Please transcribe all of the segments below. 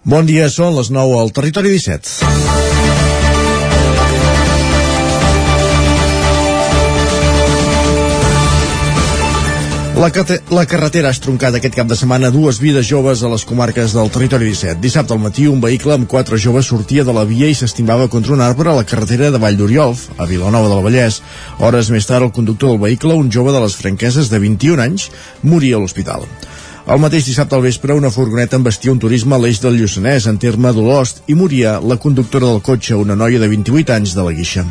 Bon dia, són les 9 al Territori 17. La, la carretera ha estroncat aquest cap de setmana dues vides joves a les comarques del territori 17. Dissabte al matí un vehicle amb quatre joves sortia de la via i s'estimava contra un arbre a la carretera de Vall d'Oriol, a Vilanova del Vallès. Hores més tard el conductor del vehicle, un jove de les franqueses de 21 anys, moria a l'hospital. El mateix dissabte al vespre, una furgoneta embestia un turisme a l'eix del Lluçanès, en terme d'Olost, i moria la conductora del cotxe, una noia de 28 anys de la Guixa.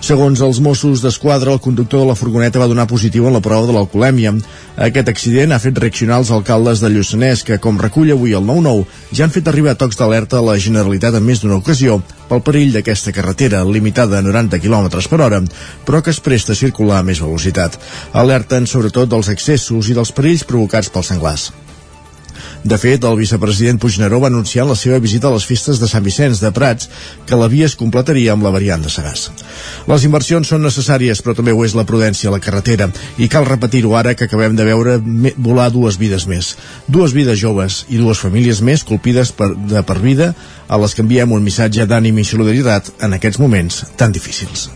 Segons els Mossos d'Esquadra, el conductor de la furgoneta va donar positiu en la prova de l'alcoholèmia. Aquest accident ha fet reaccionar els alcaldes de Lluçanès, que, com recull avui el 9-9, ja han fet arribar tocs d'alerta a la Generalitat en més d'una ocasió pel perill d'aquesta carretera, limitada a 90 km per hora, però que es presta a circular a més velocitat. Alerten sobretot dels excessos i dels perills provocats pels senglars. De fet, el vicepresident Puigneró va anunciar en la seva visita a les festes de Sant Vicenç de Prats que la via es completaria amb la variant de Sagàs. Les inversions són necessàries, però també ho és la prudència a la carretera, i cal repetir-ho ara que acabem de veure volar dues vides més. Dues vides joves i dues famílies més colpides per, de per vida a les que enviem un missatge d'ànim i solidaritat en aquests moments tan difícils.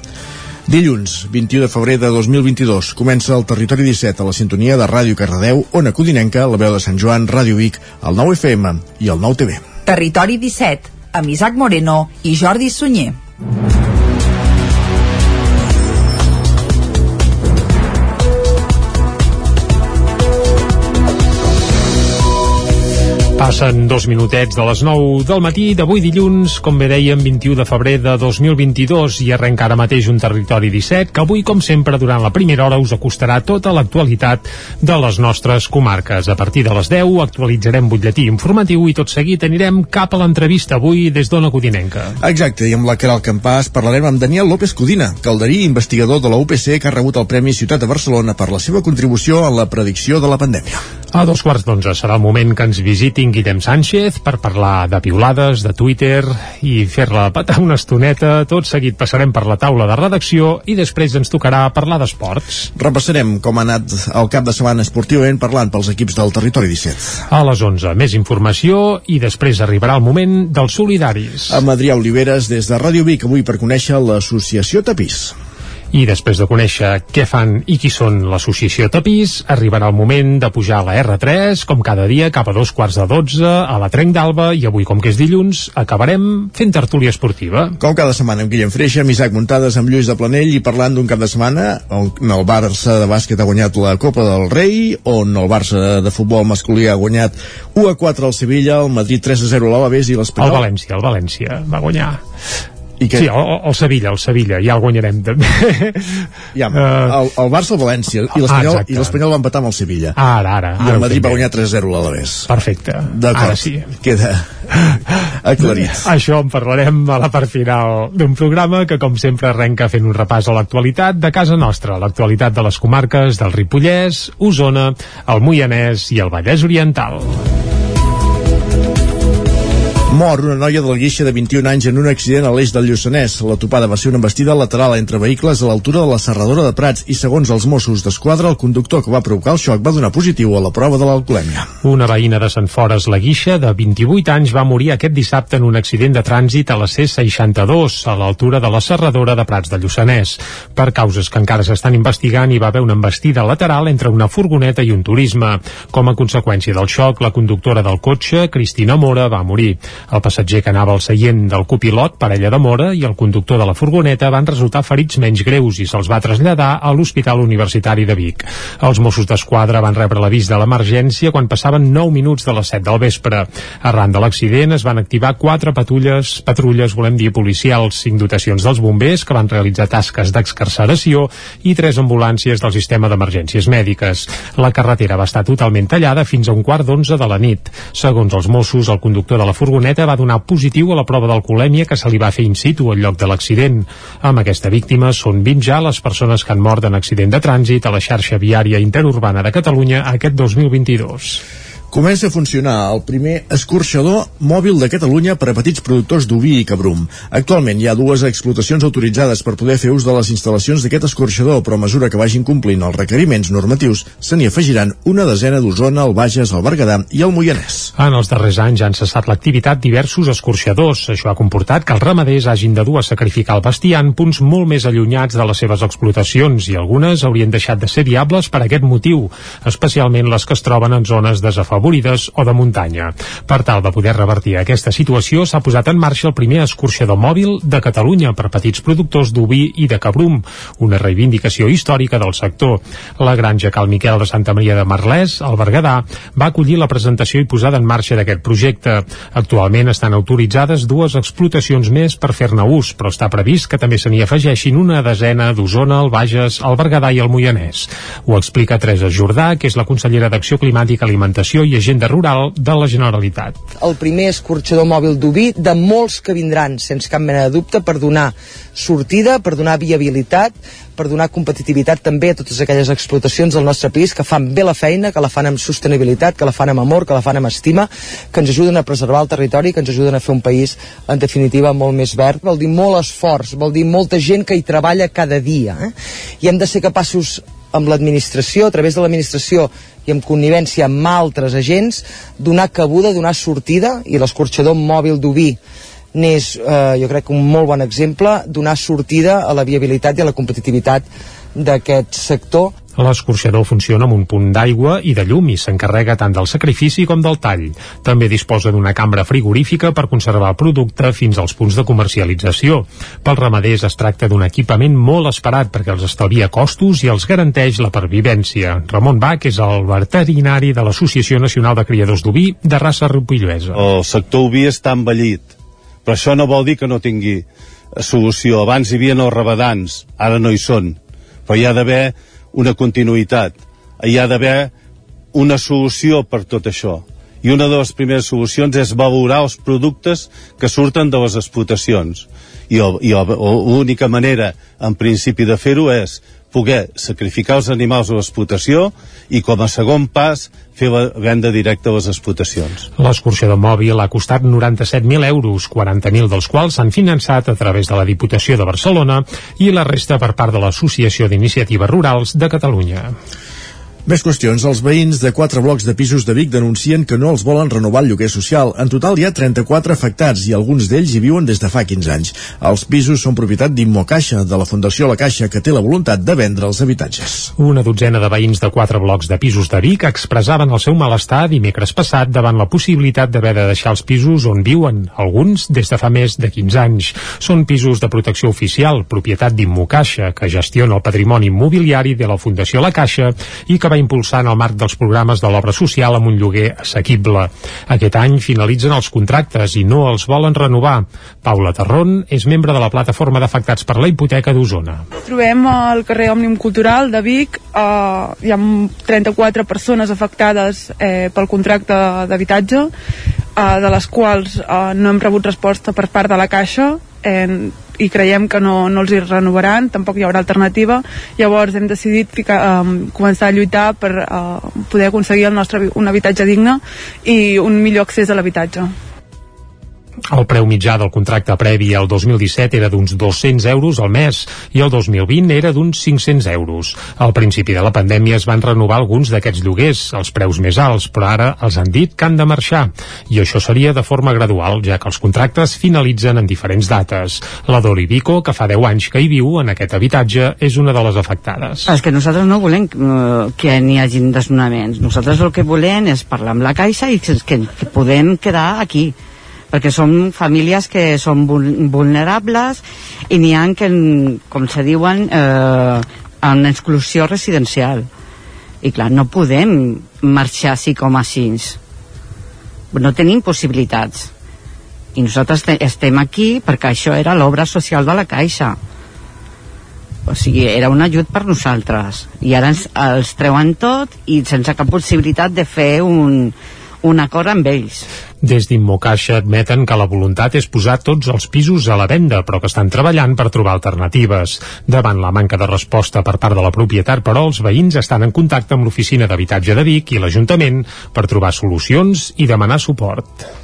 Dilluns, 21 de febrer de 2022, comença el Territori 17 a la sintonia de Ràdio Cardedeu, Ona Codinenca, la veu de Sant Joan, Ràdio Vic, el 9 FM i el 9 TV. Territori 17, amb Isaac Moreno i Jordi Sunyer. Passen dos minutets de les 9 del matí d'avui dilluns, com bé dèiem, 21 de febrer de 2022 i arrenca ara mateix un territori 17 que avui, com sempre, durant la primera hora us acostarà tota l'actualitat de les nostres comarques. A partir de les 10 actualitzarem butlletí informatiu i tot seguit anirem cap a l'entrevista avui des d'Ona Codinenca. Exacte, i amb la Caral Campàs parlarem amb Daniel López Codina, calderí investigador de la UPC que ha rebut el Premi Ciutat de Barcelona per la seva contribució en la predicció de la pandèmia. A dos quarts d'onze serà el moment que ens visitin Guillem Sánchez per parlar de piulades, de Twitter i fer-la patar una estoneta. Tot seguit passarem per la taula de redacció i després ens tocarà parlar d'esports. Repassarem com ha anat el cap de setmana esportivament parlant pels equips del territori 17. A les 11, més informació i després arribarà el moment dels solidaris. Amb Adrià Oliveres des de Ràdio Vic avui per conèixer l'associació Tapís. I després de conèixer què fan i qui són l'associació Tapís, arribarà el moment de pujar a la R3, com cada dia, cap a dos quarts de dotze, a la Trenc d'Alba, i avui, com que és dilluns, acabarem fent tertúlia esportiva. Com cada setmana amb Guillem Freixa, amb Isaac Muntades, amb Lluís de Planell, i parlant d'un cap de setmana on el Barça de bàsquet ha guanyat la Copa del Rei, on el Barça de futbol masculí ha guanyat 1 a 4 al Sevilla, el Madrid 3 a 0 a l'Alavés i l'Espanyol... El València, el València va guanyar. I que... Sí, el, el Sevilla, el Sevilla, ja el guanyarem també. Ja, uh... el, el Barça, el València i l'Espanyol ah, i l'Espanyol va empatar amb el Sevilla. Ara, ara. I el Madrid va guanyar 3-0 a l'Alavés. Perfecte. D'acord. sí. Queda aclarit. Això en parlarem a la part final d'un programa que, com sempre, arrenca fent un repàs a l'actualitat de casa nostra, l'actualitat de les comarques del Ripollès, Osona, el Moianès i el Vallès Oriental. Mor una noia del Guixa de 21 anys en un accident a l'eix del Lluçanès. La topada va ser una embestida lateral entre vehicles a l'altura de la serradora de Prats i segons els Mossos d'Esquadra el conductor que va provocar el xoc va donar positiu a la prova de l'alcoholèmia. Una veïna de Sant Fores, la Guixa, de 28 anys, va morir aquest dissabte en un accident de trànsit a la C62, a l'altura de la serradora de Prats de Lluçanès. Per causes que encara s'estan investigant, hi va haver una embestida lateral entre una furgoneta i un turisme. Com a conseqüència del xoc, la conductora del cotxe, Cristina Mora, va morir. El passatger que anava al seient del copilot, parella de Mora, i el conductor de la furgoneta van resultar ferits menys greus i se'ls va traslladar a l'Hospital Universitari de Vic. Els Mossos d'Esquadra van rebre l'avís de l'emergència quan passaven 9 minuts de les 7 del vespre. Arran de l'accident es van activar quatre patrulles, patrulles, volem dir, policials, cinc dotacions dels bombers que van realitzar tasques d'excarceració i tres ambulàncies del sistema d'emergències mèdiques. La carretera va estar totalment tallada fins a un quart d'onze de la nit. Segons els Mossos, el conductor de la furgoneta va donar positiu a la prova d'alcoholèmia que se li va fer in situ al lloc de l'accident. Amb aquesta víctima són 20 ja les persones que han mort en accident de trànsit a la xarxa viària interurbana de Catalunya aquest 2022. Comença a funcionar el primer escorxador mòbil de Catalunya per a petits productors d'oví i cabrum. Actualment hi ha dues explotacions autoritzades per poder fer ús de les instal·lacions d'aquest escorxador, però a mesura que vagin complint els requeriments normatius, se n'hi afegiran una desena d'Osona, el Bages, el Berguedà i el Moianès. En els darrers anys han cessat l'activitat diversos escorxadors. Això ha comportat que els ramaders hagin de dur a sacrificar el bestiar en punts molt més allunyats de les seves explotacions i algunes haurien deixat de ser viables per aquest motiu, especialment les que es troben en zones desafavorides desafavorides o de muntanya. Per tal de poder revertir aquesta situació, s'ha posat en marxa el primer escorxador mòbil de Catalunya per petits productors d'oví i de cabrum, una reivindicació històrica del sector. La granja Cal Miquel de Santa Maria de Marlès, al Berguedà, va acollir la presentació i posada en marxa d'aquest projecte. Actualment estan autoritzades dues explotacions més per fer-ne ús, però està previst que també se n'hi afegeixin una desena d'Osona, el Bages, el Berguedà i el Moianès. Ho explica Teresa Jordà, que és la consellera d'Acció Climàtica, Alimentació i Agenda Rural de la Generalitat. El primer escorxador mòbil d'Ubí, de molts que vindran, sense cap mena de dubte, per donar sortida, per donar viabilitat, per donar competitivitat també a totes aquelles explotacions del nostre país que fan bé la feina, que la fan amb sostenibilitat, que la fan amb amor, que la fan amb estima, que ens ajuden a preservar el territori, que ens ajuden a fer un país, en definitiva, molt més verd. Vol dir molt esforç, vol dir molta gent que hi treballa cada dia. Eh? I hem de ser capaços amb l'administració, a través de l'administració i en connivència amb altres agents, donar cabuda, donar sortida, i l'escorxador mòbil d'Ubí n'és, eh, jo crec, un molt bon exemple, donar sortida a la viabilitat i a la competitivitat d'aquest sector L'escorxador funciona amb un punt d'aigua i de llum i s'encarrega tant del sacrifici com del tall. També disposa d'una cambra frigorífica per conservar el producte fins als punts de comercialització. Pels ramaders es tracta d'un equipament molt esperat perquè els estalvia costos i els garanteix la pervivència. Ramon Bach és el veterinari de l'Associació Nacional de Criadors d'Oví de raça rupilluesa. El sector oví està envellit, però això no vol dir que no tingui solució. Abans hi havia els rabadans, ara no hi són, però hi ha d'haver una continuïtat. Hi ha d'haver una solució per tot això. I una de les primeres solucions és valorar els productes que surten de les explotacions. I l'única manera, en principi, de fer-ho és poder sacrificar els animals a l'explotació i com a segon pas fer la venda directa a les explotacions. L'escorxador mòbil ha costat 97.000 euros, 40.000 dels quals s'han finançat a través de la Diputació de Barcelona i la resta per part de l'Associació d'Iniciatives Rurals de Catalunya. Més qüestions. Els veïns de quatre blocs de pisos de Vic denuncien que no els volen renovar el lloguer social. En total hi ha 34 afectats i alguns d'ells hi viuen des de fa 15 anys. Els pisos són propietat d'Immocaixa, de la Fundació La Caixa, que té la voluntat de vendre els habitatges. Una dotzena de veïns de quatre blocs de pisos de Vic expressaven el seu malestar dimecres passat davant la possibilitat d'haver de deixar els pisos on viuen, alguns des de fa més de 15 anys. Són pisos de protecció oficial, propietat d'Immocaixa, que gestiona el patrimoni immobiliari de la Fundació La Caixa i que va impulsar en el marc dels programes de l'obra social amb un lloguer assequible. Aquest any finalitzen els contractes i no els volen renovar. Paula Tarrón és membre de la plataforma d'afectats per la hipoteca d'Osona. Trobem al carrer Òmnium Cultural de Vic, eh, hi ha 34 persones afectades eh, pel contracte d'habitatge, eh, de les quals eh, no hem rebut resposta per part de la Caixa, eh, i creiem que no, no els hi renovaran, tampoc hi haurà alternativa, llavors hem decidit ficar, um, començar a lluitar per uh, poder aconseguir el nostre, un habitatge digne i un millor accés a l'habitatge. El preu mitjà del contracte previ al 2017 era d'uns 200 euros al mes i el 2020 era d'uns 500 euros. Al principi de la pandèmia es van renovar alguns d'aquests lloguers, els preus més alts, però ara els han dit que han de marxar. I això seria de forma gradual, ja que els contractes finalitzen en diferents dates. La Doli Vico, que fa 10 anys que hi viu en aquest habitatge, és una de les afectades. És que nosaltres no volem uh, que n'hi hagin desnonaments. Nosaltres el que volem és parlar amb la Caixa i que podem quedar aquí perquè són famílies que són vulnerables i n'hi ha que, com se diuen, eh, en exclusió residencial. I clar, no podem marxar així com així. No tenim possibilitats. I nosaltres estem aquí perquè això era l'obra social de la Caixa. O sigui, era un ajut per nosaltres. I ara ens, els treuen tot i sense cap possibilitat de fer un, un acord amb ells. Des d'Immocaixa admeten que la voluntat és posar tots els pisos a la venda, però que estan treballant per trobar alternatives. Davant la manca de resposta per part de la propietat, però els veïns estan en contacte amb l'oficina d'habitatge de Vic i l'Ajuntament per trobar solucions i demanar suport.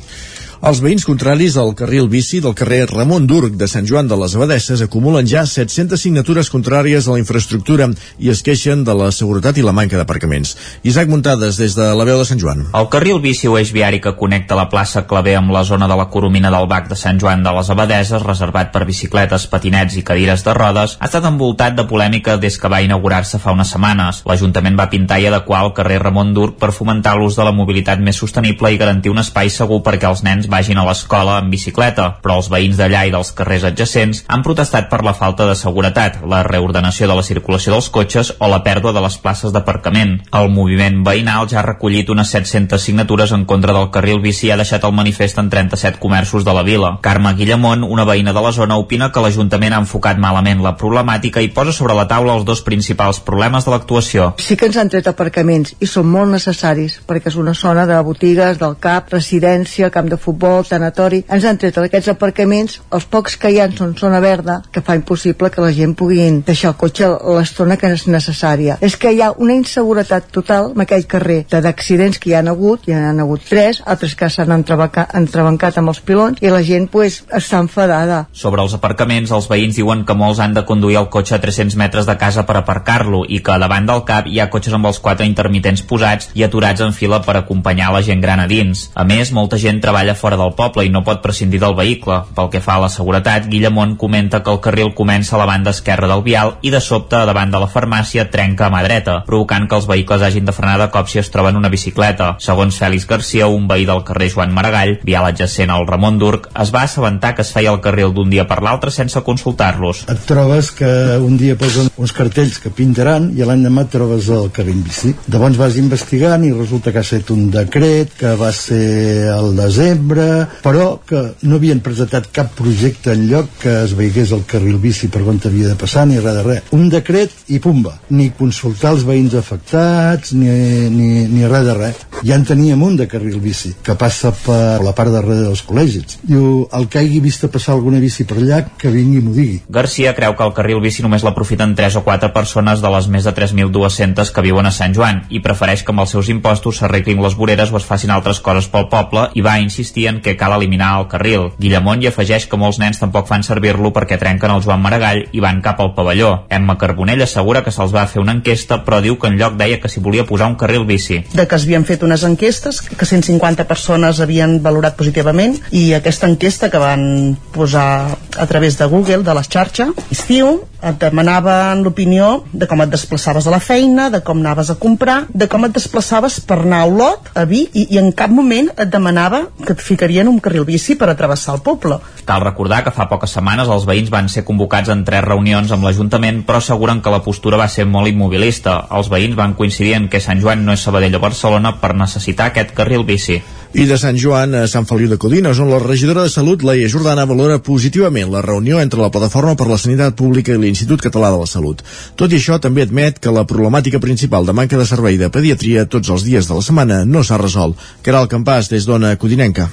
Els veïns contraris al carril bici del carrer Ramon Durc de Sant Joan de les Abadesses acumulen ja 700 signatures contràries a la infraestructura i es queixen de la seguretat i la manca d'aparcaments. Isaac Muntades, des de la veu de Sant Joan. El carril bici o eix viari que connecta la plaça Clavé amb la zona de la Coromina del Bac de Sant Joan de les Abadeses, reservat per bicicletes, patinets i cadires de rodes, ha estat envoltat de polèmica des que va inaugurar-se fa unes setmanes. L'Ajuntament va pintar i adequar el carrer Ramon Durc per fomentar l'ús de la mobilitat més sostenible i garantir un espai segur perquè els nens vagin a l'escola en bicicleta, però els veïns d'allà i dels carrers adjacents han protestat per la falta de seguretat, la reordenació de la circulació dels cotxes o la pèrdua de les places d'aparcament. El moviment veïnal ja ha recollit unes 700 signatures en contra del carril bici i ha deixat el manifest en 37 comerços de la vila. Carme Guillamont, una veïna de la zona, opina que l'Ajuntament ha enfocat malament la problemàtica i posa sobre la taula els dos principals problemes de l'actuació. Sí que ens han tret aparcaments i són molt necessaris perquè és una zona de botigues, del CAP, residència, camp de futbol, sanatori, ens han tret aquests aparcaments, els pocs que hi ha són zona verda, que fa impossible que la gent pugui deixar el cotxe l'estona que és necessària. És que hi ha una inseguretat total en aquell carrer d'accidents que hi han hagut, hi han hagut tres, altres que s'han entrebancat amb els pilons, i la gent pues, està enfadada. Sobre els aparcaments, els veïns diuen que molts han de conduir el cotxe a 300 metres de casa per aparcar-lo i que davant del cap hi ha cotxes amb els quatre intermitents posats i aturats en fila per acompanyar la gent gran a dins. A més, molta gent treballa fora del poble i no pot prescindir del vehicle. Pel que fa a la seguretat, Guillemont comenta que el carril comença a la banda esquerra del vial i de sobte, davant de la farmàcia, trenca a mà dreta, provocant que els vehicles hagin de frenar de cop si es troben una bicicleta. Segons Fèlix Garcia, un veí del carrer Joan Maragall, vial adjacent al Ramon Durc, es va assabentar que es feia el carril d'un dia per l'altre sense consultar-los. Et trobes que un dia posen uns cartells que pintaran i l'endemà et trobes el carril bici. Llavors vas investigant i resulta que ha estat un decret que va ser al desembre, però que no havien presentat cap projecte en lloc que es veigués el carril bici per on havia de passar ni res de res. Un decret i pumba. Ni consultar els veïns afectats ni, ni, ni res de res. Ja en teníem un de carril bici que passa per la part darrere dels col·legis. Diu, el que hagi vist passar alguna bici per allà, que vingui i m'ho digui. Garcia creu que el carril bici només l'aprofiten 3 o 4 persones de les més de 3.200 que viuen a Sant Joan i prefereix que amb els seus impostos s'arreglin les voreres o es facin altres coses pel poble i va insistir en que cal eliminar el carril. Guillemont hi afegeix que molts nens tampoc fan servir-lo perquè trenquen el Joan Maragall i van cap al pavelló. Emma Carbonell assegura que se'ls va fer una enquesta però diu que en lloc deia que s'hi volia posar un carril bici. De que es havien fet unes enquestes que 150 persones havien valorat positivament i aquesta enquesta que van posar a través de Google, de la xarxa, estiu, et demanaven l'opinió de com et desplaçaves a la feina, de com anaves a comprar, de com et desplaçaves per anar a Olot, a Vic, i, i en cap moment et demanava que et ficarien un carril bici per atravessar el poble. Cal recordar que fa poques setmanes els veïns van ser convocats en tres reunions amb l'Ajuntament, però asseguren que la postura va ser molt immobilista. Els veïns van coincidir en que Sant Joan no és Sabadell o Barcelona per necessitar aquest carril bici. I de Sant Joan a Sant Feliu de Codines, on la regidora de Salut, Laia Jordana, valora positivament la reunió entre la Plataforma per la Sanitat Pública i l'Institut Català de la Salut. Tot i això, també admet que la problemàtica principal de manca de servei de pediatria tots els dies de la setmana no s'ha resolt. Caral Campàs, des d'Ona Codinenca.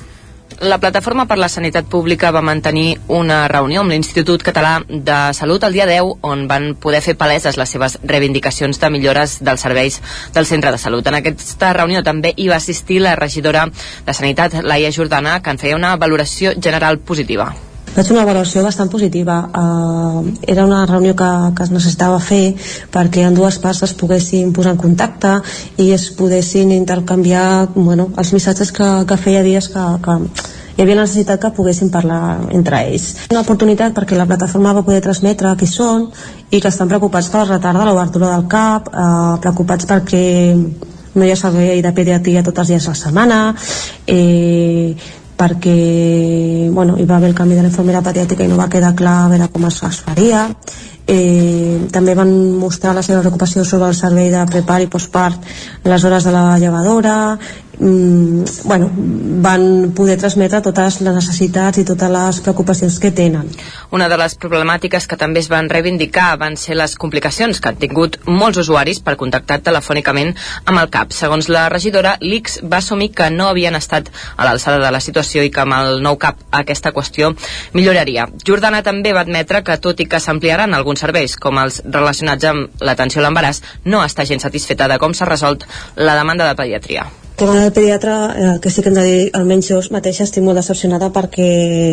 La Plataforma per la Sanitat Pública va mantenir una reunió amb l'Institut Català de Salut el dia 10 on van poder fer paleses les seves reivindicacions de millores dels serveis del centre de salut. En aquesta reunió també hi va assistir la regidora de Sanitat, Laia Jordana, que en feia una valoració general positiva. Vaig una valoració bastant positiva. Uh, era una reunió que, que es necessitava fer perquè en dues parts es poguessin posar en contacte i es poguessin intercanviar bueno, els missatges que, que feia dies que, que hi havia necessitat que poguessin parlar entre ells. Una oportunitat perquè la plataforma va poder transmetre qui són i que estan preocupats per el retard de l'obertura del CAP, eh, preocupats perquè no hi ha servei de pediatria tots els dies a la setmana, eh, perquè bueno, hi va haver el canvi de la infermera pediàtrica i no va quedar clar a veure com es, es faria eh, també van mostrar la seva preocupació sobre el servei de prepar i postpart les hores de la llevadora mm, bueno, van poder transmetre totes les necessitats i totes les preocupacions que tenen. Una de les problemàtiques que també es van reivindicar van ser les complicacions que han tingut molts usuaris per contactar telefònicament amb el CAP. Segons la regidora, l'ICS va assumir que no havien estat a l'alçada de la situació i que amb el nou CAP aquesta qüestió milloraria. Jordana també va admetre que tot i que s'ampliaran alguns serveis, com els relacionats amb l'atenció a l'embaràs, no està gens satisfeta de com s'ha resolt la demanda de pediatria. Tema del pediatre, eh, que sí que hem de dir, almenys jo mateixa estic molt decepcionada perquè,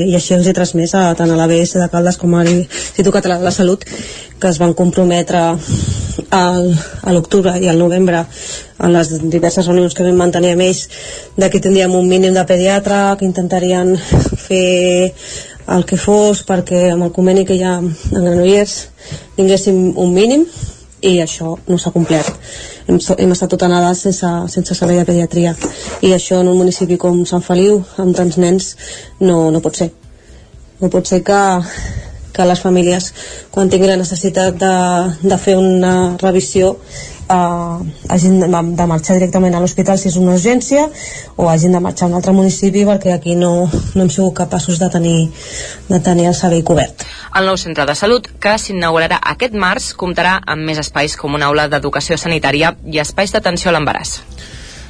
i així els he transmès a, tant a l'ABS de Caldes com a l'Institut Català de la Salut, que es van comprometre al, a l'octubre i al novembre en les diverses reunions que vam mantenir amb ells de que tindríem un mínim de pediatre, que intentarien fer el que fos perquè amb el conveni que hi ha en Granollers tinguéssim un mínim i això no s'ha complert hem, hem estat tot anades sense, sense servei de pediatria. I això en un municipi com Sant Feliu amb tants nens no, no pot ser. No pot ser que, que les famílies quan tinguin la necessitat de, de fer una revisió eh, hagin de, de marxar directament a l'hospital si és una urgència o hagin de marxar a un altre municipi perquè aquí no, no hem sigut capaços de tenir, de tenir el servei cobert. El nou centre de salut, que s'inaugurarà aquest març, comptarà amb més espais com una aula d'educació sanitària i espais d'atenció a l'embaràs.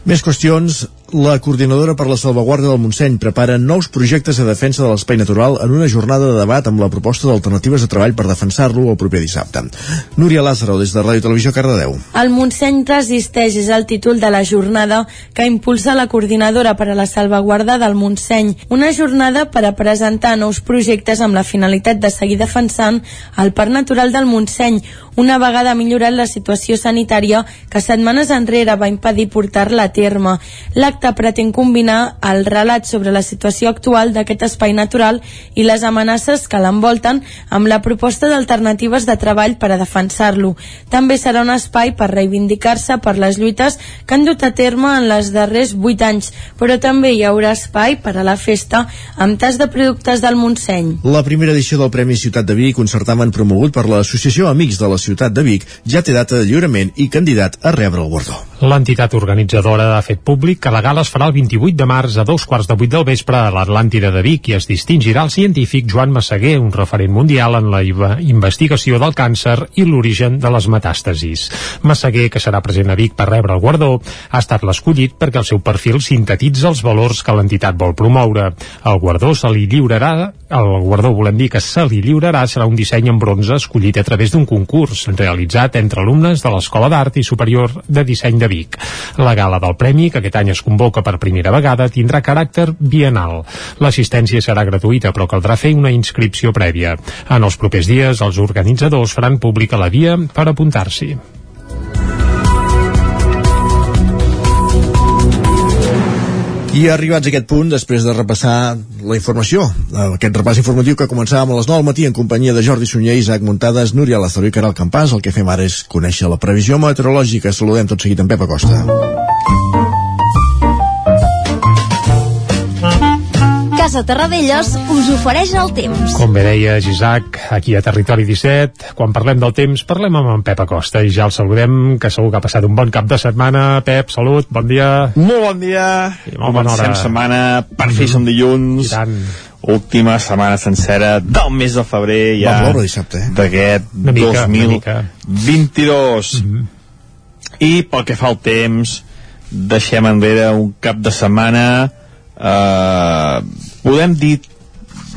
Més qüestions. La coordinadora per la salvaguarda del Montseny prepara nous projectes de defensa de l'espai natural en una jornada de debat amb la proposta d'alternatives de treball per defensar-lo el proper dissabte. Núria Lázaro, des de Ràdio Televisió Cardedeu. El Montseny resisteix és el títol de la jornada que impulsa la coordinadora per a la salvaguarda del Montseny. Una jornada per a presentar nous projectes amb la finalitat de seguir defensant el Parc Natural del Montseny, una vegada millorat la situació sanitària que setmanes enrere va impedir portar-la a terme. L'acte pretén combinar el relat sobre la situació actual d'aquest espai natural i les amenaces que l'envolten amb la proposta d'alternatives de treball per a defensar-lo. També serà un espai per reivindicar-se per les lluites que han dut a terme en les darrers 8 anys, però també hi haurà espai per a la festa amb tas de productes del Montseny. La primera edició del Premi Ciutat de Vic, un certamen promogut per l'Associació Amics de la ciutat de Vic ja té data de lliurament i candidat a rebre el guardó. L'entitat organitzadora ha fet públic que la gala es farà el 28 de març a dos quarts de vuit del vespre a l'Atlàntida de Vic i es distingirà el científic Joan Massaguer, un referent mundial en la investigació del càncer i l'origen de les metàstasis. Massaguer, que serà present a Vic per rebre el guardó, ha estat l'escollit perquè el seu perfil sintetitza els valors que l'entitat vol promoure. El guardó se li lliurarà, el guardó volem dir que se li lliurarà serà un disseny en bronze escollit a través d'un concurs realitzat entre alumnes de l'Escola d'Art i Superior de Disseny de Vic. La gala del premi, que aquest any es convoca per primera vegada, tindrà caràcter bienal. L'assistència serà gratuïta, però caldrà fer una inscripció prèvia. En els propers dies, els organitzadors faran pública la via per apuntar-s'hi. I arribats a aquest punt, després de repassar la informació, aquest repàs informatiu que començàvem a les 9 del matí en companyia de Jordi Sunyer, Isaac Muntades, Núria Lázaro i Caral Campàs, el que fem ara és conèixer la previsió meteorològica. Saludem tot seguit en Pep Acosta. Casa Terradellos us ofereix el temps. Com bé deia Isaac, aquí a Territori 17, quan parlem del temps, parlem amb en Pep Acosta i ja el saludem, que segur que ha passat un bon cap de setmana. Pep, salut, bon dia. Molt bon dia. I molt bona hora. Setmana, per fi som dilluns. I tant. Última setmana sencera del mes de febrer ja Va ploure dissabte, eh? d'aquest Una mica, una mica. 2022. Mm -hmm. I pel que fa al temps, deixem enrere un cap de setmana eh, podem dir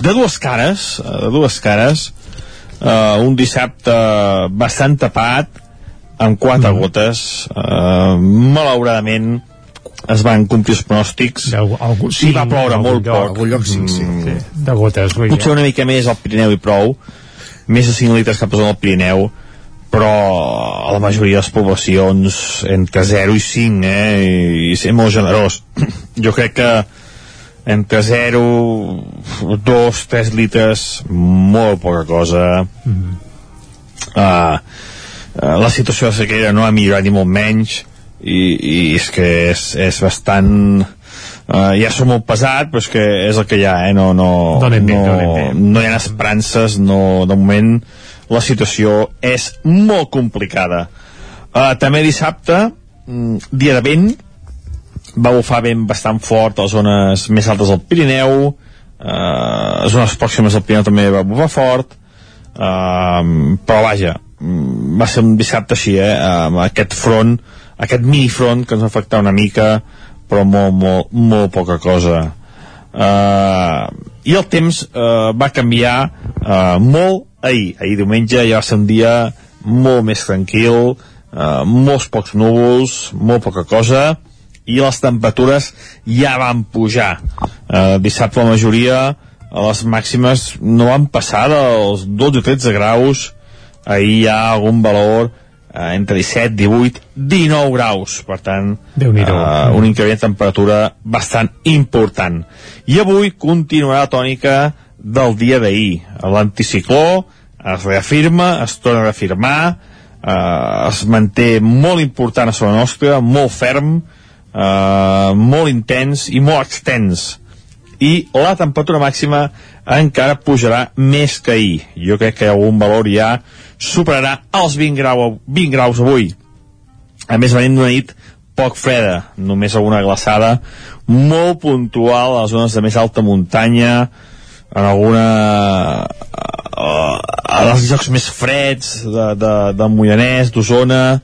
de dues cares, eh, de dues cares, eh, un dissabte bastant tapat, amb quatre mm. gotes, eh, malauradament es van complir els pronòstics. Algú, sí, va ploure molt lloc, poc. algun lloc sí, sí. Sí, de gotes. vull potser una mica més al Pirineu i prou. Més de 5 litres cap al Pirineu. Però a la majoria de les poblacions entre 0 i 5 eh, i, i ser molt generós. Jo crec que entre 0 2, 3 litres molt poca cosa Mm -hmm. uh, uh, la situació de sequera no ha millorat ni molt menys i, i és que és, és bastant uh, ja som molt pesat però és que és el que hi ha eh? no, no, bé, no, bé. no hi ha esperances no, de moment la situació és molt complicada uh, també dissabte mm, dia de vent va bufar vent bastant fort a les zones més altes del Pirineu eh, les zones pròximes del Pirineu també va bufar fort eh, però vaja mm, va ser un dissabte així eh, amb aquest front aquest minifront que ens va afectar una mica però molt, molt, molt poca cosa. Eh, i el temps eh, va canviar eh, molt ahir, ahir diumenge ja va ser un dia molt més tranquil eh, molts pocs núvols molt poca cosa i les temperatures ja van pujar. Eh, dissabte la majoria a les màximes no van passar dels 12 o 13 graus. Ahir hi ha algun valor eh, entre 17, 18, 19 graus. Per tant eh, un increment de temperatura bastant important. I avui continuarà la tònica del dia d'ahir. L'anticicló es reafirma, es torna a reafirmar eh, es manté molt important a sobre nostra, molt ferm eh, molt intens i molt extens i la temperatura màxima encara pujarà més que ahir jo crec que algun valor ja superarà els 20, grau, 20 graus avui a més venint d'una nit poc freda, només alguna glaçada molt puntual a les zones de més alta muntanya en alguna a els llocs més freds de, de, de Moianès, d'Osona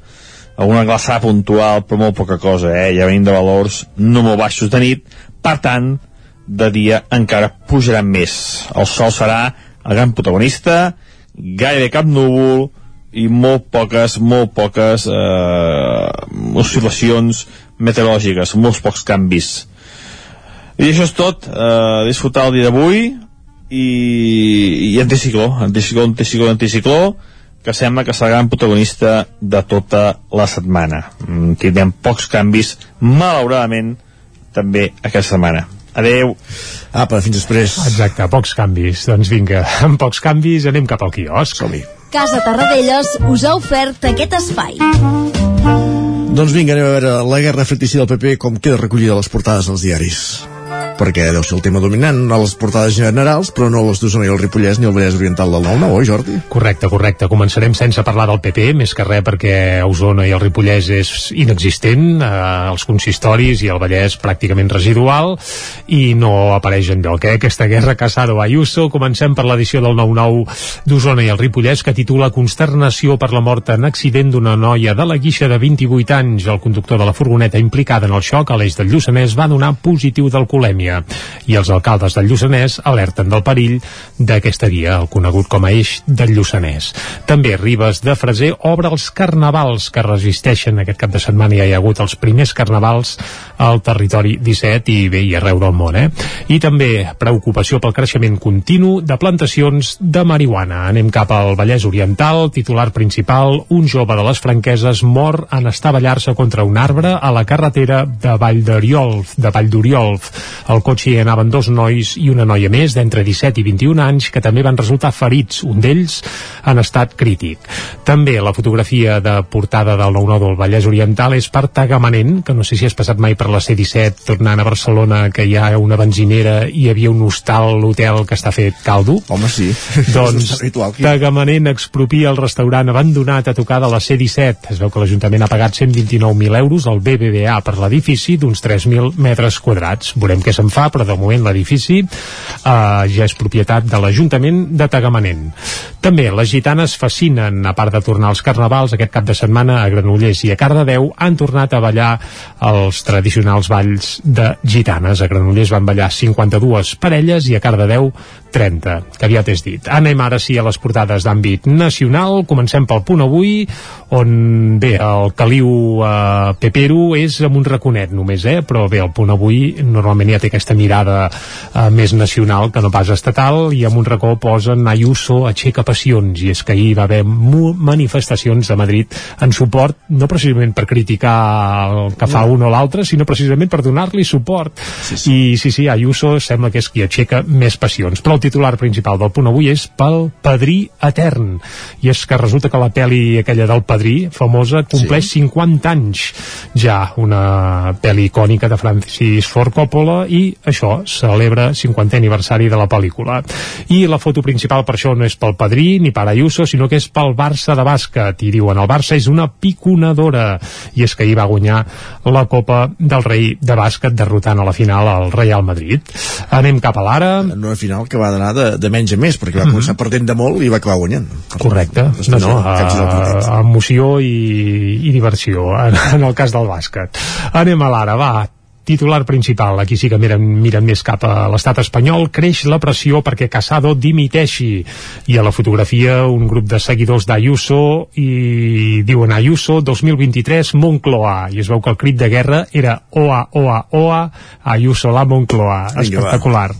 alguna glaçada puntual però molt poca cosa, eh? ja venim de valors no molt baixos de nit. Per tant, de dia encara pujaran més. El sol serà el gran protagonista gairebé cap núvol i molt poques, molt poques eh, oscil·lacions meteorològiques, molts pocs canvis. I això és tot. Eh, disfrutar el dia d'avui i, i anticicló anticicló, anticicló, anticicló que sembla que serà el protagonista de tota la setmana. Mm, tindrem pocs canvis, malauradament, també aquesta setmana. Adeu. Apa, fins després. Exacte, pocs canvis. Doncs vinga, amb pocs canvis anem cap al quiosc. som -hi. Casa Tarradellas us ha ofert aquest espai. Doncs vinga, anem a veure la guerra fictícia del PP com queda recollida a les portades dels diaris perquè deu ser el tema dominant a les portades generals, però no les d'Osona i el Ripollès ni el Vallès Oriental del 9-9, oi Jordi? Correcte, correcte. Començarem sense parlar del PP, més que res perquè Osona i el Ripollès és inexistent, eh, els consistoris i el Vallès pràcticament residual, i no apareix en lloc, eh? Aquesta guerra Casado-Ayuso. Comencem per l'edició del 9-9 d'Osona i el Ripollès, que titula Consternació per la mort en accident d'una noia de la guixa de 28 anys. El conductor de la furgoneta implicada en el xoc a l'eix del Lluçanès va donar positiu d'alcoholèmia i els alcaldes del Lluçanès alerten del perill d'aquesta via, el conegut com a eix del Lluçanès. També Ribes de Freser obre els carnavals que resisteixen aquest cap de setmana ja hi ha hagut els primers carnavals al territori 17 i bé, i arreu del món, eh? I també preocupació pel creixement continu de plantacions de marihuana. Anem cap al Vallès Oriental, titular principal, un jove de les franqueses mor en estavellar-se contra un arbre a la carretera de Vall d'Oriolf, de Vall d'Oriolf. Al cotxe hi anaven dos nois i una noia més d'entre 17 i 21 anys que també van resultar ferits, un d'ells en estat crític. També la fotografia de portada del 9-9 del Vallès Oriental és per Tagamanent, que no sé si has passat mai per la C-17 tornant a Barcelona, que hi ha una benzinera i hi havia un hostal, l'hotel que està fet caldo. Home, sí. Doncs Tagamanent expropia el restaurant abandonat a tocar de la C-17. Es veu que l'Ajuntament ha pagat 129.000 euros al BBVA per l'edifici d'uns 3.000 metres quadrats. Veurem què se'n fa, però de moment l'edifici eh, ja és propietat de l'Ajuntament de Tagamanent. També les gitanes fascinen, a part de tornar als carnavals, aquest cap de setmana a Granollers i a Cardedeu han tornat a ballar els tradicionals balls de gitanes. A Granollers van ballar 52 parelles i a Cardedeu 30, que aviat és dit. Anem ara sí a les portades d'àmbit nacional. Comencem pel punt avui, on bé, el caliu eh, Pepero és amb un raconet només, eh? però bé, el punt avui normalment ja té aquesta mirada eh, més nacional que no pas estatal i amb un racó posen Ayuso aixeca passions i és que ahir va haver manifestacions a Madrid en suport, no precisament per criticar el que fa un o l'altre, sinó precisament per donar-li suport. Sí, sí. I sí, sí, Ayuso sembla que és qui aixeca més passions. Però el titular principal del punt avui és pel padrí etern. I és que resulta que la pel·li aquella del padrí, famosa, compleix sí. 50 anys ja, una pel·li icònica de Francis Ford Coppola i això celebra 50è aniversari de la pel·lícula. I la foto principal per això no és pel padrí, ni per Ayuso, sinó que és pel Barça de bàsquet. I diuen, el Barça és una piconadora. I és que ahir va guanyar la Copa del Rei de bàsquet derrotant a la final al Real Madrid. Anem cap a l'ara. En una final que va anar de, de menys a més, perquè va mm -hmm. començar perdent de molt i va acabar guanyant. Correcte. No, no, a, emoció i, i diversió en, en el cas del bàsquet. Anem a l'ara, va titular principal, aquí sí que miren, miren més cap a l'estat espanyol, creix la pressió perquè Casado dimiteixi. I a la fotografia un grup de seguidors d'Ayuso i diuen Ayuso 2023 Moncloa. I es veu que el crit de guerra era OA, OA, OA, Ayuso la Moncloa. Espectacular.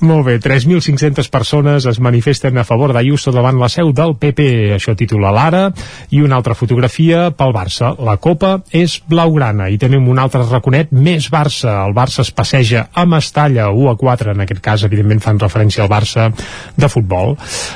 Molt bé, 3.500 persones es manifesten a favor d'Ayuso davant la seu del PP. Això titula l'Ara. I una altra fotografia pel Barça. La Copa és blaugrana. I tenim un altre raconet més baix Barça. El Barça es passeja a Mestalla 1 a 4, en aquest cas evidentment fan referència al Barça de futbol.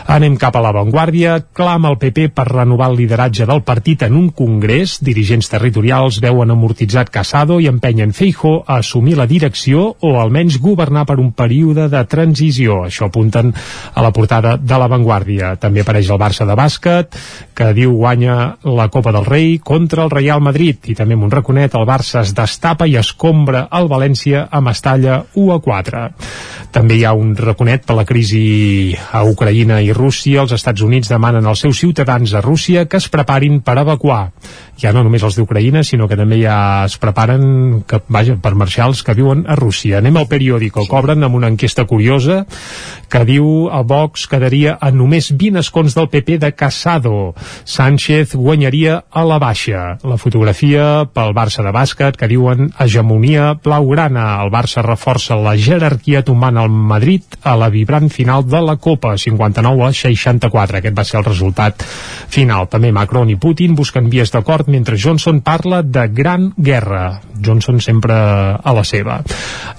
Anem cap a l'avantguàrdia, clama el PP per renovar el lideratge del partit en un congrés. Dirigents territorials veuen amortitzat Casado i empenyen Feijo a assumir la direcció o almenys governar per un període de transició. Això apunten a la portada de l'avantguàrdia. També apareix el Barça de bàsquet, que diu guanya la Copa del Rei contra el Real Madrid. I també amb un raconet el Barça es destapa i escombra sobre el València a Mestalla 1 a 4. També hi ha un raconet per la crisi a Ucraïna i Rússia. Els Estats Units demanen als seus ciutadans a Rússia que es preparin per evacuar. Ja no només els d'Ucraïna, sinó que també ja es preparen que, vaja, per marxar els que viuen a Rússia. Anem al periòdico. Cobren amb una enquesta curiosa que diu a Vox quedaria a només 20 escons del PP de Casado. Sánchez guanyaria a la baixa. La fotografia pel Barça de bàsquet que diuen hegemonia blaugrana. El Barça reforça la jerarquia tombant al Madrid a la vibrant final de la Copa, 59 a 64. Aquest va ser el resultat final. També Macron i Putin busquen vies d'acord mentre Johnson parla de gran guerra. Johnson sempre a la seva.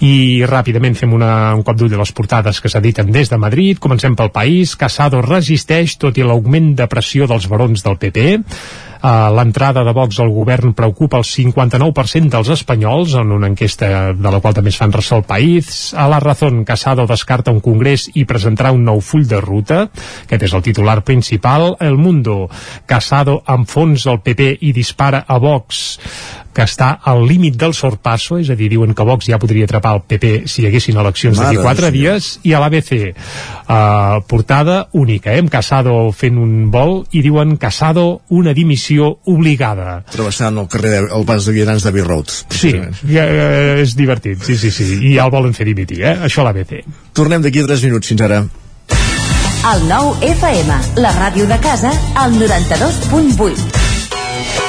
I ràpidament fem una, un cop d'ull a les portades que s'editen des de Madrid. Comencem pel país. Casado resisteix tot i l'augment de pressió dels barons del PP. L'entrada de Vox al govern preocupa el 59% dels espanyols, en una enquesta de la qual també es fan ressò el país. A la Razón, Casado descarta un congrés i presentarà un nou full de ruta. Aquest és el titular principal. El Mundo, Casado enfonsa el PP i dispara a Vox que està al límit del sorpasso, és a dir, diuen que Vox ja podria atrapar el PP si hi haguessin eleccions d'aquí quatre dies, i a l'ABC uh, portada única, eh, amb Casado fent un vol, i diuen Casado una dimissió obligada. Travessant el carrer, el pas de vianants de Road. Sí, ja, uh, és divertit, sí, sí, sí, i ja el volen fer dimitir, eh? això a l'ABC. Tornem d'aquí a 3 minuts, fins ara. El nou FM, la ràdio de casa, al 92.8.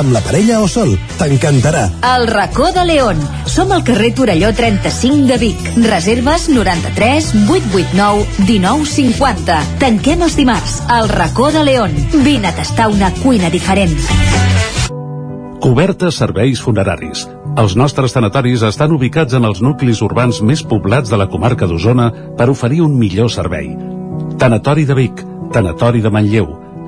amb la parella o sol. T'encantarà. El racó de León. Som al carrer Torelló 35 de Vic. Reserves 93 889 1950. Tanquem els dimarts. El racó de León. Vine a tastar una cuina diferent. Cobertes serveis funeraris. Els nostres tanatoris estan ubicats en els nuclis urbans més poblats de la comarca d'Osona per oferir un millor servei. Tanatori de Vic, Tanatori de Manlleu,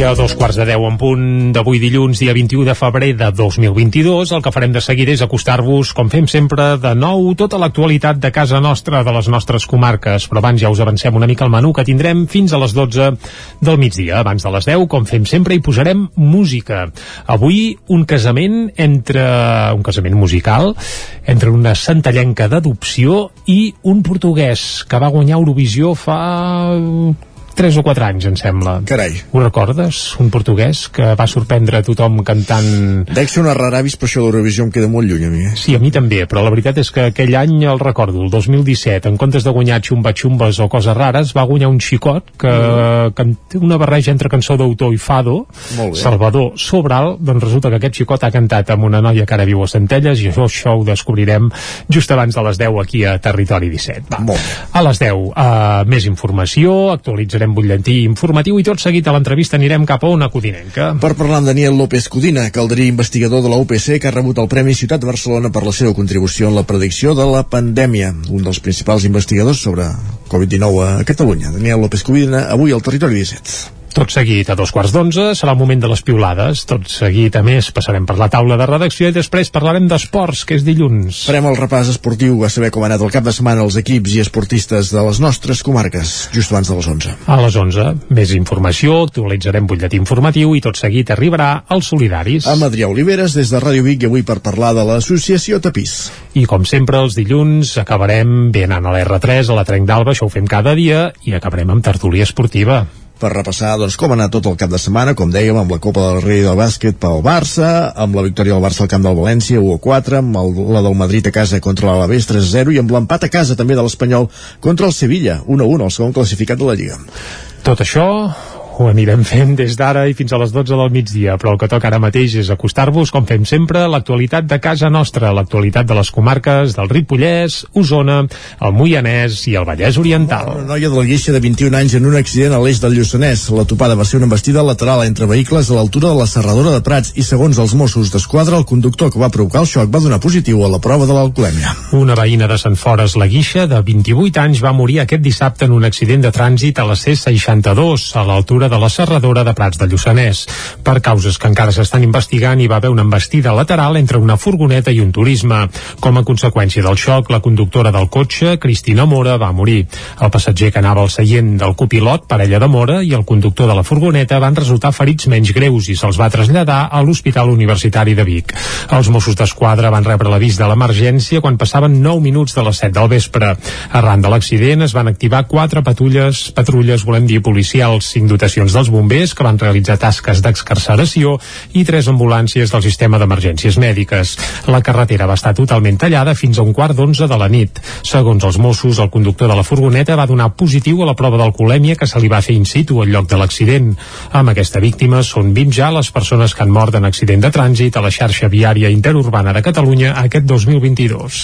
I a dos quarts de deu en punt d'avui dilluns, dia 21 de febrer de 2022, el que farem de seguida és acostar-vos, com fem sempre, de nou tota l'actualitat de casa nostra, de les nostres comarques. Però abans ja us avancem una mica el menú que tindrem fins a les 12 del migdia. Abans de les 10, com fem sempre, hi posarem música. Avui un casament entre un casament musical entre una santallenca d'adopció i un portuguès que va guanyar Eurovisió fa 3 o 4 anys, em sembla. Carai. Ho recordes? Un portuguès que va sorprendre a tothom cantant... Dec ser una raravis, però això de l'Eurovisió em queda molt lluny a mi. Eh? Sí, a mi també, però la veritat és que aquell any el recordo, el 2017, en comptes de guanyar xumba-xumbes o coses rares, va guanyar un xicot que, mm. que té una barreja entre cançó d'autor i fado, Salvador Sobral, doncs resulta que aquest xicot ha cantat amb una noia que ara viu a Centelles i això, això ho descobrirem just abans de les 10 aquí a Territori 17. Va. Molt. A les 10, uh, més informació, actualitzarem butlletí informatiu i tot seguit a l'entrevista anirem cap a una codinenca. Per parlar amb Daniel López Codina, caldrí investigador de la UPC que ha rebut el Premi Ciutat de Barcelona per la seva contribució en la predicció de la pandèmia, un dels principals investigadors sobre Covid-19 a Catalunya. Daniel López Codina, avui al Territori 17. Tot seguit, a dos quarts d'onze, serà el moment de les piulades. Tot seguit, a més, passarem per la taula de redacció i després parlarem d'esports, que és dilluns. Farem el repàs esportiu a saber com ha anat el cap de setmana els equips i esportistes de les nostres comarques, just abans de les 11. A les 11, més informació, actualitzarem butlletí informatiu i tot seguit arribarà als solidaris. Amb Adrià Oliveres, des de Ràdio Vic, i avui per parlar de l'associació Tapís. I com sempre, els dilluns acabarem bé anant a l'R3, a la Trenc d'Alba, això ho fem cada dia, i acabarem amb tertúlia esportiva per repassar doncs, com ha anat tot el cap de setmana, com dèiem, amb la Copa del Rei del Bàsquet pel Barça, amb la victòria del Barça al camp del València, 1-4, amb el, la del Madrid a casa contra l'Alavés 3-0 i amb l'empat a casa també de l'Espanyol contra el Sevilla, 1-1, el segon classificat de la Lliga. Tot això ho anirem fent des d'ara i fins a les 12 del migdia, però el que toca ara mateix és acostar-vos, com fem sempre, l'actualitat de casa nostra, l'actualitat de les comarques del Ripollès, Osona, el Moianès i el Vallès Oriental. Una noia de la Guixa de 21 anys en un accident a l'eix del Lluçanès. La topada va ser una embestida lateral entre vehicles a l'altura de la serradora de Prats i segons els Mossos d'Esquadra, el conductor que va provocar el xoc va donar positiu a la prova de l'alcoholèmia. Una veïna de Sant Fores, la Guixa, de 28 anys, va morir aquest dissabte en un accident de trànsit a la C62, a l'altura de la serradora de Prats de Lluçanès. Per causes que encara s'estan investigant, hi va haver una embestida lateral entre una furgoneta i un turisme. Com a conseqüència del xoc, la conductora del cotxe, Cristina Mora, va morir. El passatger que anava al seient del copilot, parella de Mora, i el conductor de la furgoneta van resultar ferits menys greus i se'ls va traslladar a l'Hospital Universitari de Vic. Els Mossos d'Esquadra van rebre l'avís de l'emergència quan passaven 9 minuts de les 7 del vespre. Arran de l'accident es van activar quatre patrulles, patrulles, volem dir, policials, cinc dotacions dels bombers que van realitzar tasques d'excarceració i tres ambulàncies del sistema d'emergències mèdiques. La carretera va estar totalment tallada fins a un quart d'onze de la nit. Segons els Mossos, el conductor de la furgoneta va donar positiu a la prova d'alcoholèmia que se li va fer in situ al lloc de l'accident. Amb aquesta víctima són 20 ja les persones que han mort en accident de trànsit a la xarxa viària interurbana de Catalunya aquest 2022.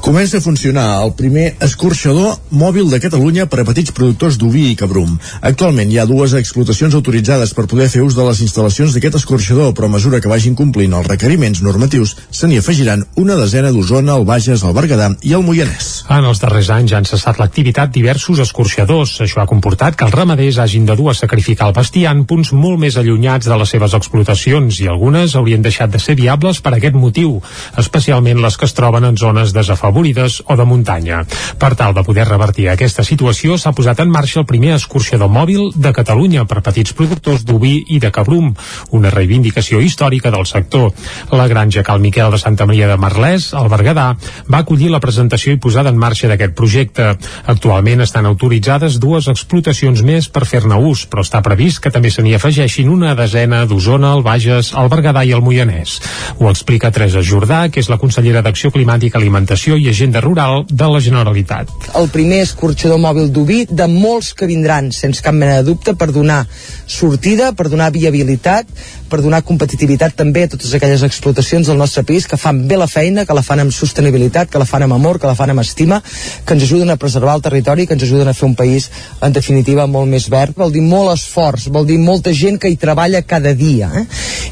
Comença a funcionar el primer escorxador mòbil de Catalunya per a petits productors d'oví i cabrum. Actualment hi ha dues explotacions autoritzades per poder fer ús de les instal·lacions d'aquest escorxador, però a mesura que vagin complint els requeriments normatius, se n'hi afegiran una desena d'Osona, el Bages, el Berguedà i el Moianès. En els darrers anys han cessat l'activitat diversos escorxadors. Això ha comportat que els ramaders hagin de dur a sacrificar el bestiar en punts molt més allunyats de les seves explotacions i algunes haurien deixat de ser viables per aquest motiu, especialment les que es troben en zones desafavorides o de muntanya. Per tal de poder revertir aquesta situació, s'ha posat en marxa el primer escorxador mòbil de Catalunya per petits productors d'oví i de cabrum, una reivindicació històrica del sector. La granja Cal Miquel de Santa Maria de Marlès, al Berguedà, va acollir la presentació i posada en marxa d'aquest projecte. Actualment estan autoritzades dues explotacions més per fer-ne ús, però està previst que també se n'hi afegeixin una desena d'Osona, el Bages, el Berguedà i el Moianès. Ho explica Teresa Jordà, que és la consellera d'Acció Climàtica, Alimentació i Agenda Rural de la Generalitat. El primer escorxador mòbil d'Ubí, de molts que vindran, sense cap mena de dubte, per donar sortida, per donar viabilitat, per donar competitivitat també a totes aquelles explotacions del nostre país que fan bé la feina, que la fan amb sostenibilitat, que la fan amb amor, que la fan amb estima, que ens ajuden a preservar el territori, que ens ajuden a fer un país, en definitiva, molt més verd. Vol dir molt esforç, vol dir molta gent que hi treballa cada dia. Eh?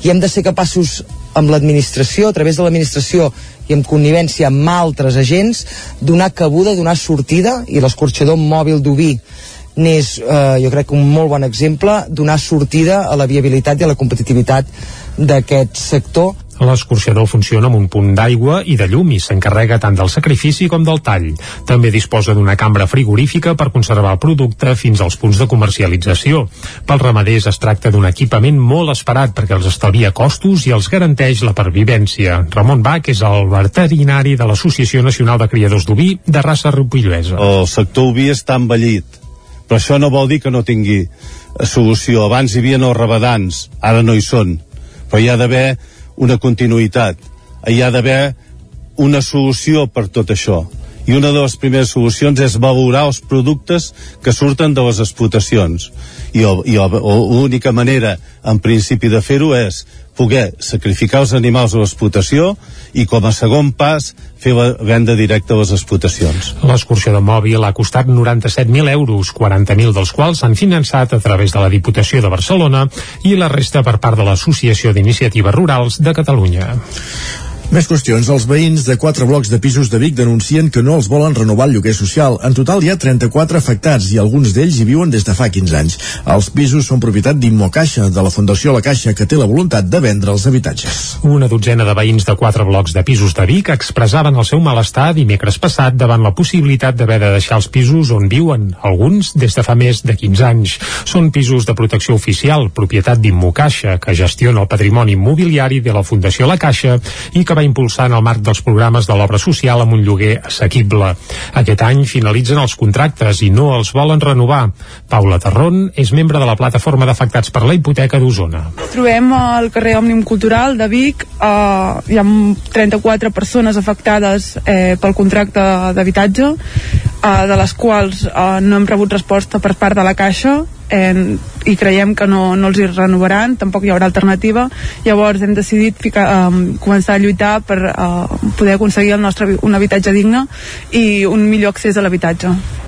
I hem de ser capaços amb l'administració, a través de l'administració i en connivència amb altres agents, donar cabuda, donar sortida, i l'escorxador mòbil d'Ubí n'és, eh, jo crec, un molt bon exemple, donar sortida a la viabilitat i a la competitivitat d'aquest sector L'escorxador funciona amb un punt d'aigua i de llum i s'encarrega tant del sacrifici com del tall. També disposa d'una cambra frigorífica per conservar el producte fins als punts de comercialització. Pels ramaders es tracta d'un equipament molt esperat perquè els estalvia costos i els garanteix la pervivència. Ramon Bach és el veterinari de l'Associació Nacional de Criadors d'Oví de raça rupilluesa. El sector oví està envellit, però això no vol dir que no tingui solució. Abans hi havia els rabadans, ara no hi són, però hi ha d'haver una continuïtat. Hi ha d'haver una solució per tot això. I una de les primeres solucions és valorar els productes que surten de les explotacions. I, i l'única manera, en principi, de fer-ho és poder sacrificar els animals a l'explotació i com a segon pas fer la venda directa a les explotacions. L'excursió de mòbil ha costat 97.000 euros, 40.000 dels quals s'han finançat a través de la Diputació de Barcelona i la resta per part de l'Associació d'Iniciatives Rurals de Catalunya. Més qüestions. Els veïns de quatre blocs de pisos de Vic denuncien que no els volen renovar el lloguer social. En total hi ha 34 afectats i alguns d'ells hi viuen des de fa 15 anys. Els pisos són propietat d'Immocaixa, de la Fundació La Caixa, que té la voluntat de vendre els habitatges. Una dotzena de veïns de quatre blocs de pisos de Vic expressaven el seu malestar dimecres passat davant la possibilitat d'haver de deixar els pisos on viuen, alguns des de fa més de 15 anys. Són pisos de protecció oficial, propietat d'Immocaixa, que gestiona el patrimoni immobiliari de la Fundació La Caixa i que va impulsar en el marc dels programes de l'obra social amb un lloguer assequible. Aquest any finalitzen els contractes i no els volen renovar. Paula Tarrón és membre de la plataforma d'afectats per la hipoteca d'Osona. Trobem al carrer Òmnium Cultural de Vic, eh, hi ha 34 persones afectades eh, pel contracte d'habitatge, eh, de les quals eh, no hem rebut resposta per part de la Caixa, eh, i creiem que no, no els hi renovaran, tampoc hi haurà alternativa. Llavors hem decidit ficar, eh, començar a lluitar per eh, poder aconseguir el nostre, un habitatge digne i un millor accés a l'habitatge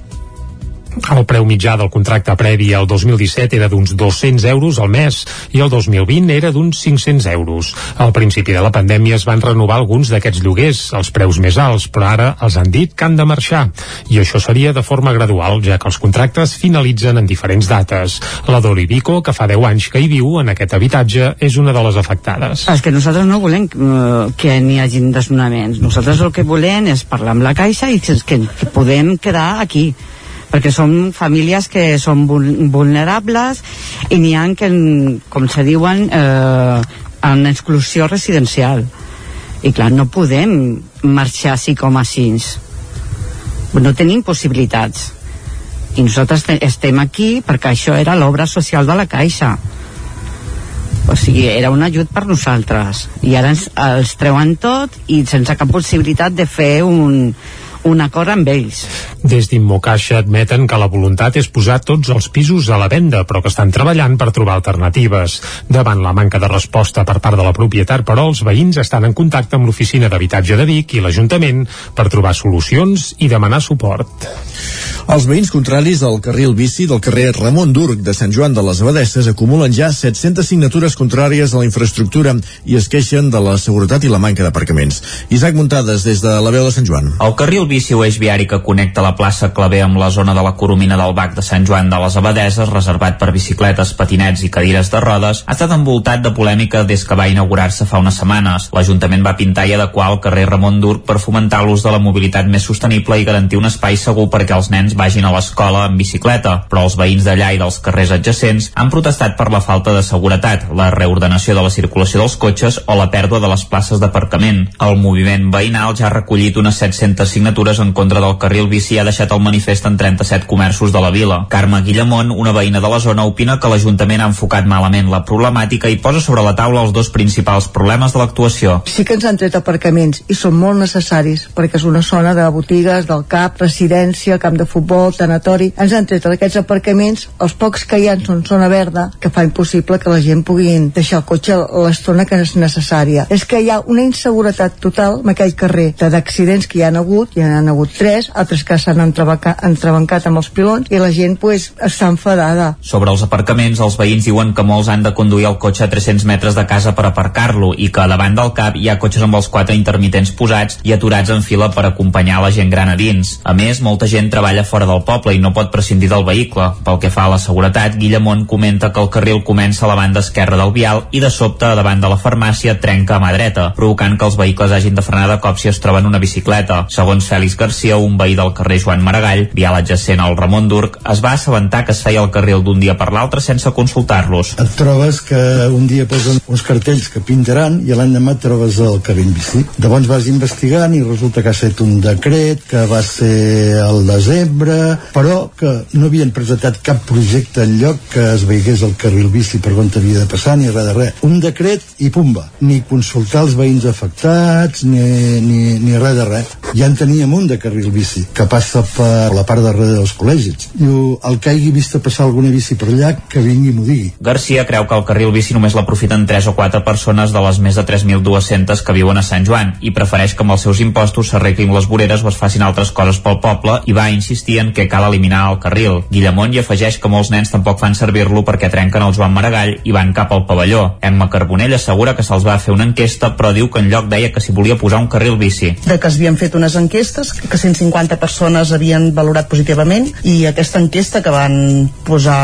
el preu mitjà del contracte previ al 2017 era d'uns 200 euros al mes i el 2020 era d'uns 500 euros. Al principi de la pandèmia es van renovar alguns d'aquests lloguers, els preus més alts, però ara els han dit que han de marxar. I això seria de forma gradual, ja que els contractes finalitzen en diferents dates. La Dori Vico, que fa 10 anys que hi viu en aquest habitatge, és una de les afectades. És que nosaltres no volem uh, que n'hi hagin desnonaments. Nosaltres el que volem és parlar amb la Caixa i que podem quedar aquí perquè són famílies que són vulnerables i n'hi ha que, com se diuen, eh, en exclusió residencial. I clar, no podem marxar així com així. No tenim possibilitats. I nosaltres estem aquí perquè això era l'obra social de la Caixa. O sigui, era un ajut per nosaltres. I ara ens, els treuen tot i sense cap possibilitat de fer un, un acord amb ells. Des d'Immocaixa admeten que la voluntat és posar tots els pisos a la venda, però que estan treballant per trobar alternatives. Davant la manca de resposta per part de la propietat, però els veïns estan en contacte amb l'oficina d'habitatge de Vic i l'Ajuntament per trobar solucions i demanar suport. Els veïns contraris al carril bici del carrer Ramon Durc de Sant Joan de les Abadesses acumulen ja 700 signatures contràries a la infraestructura i es queixen de la seguretat i la manca d'aparcaments. Isaac Muntades, des de la veu de Sant Joan. El carril bici o eix viari que connecta la plaça Clavé amb la zona de la Coromina del Bac de Sant Joan de les Abadeses, reservat per bicicletes, patinets i cadires de rodes, ha estat envoltat de polèmica des que va inaugurar-se fa unes setmanes. L'Ajuntament va pintar i adequar el carrer Ramon Durc per fomentar l'ús de la mobilitat més sostenible i garantir un espai segur perquè els nens vagin a l'escola en bicicleta, però els veïns d'allà i dels carrers adjacents han protestat per la falta de seguretat, la reordenació de la circulació dels cotxes o la pèrdua de les places d'aparcament. El moviment veïnal ja ha recollit unes 700 signatures en contra del carril bici ha deixat el manifest en 37 comerços de la vila. Carme Guillamont, una veïna de la zona, opina que l'Ajuntament ha enfocat malament la problemàtica i posa sobre la taula els dos principals problemes de l'actuació. Sí que ens han tret aparcaments i són molt necessaris perquè és una zona de botigues, del CAP, residència, camp de futbol, tanatori. Ens han tret aquests aparcaments, els pocs que hi ha són zona verda, que fa impossible que la gent pugui deixar el cotxe l'estona que és necessària. És que hi ha una inseguretat total en aquell carrer d'accidents que hi han hagut, hi han hagut tres, altres que s'han entrebancat amb els pilons i la gent pues, està enfadada. Sobre els aparcaments, els veïns diuen que molts han de conduir el cotxe a 300 metres de casa per aparcar-lo i que davant del cap hi ha cotxes amb els quatre intermitents posats i aturats en fila per acompanyar la gent gran a dins. A més, molta gent treballa fora del poble i no pot prescindir del vehicle. Pel que fa a la seguretat, Guillemont comenta que el carril comença a la banda esquerra del vial i de sobte, davant de la farmàcia, trenca a mà dreta, provocant que els vehicles hagin de frenar de cop si es troben una bicicleta. Segons Fèlix Garcia, un veí del carrer Joan Maragall, vial adjacent al Ramon Durc, es va assabentar que es feia el carril d'un dia per l'altre sense consultar-los. Et trobes que un dia posen uns cartells que pintaran i l'endemà et trobes el carril bici. Llavors vas investigant i resulta que ha estat un decret que va ser al desembre, però que no havien presentat cap projecte en lloc que es veigués el carril bici per on havia de passar ni res de res. Un decret i pumba. Ni consultar els veïns afectats ni, ni, ni res de res. Ja en teníem un de carril bici que passa per la part darrere dels col·legis. Diu, el que hagi vist passar alguna bici per allà, que vingui i m'ho digui. Garcia creu que el carril bici només l'aprofiten 3 o 4 persones de les més de 3.200 que viuen a Sant Joan i prefereix que amb els seus impostos s'arreglin les voreres o es facin altres coses pel poble i va insistir en que cal eliminar el carril. Guillemont hi afegeix que molts nens tampoc fan servir-lo perquè trenquen el Joan Maragall i van cap al pavelló. Emma Carbonell assegura que se'ls va fer una enquesta però diu que en lloc deia que s'hi volia posar un carril bici. De que es havien fet unes enquestes, que 150 persones havien valorat positivament i aquesta enquesta que van posar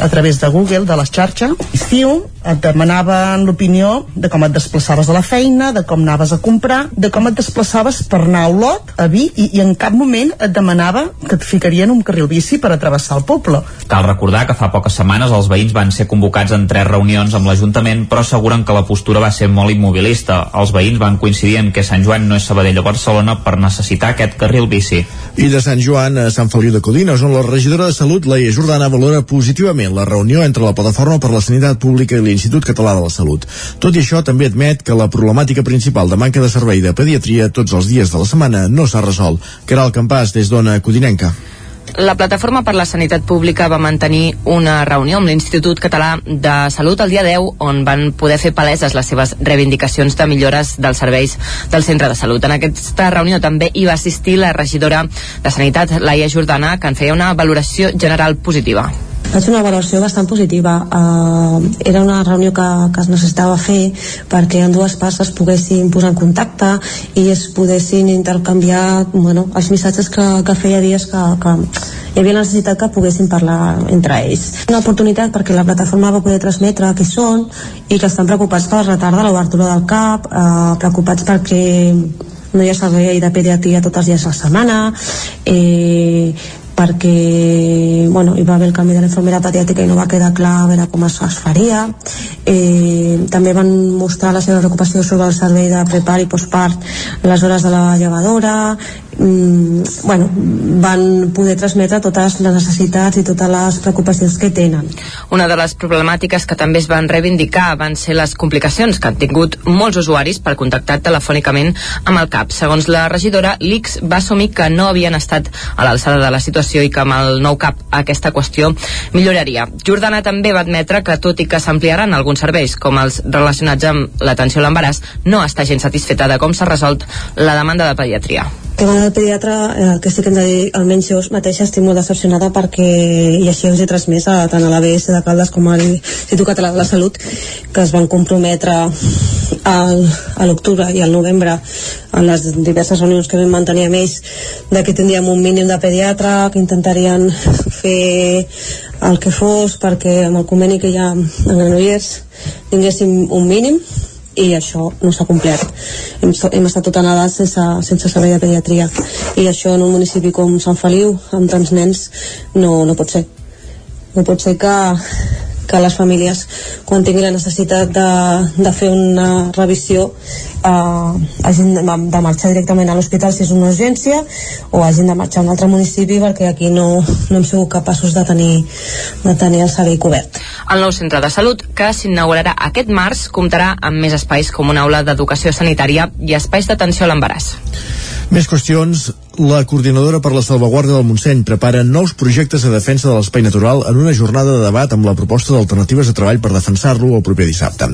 a través de Google, de les xarxes, estiu, et demanaven l'opinió de com et desplaçaves a la feina, de com anaves a comprar, de com et desplaçaves per anar a Olot, a Vic, i, i en cap moment et demanava que et ficarien un carril bici per atravessar el poble. Cal recordar que fa poques setmanes els veïns van ser convocats en tres reunions amb l'Ajuntament, però asseguren que la postura va ser molt immobilista. Els veïns van coincidir en que Sant Joan no és Sabadell o Barcelona per necessitar aquest carril bici. I de Sant Joan a Sant Feliu de Codines, on la regidora de Salut, Laia Jordana, valora positivament la reunió entre la Plataforma per la Sanitat Pública i l'Institut Català de la Salut. Tot i això, també admet que la problemàtica principal de manca de servei de pediatria tots els dies de la setmana no s'ha resolt. Caral Campàs, des d'Ona Codinenca. La Plataforma per la Sanitat Pública va mantenir una reunió amb l'Institut Català de Salut el dia 10 on van poder fer paleses les seves reivindicacions de millores dels serveis del centre de salut. En aquesta reunió també hi va assistir la regidora de Sanitat, Laia Jordana, que en feia una valoració general positiva. Fer una valoració bastant positiva. Uh, era una reunió que, que es necessitava fer perquè en dues parts es poguessin posar en contacte i es poguessin intercanviar bueno, els missatges que, que feia dies que, que hi havia la necessitat que poguessin parlar entre ells. Una oportunitat perquè la plataforma va poder transmetre què són i que estan preocupats per retard de l'obertura del CAP, uh, preocupats perquè no hi ha servei de pediatria tots els dies a la setmana eh, perquè bueno, hi va haver el canvi de l'infermera pediàtrica i no va quedar clar a veure com es, es faria. Eh, també van mostrar la seva preocupació sobre el servei de prepar i postpart les hores de la llevadora mm, bueno, van poder transmetre totes les necessitats i totes les preocupacions que tenen. Una de les problemàtiques que també es van reivindicar van ser les complicacions que han tingut molts usuaris per contactar telefònicament amb el CAP. Segons la regidora, l'ICS va assumir que no havien estat a l'alçada de la situació i que amb el nou CAP aquesta qüestió milloraria. Jordana també va admetre que tot i que s'ampliaran alguns serveis com els relacionats amb l'atenció a l'embaràs, no està gens satisfeta de com s'ha resolt la demanda de pediatria tema del pediatre, eh, que sí que hem de dir, almenys jo mateixa estic molt decepcionada perquè, i així us he transmès a, tant a l'ABS de Caldes com a l'Institut Català de la Salut, que es van comprometre al, a l'octubre i al novembre en les diverses reunions que vam mantenir amb ells de que tindríem un mínim de pediatre, que intentarien fer el que fos perquè amb el conveni que hi ha en Granollers tinguéssim un mínim i això no s'ha complert. Hem, hem estat tot anades sense, sense servei de pediatria. I això en un municipi com Sant Feliu amb tants nens no, no pot ser. No pot ser que, que les famílies quan tinguin la necessitat de, de fer una revisió eh, hagin de, de marxar directament a l'hospital si és una urgència o hagin de marxar a un altre municipi perquè aquí no, no hem sigut capaços de tenir, de tenir el servei cobert. El nou centre de salut, que s'inaugurarà aquest març, comptarà amb més espais com una aula d'educació sanitària i espais d'atenció a l'embaràs. Més qüestions. La coordinadora per la salvaguarda del Montseny prepara nous projectes de defensa de l'espai natural en una jornada de debat amb la proposta d'alternatives de treball per defensar-lo el proper dissabte.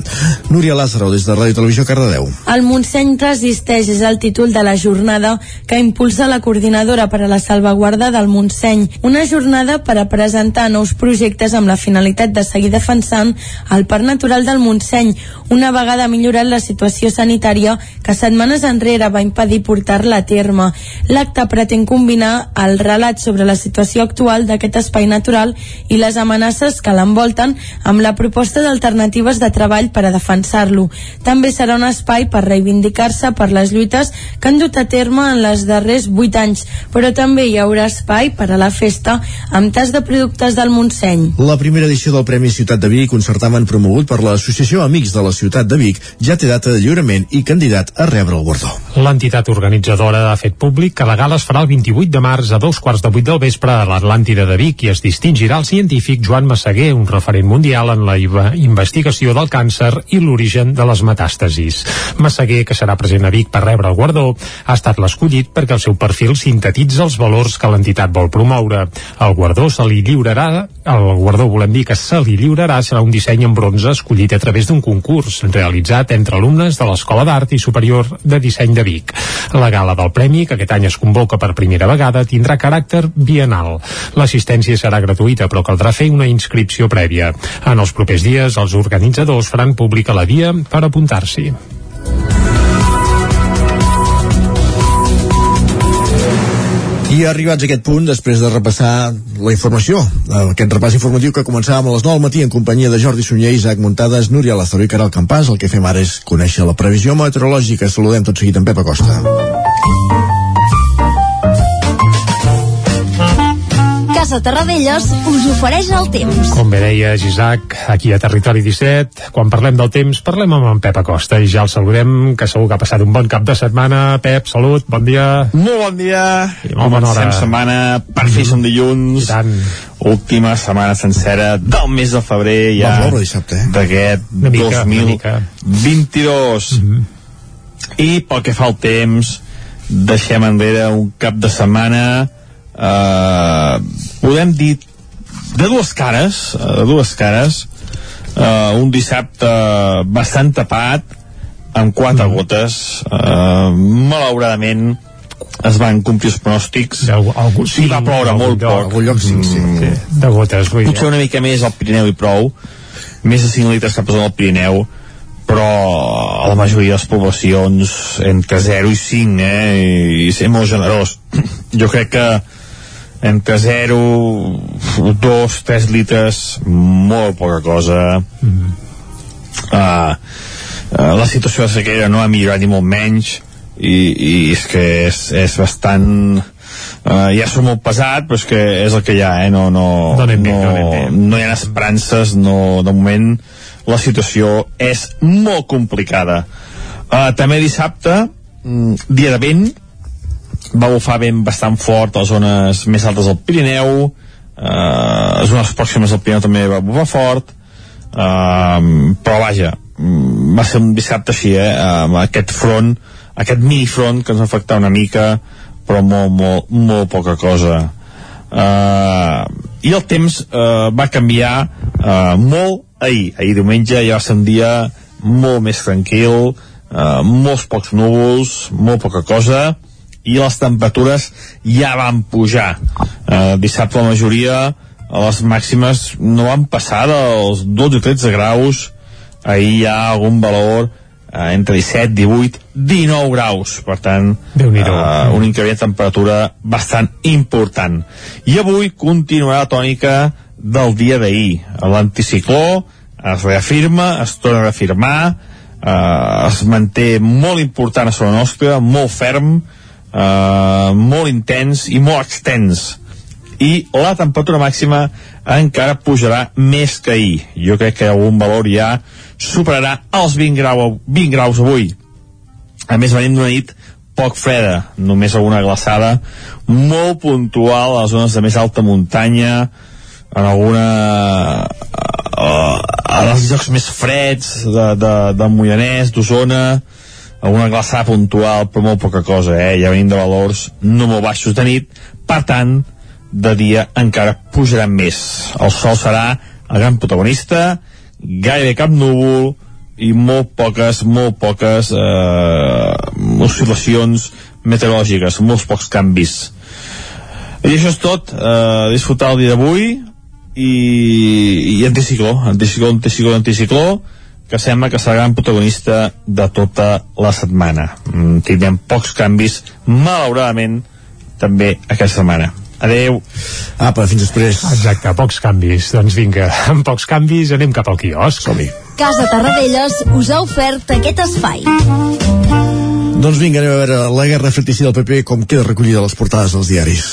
Núria Lázaro, des de Ràdio Televisió Cardedeu. El Montseny resisteix és el títol de la jornada que impulsa la coordinadora per a la salvaguarda del Montseny. Una jornada per a presentar nous projectes amb la finalitat de seguir defensant el parc natural del Montseny, una vegada millorat la situació sanitària que setmanes enrere va impedir portar-la terme. L'acte pretén combinar el relat sobre la situació actual d'aquest espai natural i les amenaces que l'envolten amb la proposta d'alternatives de treball per a defensar-lo. També serà un espai per reivindicar-se per les lluites que han dut a terme en les darrers 8 anys, però també hi haurà espai per a la festa amb tas de productes del Montseny. La primera edició del Premi Ciutat de Vic, un certamen promogut per l'Associació Amics de la Ciutat de Vic, ja té data de lliurament i candidat a rebre el guardó. L'entitat organitzadora ha fet públic que la gala es farà el 28 de març a dos quarts de vuit del vespre a l'Atlàntida de Vic i es distingirà el científic Joan Massaguer, un referent mundial en la investigació del càncer i l'origen de les metàstasis. Massaguer, que serà present a Vic per rebre el guardó, ha estat l'escollit perquè el seu perfil sintetitza els valors que l'entitat vol promoure. El guardó se li lliurarà, el guardó volem dir que se li lliurarà serà un disseny en bronze escollit a través d'un concurs realitzat entre alumnes de l'Escola d'Art i Superior de Disseny de Vic. La gala del Premi, que aquest any es convoca per primera vegada, tindrà caràcter bienal. L'assistència serà gratuïta, però caldrà fer una inscripció prèvia. En els propers dies, els organitzadors faran pública la via per apuntar-s'hi. I arribats a aquest punt, després de repassar la informació, aquest repàs informatiu que començàvem a les 9 del matí en companyia de Jordi Sunyer, Isaac Muntades, Núria Lázaro i Caral Campàs, el que fem ara és conèixer la previsió meteorològica. Saludem tot seguit en Pep Acosta. Casa Terradellos us ofereix el temps. Com bé deies, Isaac, aquí a Territori 17, quan parlem del temps, parlem amb en Pep Acosta i ja el saludem, que segur que ha passat un bon cap de setmana. Pep, salut, bon dia. Molt bon dia. I molt bona hora. Setmana, per fi som dilluns. I tant. Última setmana sencera del mes de febrer ja. Eh? D'aquest Una mica, una mica. 2022. Mm -hmm. I pel que fa al temps, deixem enrere un cap de setmana eh, podem dir de dues cares eh, de dues cares. Eh, un dissabte bastant tapat amb quatre mm. gotes. Eh, malauradament es van complir els pronòstics. Algú, algú, sí, va ploure molt lloc, poc. lloc sí, sí, Mm. sí. de gotes vull potser una mica més al Pirineu i prou. Més de 5 litres cap al Pirineu. Però a la majoria de les poblacions entre 0 i 5 eh, i ser molt generós. Jo crec que entre 0 2, 3 litres molt poca cosa mm -hmm. uh, uh, la situació de sequera no ha millorat ni molt menys i, i és que és, és bastant uh, ja som molt pesat però és que és el que hi ha eh? no, no, Donem no, bé. no hi ha esperances no, de moment la situació és molt complicada. Uh, també dissabte, mm, dia de vent, va bufar vent bastant fort a les zones més altes del Pirineu, uh, les zones pròximes del Pirineu també va bufar fort, uh, però vaja, mm, va ser un dissabte així, eh, amb aquest front, aquest minifront que ens va afectar una mica, però molt, molt, molt poca cosa. Uh, I el temps uh, va canviar uh, molt ahir. Ahir diumenge ja va ser un dia molt més tranquil, uh, molts pocs núvols, molt poca cosa, i les temperatures ja van pujar. Uh, dissabte la majoria a les màximes no van passar dels 12 o 13 graus, ahir hi ha algun valor eh, entre 17, 18, 19 graus. Per tant, eh, un increment de temperatura bastant important. I avui continuarà la tònica del dia d'ahir. L'anticicló es reafirma, es torna a reafirmar, eh, es manté molt important a sobre nostra, molt ferm, eh, molt intens i molt extens i la temperatura màxima encara pujarà més que ahir. Jo crec que algun valor ja superarà els 20, grau, 20 graus avui. A més, venim d'una nit poc freda, només alguna glaçada molt puntual a les zones de més alta muntanya, en alguna... Uh, a els llocs més freds de, de, de Moianès, d'Osona, alguna glaçada puntual, però molt poca cosa, eh? Ja venim de valors no molt baixos de nit, per tant, de dia encara pujaran més. El sol serà el gran protagonista, gairebé cap núvol i molt poques, molt poques eh, oscil·lacions meteorològiques, molts pocs canvis. I això és tot, eh, disfrutar el dia d'avui i, i anticicló, anticicló, anticicló, anticicló, que sembla que serà el gran protagonista de tota la setmana. Mm, tindrem pocs canvis, malauradament, també aquesta setmana. Adeu. Apa, fins després. Exacte, pocs canvis. Doncs vinga, amb pocs canvis anem cap al quiosc. som -hi. Casa Tarradellas us ha ofert aquest espai. Doncs vinga, anem a veure la guerra fratricida del PP com queda recollida a les portades dels diaris.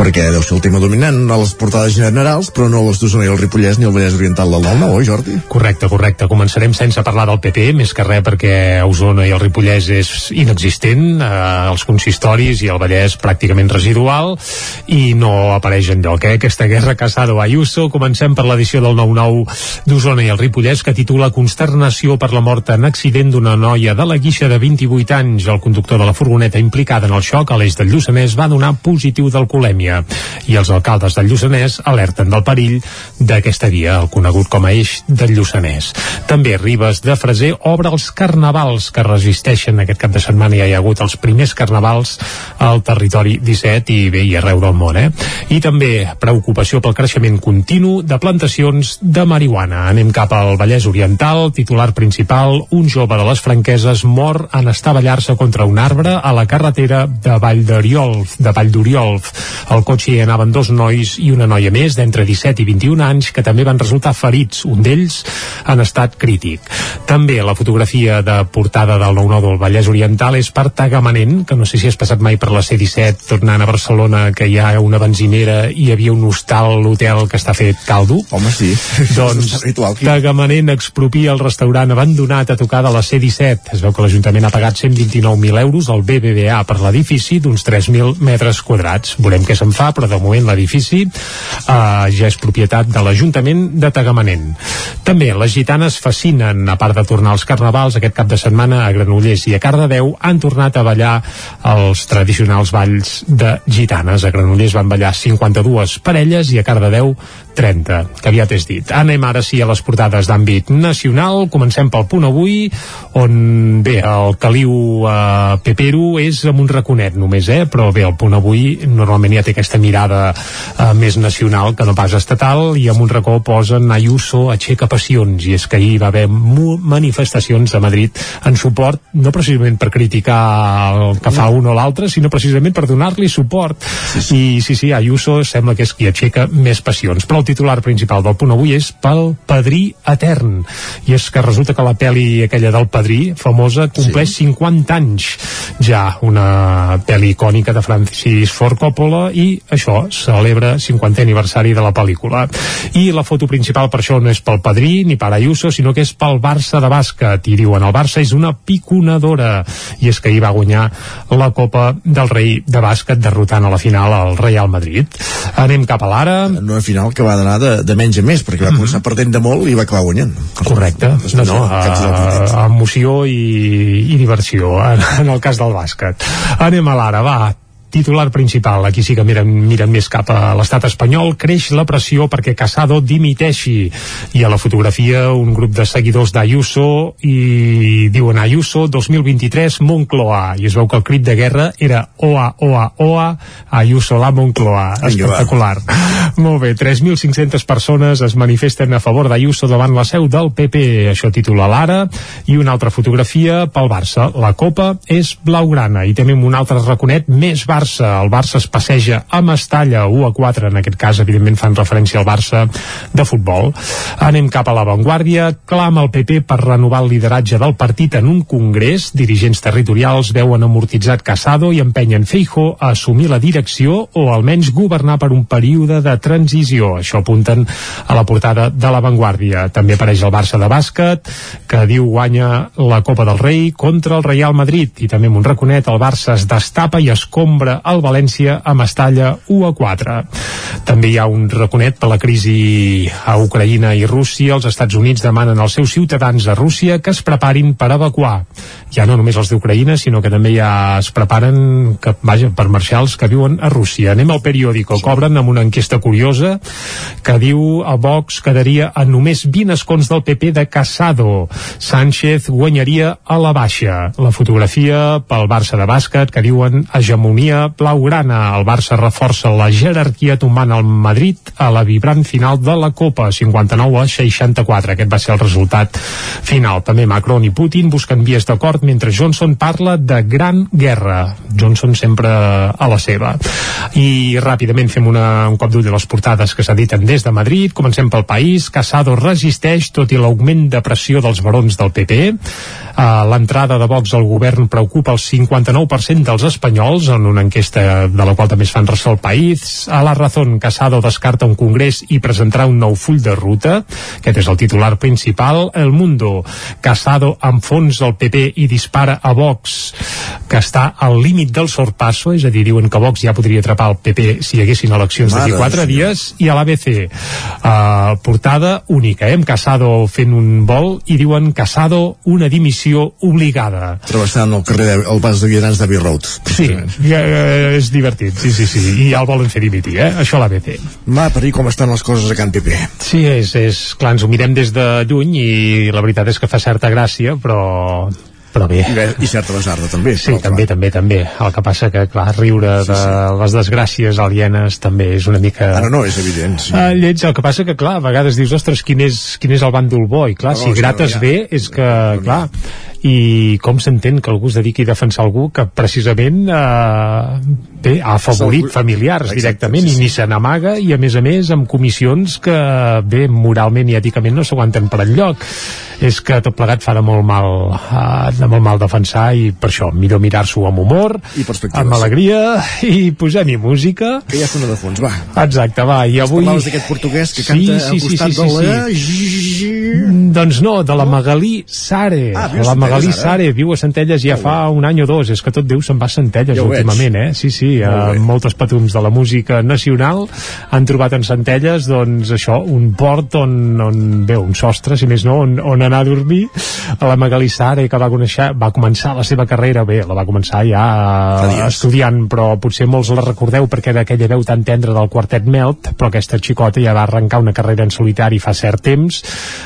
Perquè deu ser el tema dominant a les portades generals, però no a les d'Osona i el Ripollès ni el Vallès Oriental del 9 oi, Jordi? Correcte, correcte. Començarem sense parlar del PP, més que res perquè Osona i el Ripollès és inexistent, eh, els consistoris i el Vallès pràcticament residual, i no apareix en lloc, eh? Aquesta guerra Casado Ayuso. Comencem per l'edició del 9-9 d'Osona i el Ripollès, que titula Consternació per la mort en accident d'una noia de la guixa de 28 anys. El conductor de la furgoneta implicada en el xoc a l'eix del Lluçanès va donar positiu d'alcoholèmia i els alcaldes del Lluçanès alerten del perill d'aquesta via, el conegut com a eix del Lluçanès. També Ribes de Freser obre els carnavals que resisteixen aquest cap de setmana. Ja hi ha hagut els primers carnavals al territori 17 i bé, i arreu del món, eh? I també preocupació pel creixement continu de plantacions de marihuana. Anem cap al Vallès Oriental, titular principal, un jove de les franqueses mor en estavellar-se contra un arbre a la carretera de Vall d'Oriolf, de Vall d'Oriolf. Al cotxe hi anaven dos nois i una noia més d'entre 17 i 21 anys que també van resultar ferits, un d'ells en estat crític. També la fotografia de portada del 9-9 del Vallès Oriental és per Tagamanent, que no sé si has passat mai per la C-17 tornant a Barcelona, que hi ha una benzinera i hi havia un hostal, l'hotel que està fet caldo. Home, sí. Doncs Ritual. Tagamanent expropia el restaurant abandonat a tocar de la C-17. Es veu que l'Ajuntament ha pagat 129.000 euros al BBVA per l'edifici d'uns 3.000 metres quadrats. Veurem què se'n fa, però de moment l'edifici eh, ja és propietat de l'Ajuntament de Tagamanent. També les gitanes fascinen, a part de tornar als carnavals, aquest cap de setmana a Granollers i a Cardedeu han tornat a ballar els tradicionals balls de gitanes. A Granollers van ballar 52 parelles i a Cardedeu 30, que aviat és dit. Anem ara sí a les portades d'àmbit nacional. Comencem pel punt avui, on bé, el caliu eh, Pepero és amb un raconet només, eh? però bé, el punt avui normalment ja té aquesta mirada eh, més nacional que no pas estatal i amb un racó posen Ayuso aixeca passions i és que ahir va haver manifestacions a Madrid en suport, no precisament per criticar el que fa un o l'altre, sinó precisament per donar-li suport. Sí, sí. I sí, sí, Ayuso sembla que és qui aixeca més passions. Però el titular principal del punt avui és pel Padrí Etern. I és que resulta que la pel·li aquella del Padrí, famosa, compleix sí. 50 anys ja, una pel·li icònica de Francis Ford Coppola i això, celebra 50è aniversari de la pel·lícula. I la foto principal per això no és pel Padrí ni per Ayuso, sinó que és pel Barça de bàsquet. I diuen, el Barça és una piconadora. I és que ahir va guanyar la Copa del Rei de bàsquet derrotant a la final al Real Madrid. Anem cap a l'ara. En una final que va anar de, de menys a més, perquè va començar mm -hmm. perdent de molt i va acabar guanyant. Correcte. No, no, uh, emoció i, i diversió en, en el cas del bàsquet. Anem a l'ara, va titular principal, aquí sí que miren, miren més cap a l'estat espanyol, creix la pressió perquè Casado dimiteixi. I a la fotografia un grup de seguidors d'Ayuso i diuen Ayuso 2023 Moncloa. I es veu que el crit de guerra era OA, OA, OA, Ayuso la Moncloa. Espectacular. Molt bé, 3.500 persones es manifesten a favor d'Ayuso davant la seu del PP. Això titula l'Ara. I una altra fotografia pel Barça. La Copa és blaugrana. I tenim un altre raconet més baix Barça. El Barça es passeja a Mestalla, 1 a 4, en aquest cas, evidentment, fan referència al Barça de futbol. Anem cap a l'avantguàrdia. Clama el PP per renovar el lideratge del partit en un congrés. Dirigents territorials veuen amortitzat Casado i empenyen Feijo a assumir la direcció o almenys governar per un període de transició. Això apunten a la portada de l'avantguàrdia. També apareix el Barça de bàsquet, que diu guanya la Copa del Rei contra el Real Madrid. I també amb un raconet el Barça es destapa i escombra sobre el València a Mestalla 1 a 4. També hi ha un raconet per la crisi a Ucraïna i Rússia. Els Estats Units demanen als seus ciutadans a Rússia que es preparin per evacuar. Ja no només els d'Ucraïna, sinó que també ja es preparen que, vaja, per marxar els que viuen a Rússia. Anem al periòdico. Cobren amb una enquesta curiosa que diu a Vox quedaria a només 20 escons del PP de Casado. Sánchez guanyaria a la baixa. La fotografia pel Barça de bàsquet que diuen hegemonia blaugrana. El Barça reforça la jerarquia tombant al Madrid a la vibrant final de la Copa, 59 a 64. Aquest va ser el resultat final. També Macron i Putin busquen vies d'acord mentre Johnson parla de gran guerra. Johnson sempre a la seva. I ràpidament fem una, un cop d'ull de les portades que s'editen des de Madrid. Comencem pel país. Casado resisteix tot i l'augment de pressió dels barons del PP. Uh, L'entrada de Vox al govern preocupa el 59% dels espanyols en una enquesta de la qual també es fan ressò el país. A la Razón, Casado descarta un congrés i presentarà un nou full de ruta. Aquest és el titular principal. El Mundo, Casado enfons el PP i dispara a Vox, que està al límit del sorpasso, és a dir, diuen que Vox ja podria atrapar el PP si hi haguessin eleccions d'aquí quatre dies, i a l'ABC, uh, portada única, eh? amb Casado fent un vol, i diuen Casado una dimissió obligada. Travessant el carrer, de, el pas de Vianants de Road. Sí, ja, eh, és divertit, sí, sí, sí. I ja el volen fer dimitir, eh? Això a l'ABC. Va, per dir com estan les coses a Can PP. Sí, és, és, clar, ens ho mirem des de lluny i la veritat és que fa certa gràcia, però però bé. I, certa besarda també. Sí, també, també, també. El que passa que, clar, riure sí, de sí. les desgràcies alienes també és una mica... Ara no, és evident. Sí. Uh, lleig, el que passa que, clar, a vegades dius, ostres, quin és, quin és el bàndol bo? I, clar, no, si grates ja. bé, és que, clar, i com s'entén que algú es dediqui a defensar algú que precisament eh, bé, ha afavorit familiars Exacte, directament sí, sí. i ni se n'amaga i a més a més amb comissions que bé, moralment i èticament no s'aguanten per enlloc. És que tot plegat fa de molt mal de molt mal defensar i per això millor mirar-s'ho amb humor I amb alegria i posem-hi música. Que ja sona de fons, va. Exacte, va, i avui parlaves d'aquest portuguès que canta sí, sí, al costat sí, sí, sí, de la... Sí. doncs no, de la Magalí Sare ah, la Magalí Sare viu a Centelles ja fa un any o dos. És que tot Déu se'n va a Centelles ja últimament, eh? sí, sí, uh, moltes patums de la música nacional han trobat en Centelles doncs això, un port on, on bé, un sostre, si més no, on, on anar a dormir. A la Magalí Sare que va, conèixer, va començar la seva carrera bé, la va començar ja uh, estudiant però potser molts la recordeu perquè era aquella veu tan tendra del quartet Melt però aquesta xicota ja va arrencar una carrera en solitari fa cert temps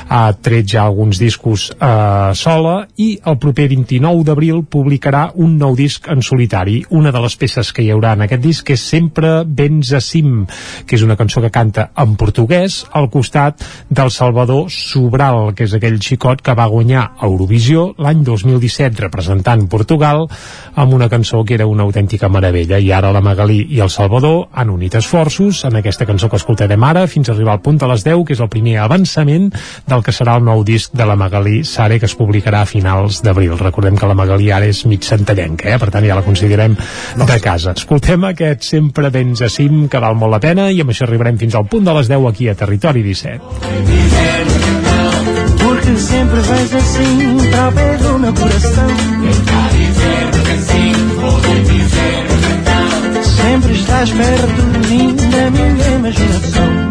ha tret ja alguns discos uh, sola i el proper 29 d'abril, publicarà un nou disc en solitari. Una de les peces que hi haurà en aquest disc és Sempre vens a cim, que és una cançó que canta en portuguès al costat del Salvador Sobral, que és aquell xicot que va guanyar Eurovisió l'any 2017 representant Portugal amb una cançó que era una autèntica meravella i ara la Magalí i el Salvador han unit esforços en aquesta cançó que escoltarem ara fins a arribar al punt de les 10 que és el primer avançament del que serà el nou disc de la Magalí Sare que es publicarà a finals d'abril. Recordem que la Magalí ara és mig centellenca eh? per tant ja la considerem de casa. Escoltem aquest Sempre vens a cim que val molt la pena i amb això arribarem fins al punt de les 10 aquí a Territori 17 Porque sempre vais assim para o pé do meu coração Tentar dizer que sim, poder dizer que não Sempre estás perto de mim, da minha imaginação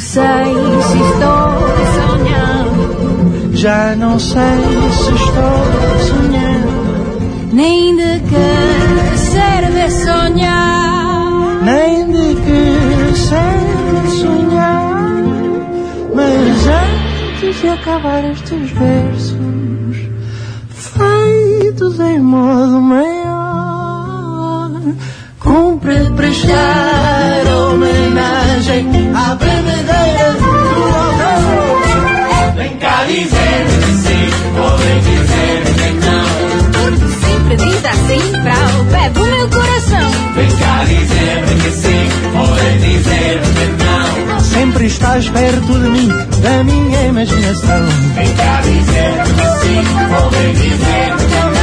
sei se estou sonhando, Já não sei se estou sonhando, nem de que serve sonhar. nem de que serve sonhar. Mas antes de acabar estes versos, feitos em modo maior, cumpre prestar homenagem à bebedeira do autor. Vem cá dizer que sim, ou vem dizer que não. Porque sempre diz assim para o pé do meu coração. Vem cá dizer que sim, ou vem dizer que não. Sempre estás perto de mim, da minha imaginação. Vem cá dizer que sim, ou vem dizer que não.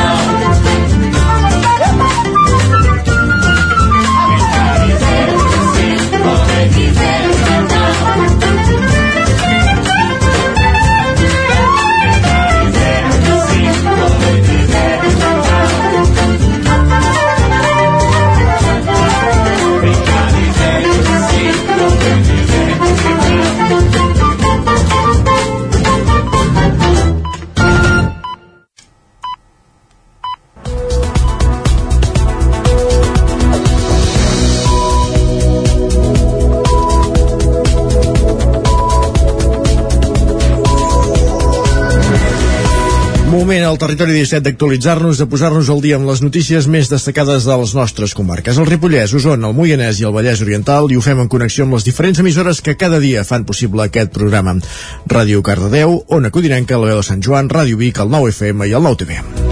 Moment al territori 17 d'actualitzar-nos, de posar-nos al dia amb les notícies més destacades de les nostres comarques. El Ripollès, Osona, el Moianès i el Vallès Oriental i ho fem en connexió amb les diferents emissores que cada dia fan possible aquest programa. Ràdio Cardedeu, Ona Codinenca, la veu de Sant Joan, Ràdio Vic, el 9 FM i el 9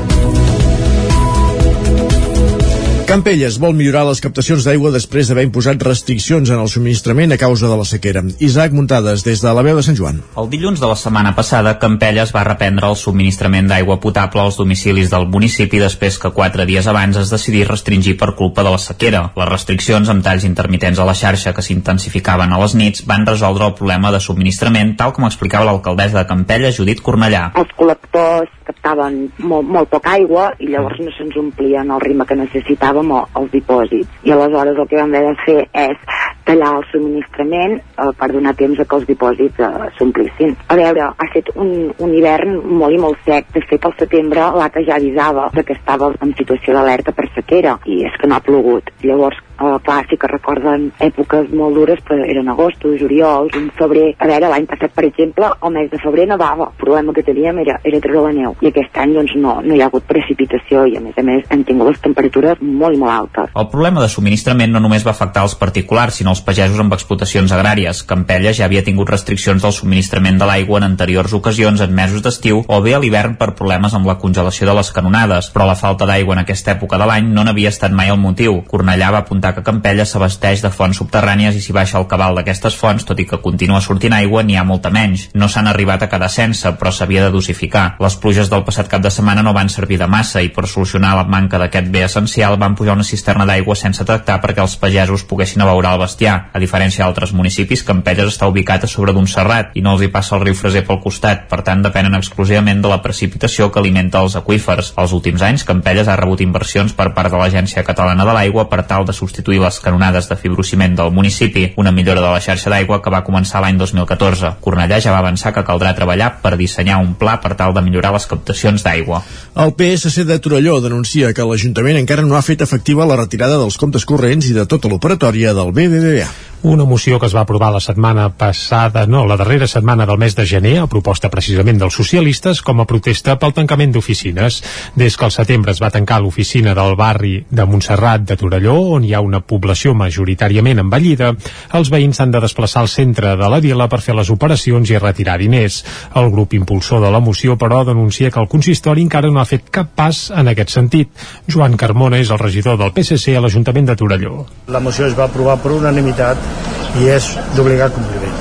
Campelles vol millorar les captacions d'aigua després d'haver imposat restriccions en el subministrament a causa de la sequera. Isaac Muntades, des de la veu de Sant Joan. El dilluns de la setmana passada, Campelles va reprendre el subministrament d'aigua potable als domicilis del municipi després que quatre dies abans es decidís restringir per culpa de la sequera. Les restriccions amb talls intermitents a la xarxa que s'intensificaven a les nits van resoldre el problema de subministrament, tal com explicava l'alcaldessa de Campelles, Judit Cornellà. els col·lectors captaven molt, molt poca aigua i llavors no se'ns omplien el ritme que necessitàvem o els dipòsits. I aleshores el que vam haver de fer és tallar el subministrament eh, per donar temps a que els dipòsits eh, s'omplissin. A veure, ha estat un, un hivern molt i molt sec. De fet, al setembre l'ACA ja avisava que estava en situació d'alerta per sequera i és que no ha plogut. Llavors, eh, clar, sí que recorden èpoques molt dures, però eren agostos, juliol, un febrer. A veure, l'any passat, per exemple, el mes de febrer nevava. El problema que teníem era, era treure la neu. I aquest any, doncs, no, no hi ha hagut precipitació i, a més a més, hem tingut les temperatures molt i molt altes. El problema de subministrament no només va afectar els particulars, sinó els pagesos amb explotacions agràries. Campelles ja havia tingut restriccions del subministrament de l'aigua en anteriors ocasions en mesos d'estiu o bé a l'hivern per problemes amb la congelació de les canonades, però la falta d'aigua en aquesta època de l'any no n'havia estat mai el motiu. Cornellà va apuntar comentar que Campella s'abasteix de fonts subterrànies i si baixa el cabal d'aquestes fonts, tot i que continua sortint aigua, n'hi ha molta menys. No s'han arribat a quedar sense, però s'havia de dosificar. Les pluges del passat cap de setmana no van servir de massa i per solucionar la manca d'aquest bé essencial van pujar una cisterna d'aigua sense tractar perquè els pagesos poguessin abeurar el bestiar. A diferència d'altres municipis, Campelles està ubicat a sobre d'un serrat i no els hi passa el riu Freser pel costat, per tant depenen exclusivament de la precipitació que alimenta els aqüífers. Els últims anys, Campelles ha rebut inversions per part de l'Agència Catalana de l'Aigua per tal de substituir les canonades de fibrociment del municipi, una millora de la xarxa d'aigua que va començar l'any 2014. Cornellà ja va avançar que caldrà treballar per dissenyar un pla per tal de millorar les captacions d'aigua. El PSC de Torelló denuncia que l'Ajuntament encara no ha fet efectiva la retirada dels comptes corrents i de tota l'operatòria del BBVA. Una moció que es va aprovar la setmana passada, no, la darrera setmana del mes de gener, a proposta precisament dels socialistes, com a protesta pel tancament d'oficines. Des que al setembre es va tancar l'oficina del barri de Montserrat de Torelló, on hi ha una població majoritàriament envellida, els veïns han de desplaçar al centre de la vila per fer les operacions i retirar diners. El grup impulsor de la moció, però, denuncia que el consistori encara no ha fet cap pas en aquest sentit. Joan Carmona és el regidor del PSC a l'Ajuntament de Torelló. La moció es va aprovar per unanimitat i és d'obligat compliment.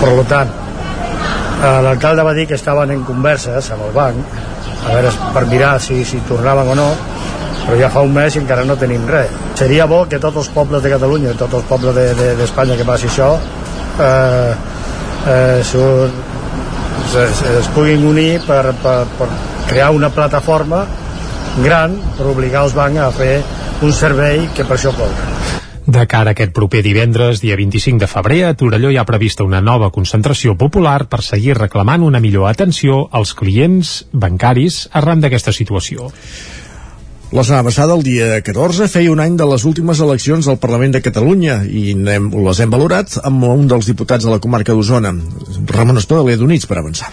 Per tant, eh, l'alcalde va dir que estaven en converses amb el banc a veure, per mirar si, si tornaven o no però ja fa un mes i encara no tenim res seria bo que tots els pobles de Catalunya tots els pobles d'Espanya de, de, que passi això eh, eh, sur, es, es puguin unir per, per, per crear una plataforma gran per obligar els bancs a fer un servei que per això cobren de cara a aquest proper divendres, dia 25 de febrer, a Torelló hi ha prevista una nova concentració popular per seguir reclamant una millor atenció als clients bancaris arran d'aquesta situació. La setmana passada, el dia 14, feia un any de les últimes eleccions del Parlament de Catalunya i hem, les hem valorat amb un dels diputats de la comarca d'Osona, Ramon Espadaler d'Units per avançar.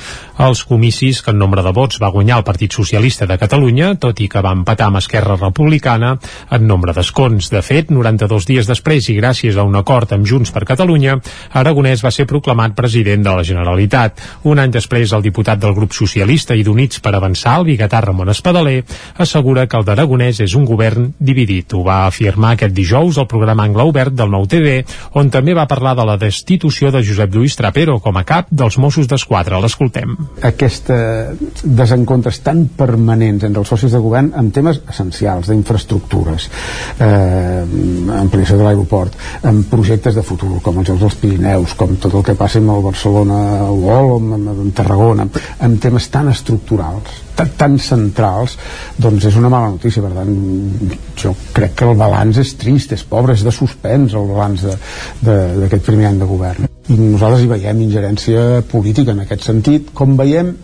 Els comicis que en nombre de vots va guanyar el Partit Socialista de Catalunya, tot i que va empatar amb Esquerra Republicana en nombre d'escons. De fet, 92 dies després i gràcies a un acord amb Junts per Catalunya, Aragonès va ser proclamat president de la Generalitat. Un any després, el diputat del grup socialista i d'Units per avançar, el biguetà Ramon Espadaler, assegura que el d'Aragonès Aragonès és un govern dividit. Ho va afirmar aquest dijous al programa Angle Obert del Nou TV, on també va parlar de la destitució de Josep Lluís Trapero com a cap dels Mossos d'Esquadra. L'escoltem. Aquesta desencontres tan permanents entre els socis de govern en temes essencials, d'infraestructures, eh, ampliació de l'aeroport, en projectes de futur, com els Jocs dels Pirineus, com tot el que passa amb el Barcelona World, amb, amb Tarragona, en temes tan estructurals tan, centrals doncs és una mala notícia per tant jo crec que el balanç és trist, és pobre, és de suspens el balanç d'aquest primer any de govern i nosaltres hi veiem ingerència política en aquest sentit com veiem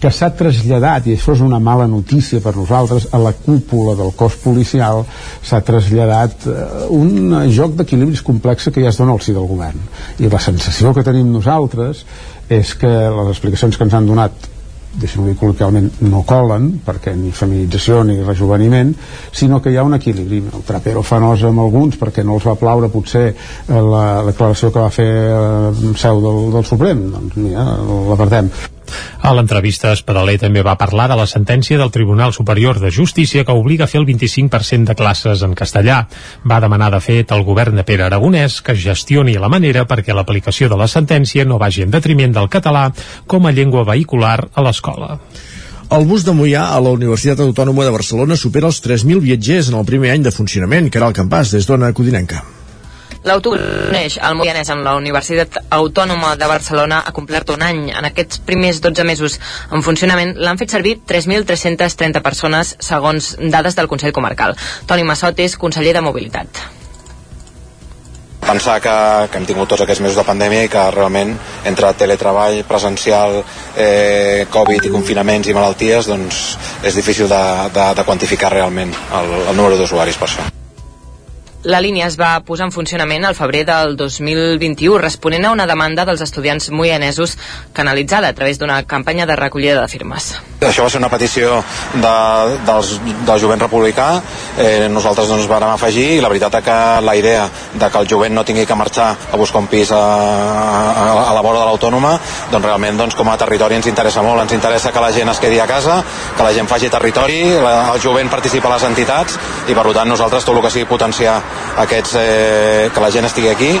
que s'ha traslladat, i això és una mala notícia per nosaltres, a la cúpula del cos policial s'ha traslladat eh, un joc d'equilibris complex que ja es dona al si del govern. I la sensació que tenim nosaltres és que les explicacions que ens han donat deixem-ho dir col·loquialment, no colen, perquè ni feminització ni rejuveniment, sinó que hi ha un equilibri. El Trapero fa nosa amb alguns perquè no els va plaure potser eh, la declaració que va fer eh, seu del, del Suprem. Doncs mira, la perdem. A l'entrevista, Espadaler també va parlar de la sentència del Tribunal Superior de Justícia que obliga a fer el 25% de classes en castellà. Va demanar, de fet, al govern de Pere Aragonès que gestioni la manera perquè l'aplicació de la sentència no vagi en detriment del català com a llengua vehicular a l'escola. El bus de Mollà a la Universitat Autònoma de Barcelona supera els 3.000 viatgers en el primer any de funcionament, que era el campàs des d'Ona Codinenca. L'autobús uneix el Moianès amb la Universitat Autònoma de Barcelona ha complert un any. En aquests primers 12 mesos en funcionament l'han fet servir 3.330 persones segons dades del Consell Comarcal. Toni Massot és conseller de Mobilitat pensar que, que hem tingut tots aquests mesos de pandèmia i que realment entre teletreball, presencial, eh, Covid i confinaments i malalties doncs és difícil de, de, de quantificar realment el, el número d'usuaris per això. La línia es va posar en funcionament al febrer del 2021, responent a una demanda dels estudiants moianesos canalitzada a través d'una campanya de recollida de firmes. Això va ser una petició de, dels, del jovent republicà, eh, nosaltres doncs vam afegir i la veritat és que la idea de que el jovent no tingui que marxar a buscar un pis a, a, a la vora de l'autònoma, doncs realment doncs, com a territori ens interessa molt, ens interessa que la gent es quedi a casa, que la gent faci territori, la, el jovent participa a les entitats i per tant nosaltres tot el que sigui potenciar aquests, eh, que la gent estigui aquí,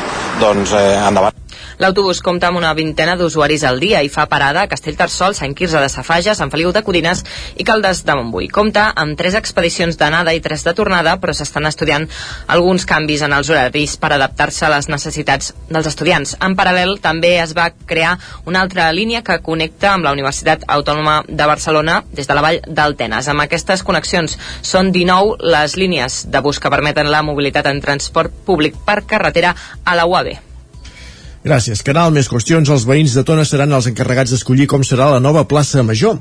doncs eh, endavant. L'autobús compta amb una vintena d'usuaris al dia i fa parada a Castellterçol, Sant Quirze de Safaja, Sant Feliu de Codines i Caldes de Montbui. Compta amb tres expedicions d'anada i tres de tornada, però s'estan estudiant alguns canvis en els horaris per adaptar-se a les necessitats dels estudiants. En paral·lel, també es va crear una altra línia que connecta amb la Universitat Autònoma de Barcelona des de la vall d'Altenes. Amb aquestes connexions són 19 les línies de bus que permeten la mobilitat en transport públic per carretera a la UAB. Gràcies. Canal Més Qüestions. Els veïns de Tona seran els encarregats d'escollir com serà la nova plaça Major.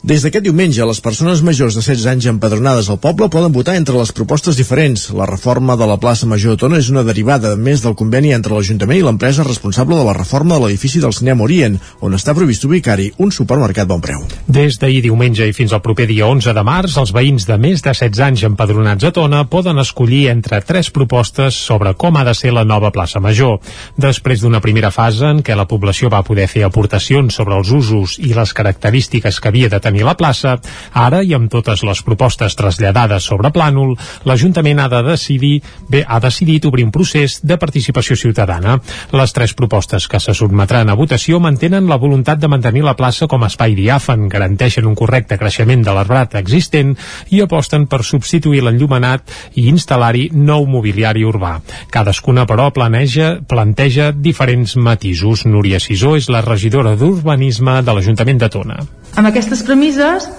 Des d'aquest diumenge, les persones majors de 16 anys empadronades al poble poden votar entre les propostes diferents. La reforma de la plaça Major Tona és una derivada, més del conveni entre l'Ajuntament i l'empresa responsable de la reforma de l'edifici del Cinema Orient, on està previst ubicar-hi un supermercat bon preu. Des d'ahir diumenge i fins al proper dia 11 de març, els veïns de més de 16 anys empadronats a Tona poden escollir entre tres propostes sobre com ha de ser la nova plaça Major. Després d'una primera fase en què la població va poder fer aportacions sobre els usos i les característiques que havia de tenir la plaça, ara i amb totes les propostes traslladades sobre plànol, l'Ajuntament ha de decidir bé, ha decidit obrir un procés de participació ciutadana. Les tres propostes que se sotmetran a votació mantenen la voluntat de mantenir la plaça com a espai diàfan, garanteixen un correcte creixement de l'arbrat existent i aposten per substituir l'enllumenat i instal·lar-hi nou mobiliari urbà. Cadascuna, però, planeja, planteja diferents matisos. Núria Sisó és la regidora d'Urbanisme de l'Ajuntament de Tona. Amb aquestes premisses,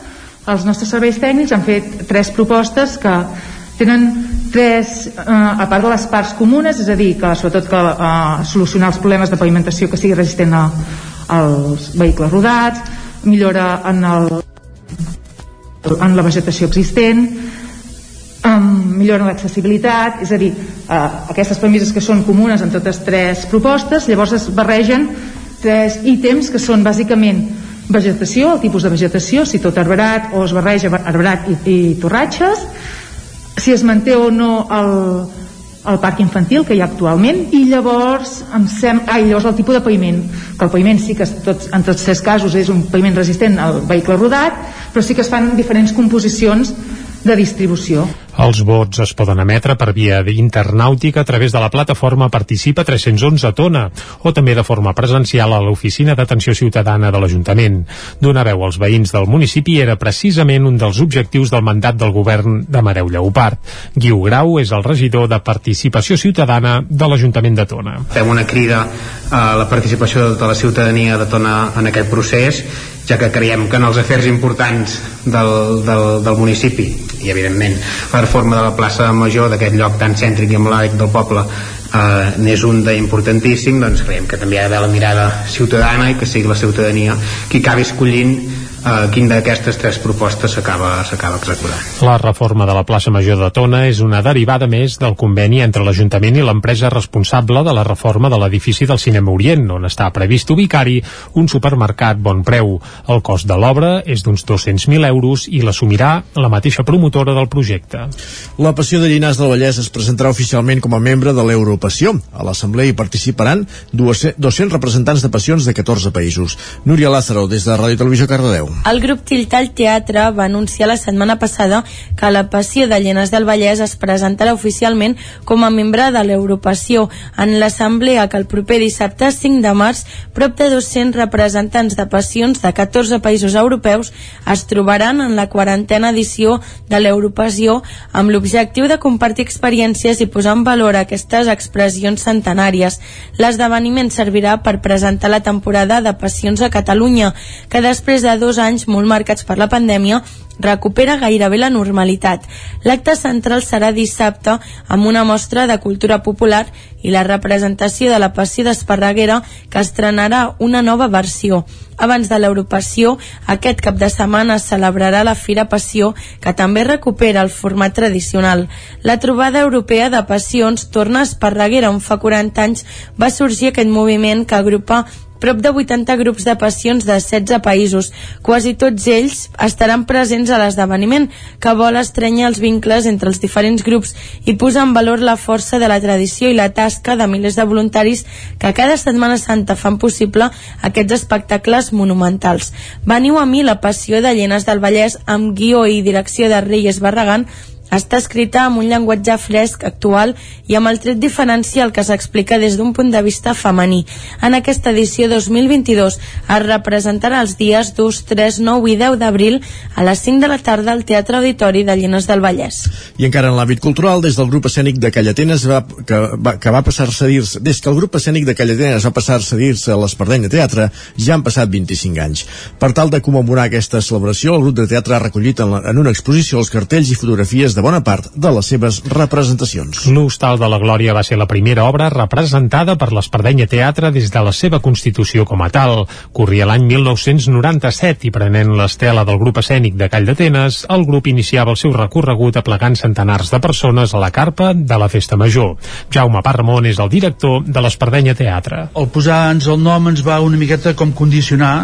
els nostres serveis tècnics han fet tres propostes que tenen tres, eh, a part de les parts comunes, és a dir, que sobretot que eh, solucionar els problemes de pavimentació que sigui resistent a, als vehicles rodats, millora en, el, en la vegetació existent, um, millora l'accessibilitat, és a dir, eh, aquestes premisses que són comunes en totes tres propostes, llavors es barregen tres ítems que són bàsicament vegetació, el tipus de vegetació, si tot arbrat o es barreja arbrat i, i torratges, si es manté o no el, el parc infantil que hi ha actualment i llavors em sem... ah, i llavors el tipus de paviment que el paviment sí que tots, en tots tres casos és un paviment resistent al vehicle rodat però sí que es fan diferents composicions de distribució els vots es poden emetre per via internàutica a través de la plataforma Participa 311 a Tona o també de forma presencial a l'Oficina d'Atenció Ciutadana de l'Ajuntament. Donar veu als veïns del municipi era precisament un dels objectius del mandat del govern de Mareu Lleopard. Guiu Grau és el regidor de Participació Ciutadana de l'Ajuntament de Tona. Fem una crida a la participació de la ciutadania de Tona en aquest procés ja que creiem que en els afers importants del, del, del municipi i evidentment la reforma de la plaça Major d'aquest lloc tan cèntric i emblemàtic del poble eh, n'és un d'importantíssim doncs creiem que també ha d'haver la mirada ciutadana i que sigui la ciutadania qui acabi escollint eh, quin d'aquestes tres propostes s'acaba executant. La reforma de la plaça Major de Tona és una derivada més del conveni entre l'Ajuntament i l'empresa responsable de la reforma de l'edifici del Cinema Orient, on està previst ubicar-hi un supermercat bon preu. El cost de l'obra és d'uns 200.000 euros i l'assumirà la mateixa promotora del projecte. La Passió de Llinars del Vallès es presentarà oficialment com a membre de l'Europassió. A l'assemblea hi participaran 200 representants de passions de 14 països. Núria Lázaro, des de Ràdio Televisió Cardedeu. El grup Tiltal Teatre va anunciar la setmana passada que la Passió de Llenes del Vallès es presentarà oficialment com a membre de l'Europassió en l'assemblea que el proper dissabte 5 de març prop de 200 representants de passions de 14 països europeus es trobaran en la quarantena edició de l'Europassió amb l'objectiu de compartir experiències i posar en valor aquestes expressions centenàries. L'esdeveniment servirà per presentar la temporada de Passions a Catalunya, que després de dos anys molt marcats per la pandèmia recupera gairebé la normalitat. L'acte central serà dissabte amb una mostra de cultura popular i la representació de la Passió d'Esparreguera que estrenarà una nova versió. Abans de l'Europació, aquest cap de setmana es celebrarà la Fira Passió, que també recupera el format tradicional. La trobada europea de passions torna a Esparreguera, on fa 40 anys va sorgir aquest moviment que agrupa prop de 80 grups de passions de 16 països. Quasi tots ells estaran presents a l'esdeveniment, que vol estrenyar els vincles entre els diferents grups i posar en valor la força de la tradició i la tasca de milers de voluntaris que cada Setmana Santa fan possible aquests espectacles monumentals. Veniu a mi la passió de Llenes del Vallès amb guió i direcció de Reyes Barragán està escrita amb un llenguatge fresc, actual i amb el tret diferencial que s'explica des d'un punt de vista femení. En aquesta edició 2022 es representarà els dies 2, 3, 9 i 10 d'abril a les 5 de la tarda al Teatre Auditori de Llenes del Vallès. I encara en l'àmbit cultural, des del grup escènic de Callatenes va, que, va, que va passar-se a dir-se, des que el grup escènic de Callatenes va passar-se a dir-se a l'Espardenya Teatre, ja han passat 25 anys. Per tal de commemorar aquesta celebració, el grup de teatre ha recollit en, la, en una exposició els cartells i fotografies de bona part de les seves representacions. L'Hostal de la Glòria va ser la primera obra representada per l'Espardenya Teatre des de la seva constitució com a tal. Corria l'any 1997 i prenent l'estela del grup escènic de Call d'Atenes, el grup iniciava el seu recorregut aplegant centenars de persones a la carpa de la Festa Major. Jaume Parramon és el director de l'Espardenya Teatre. El posar-nos el nom ens va una miqueta com condicionar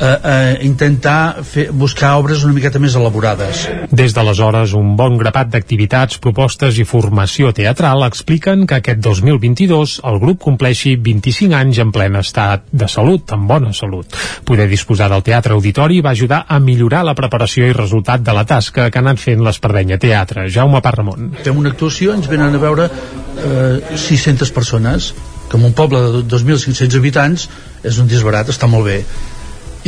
eh, eh, intentar fer, buscar obres una miqueta més elaborades. Des d'aleshores, un bon grapat d'activitats, propostes i formació teatral expliquen que aquest 2022 el grup compleixi 25 anys en ple estat de salut, en bona salut. Poder disposar del Teatre Auditori va ajudar a millorar la preparació i resultat de la tasca que han anat fent l'Espardenya Teatre. Jaume Parramon. Fem una actuació, ens venen a veure eh, 600 persones, que en un poble de 2.500 habitants és un disbarat, està molt bé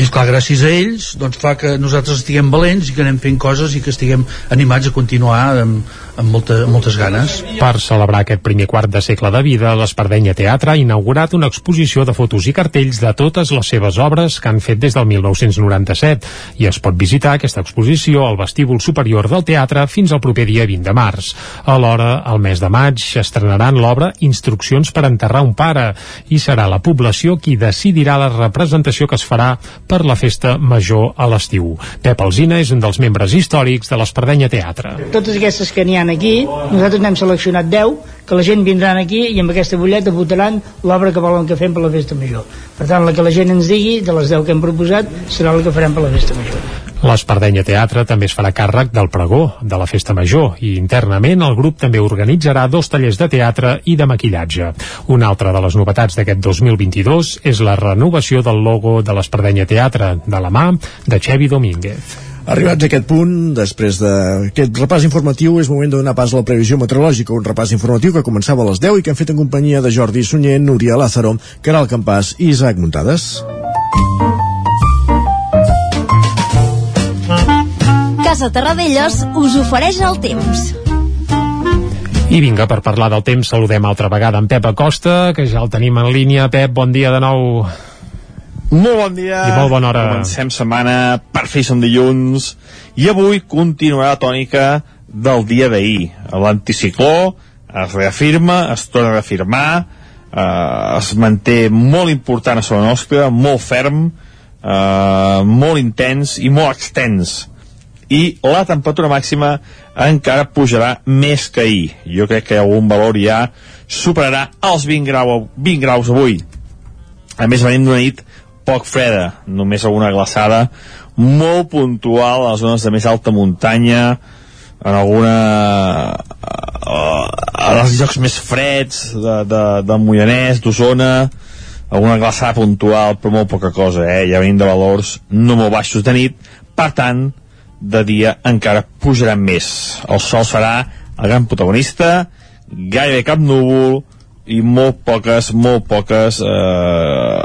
i esclar, gràcies a ells doncs fa que nosaltres estiguem valents i que anem fent coses i que estiguem animats a continuar amb, amb, molta, amb moltes ganes Per celebrar aquest primer quart de segle de vida l'Espardenya Teatre ha inaugurat una exposició de fotos i cartells de totes les seves obres que han fet des del 1997 i es pot visitar aquesta exposició al vestíbul superior del teatre fins al proper dia 20 de març Alhora, al mes de maig estrenaran l'obra Instruccions per enterrar un pare i serà la població qui decidirà la representació que es farà per la festa major a l'estiu. Pep Alzina és un dels membres històrics de l'Espardenya Teatre. Totes aquestes que n'hi ha aquí, nosaltres n'hem seleccionat 10, que la gent vindran aquí i amb aquesta butlleta votaran l'obra que volen que fem per la festa major. Per tant, la que la gent ens digui, de les 10 que hem proposat, serà la que farem per la festa major. L'Espardenya Teatre també es farà càrrec del pregó de la Festa Major i internament el grup també organitzarà dos tallers de teatre i de maquillatge. Una altra de les novetats d'aquest 2022 és la renovació del logo de l'Espardenya Teatre de la mà de Xevi Domínguez. Arribats a aquest punt, després d'aquest repàs informatiu, és moment de donar pas a la previsió meteorològica, un repàs informatiu que començava a les 10 i que hem fet en companyia de Jordi Sunyer, Núria Lázaro, Caral Campàs i Isaac Muntades. Casa Terradellos us ofereix el temps. I vinga, per parlar del temps, saludem altra vegada en Pep Acosta, que ja el tenim en línia. Pep, bon dia de nou. Molt bon dia. I molt bona hora. Comencem setmana, per fi som dilluns, i avui continuarà la tònica del dia d'ahir. L'anticicló es reafirma, es torna a reafirmar, eh, es manté molt important a sobre nostra, molt ferm, eh, molt intens i molt extens i la temperatura màxima encara pujarà més que ahir. Jo crec que algun valor ja superarà els 20, grau, 20 graus avui. A més, venim d'una nit poc freda, només alguna glaçada molt puntual a les zones de més alta muntanya, en alguna... a els llocs més freds de, de, de Moianès, d'Osona, alguna glaçada puntual, però molt poca cosa, eh? Ja venim de valors no molt baixos de nit, per tant, de dia encara pujaran més. El sol serà el gran protagonista, gairebé cap núvol i molt poques, molt poques eh,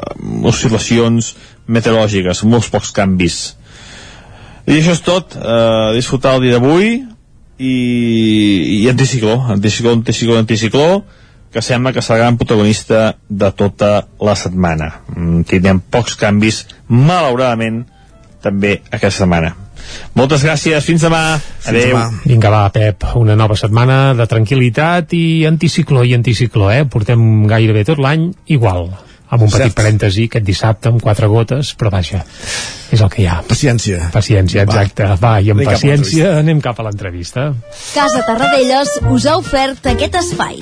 oscil·lacions meteorològiques, molts pocs canvis. I això és tot, eh, disfrutar el dia d'avui i, i anticicló, anticicló, anticicló, anticicló, que sembla que serà el gran protagonista de tota la setmana. Mm, tindrem pocs canvis, malauradament, també aquesta setmana. Moltes gràcies, fins demà. Adéu. Vinga, va, Pep, una nova setmana de tranquil·litat i anticicló i anticicló, eh? Portem gairebé tot l'any igual amb un petit Cert. parèntesi aquest dissabte amb quatre gotes, però vaja, és el que hi ha. Paciència. Paciència, exacte. Va, va i amb Anem cap paciència anem cap a l'entrevista. Casa Tarradellas us ha ofert aquest espai.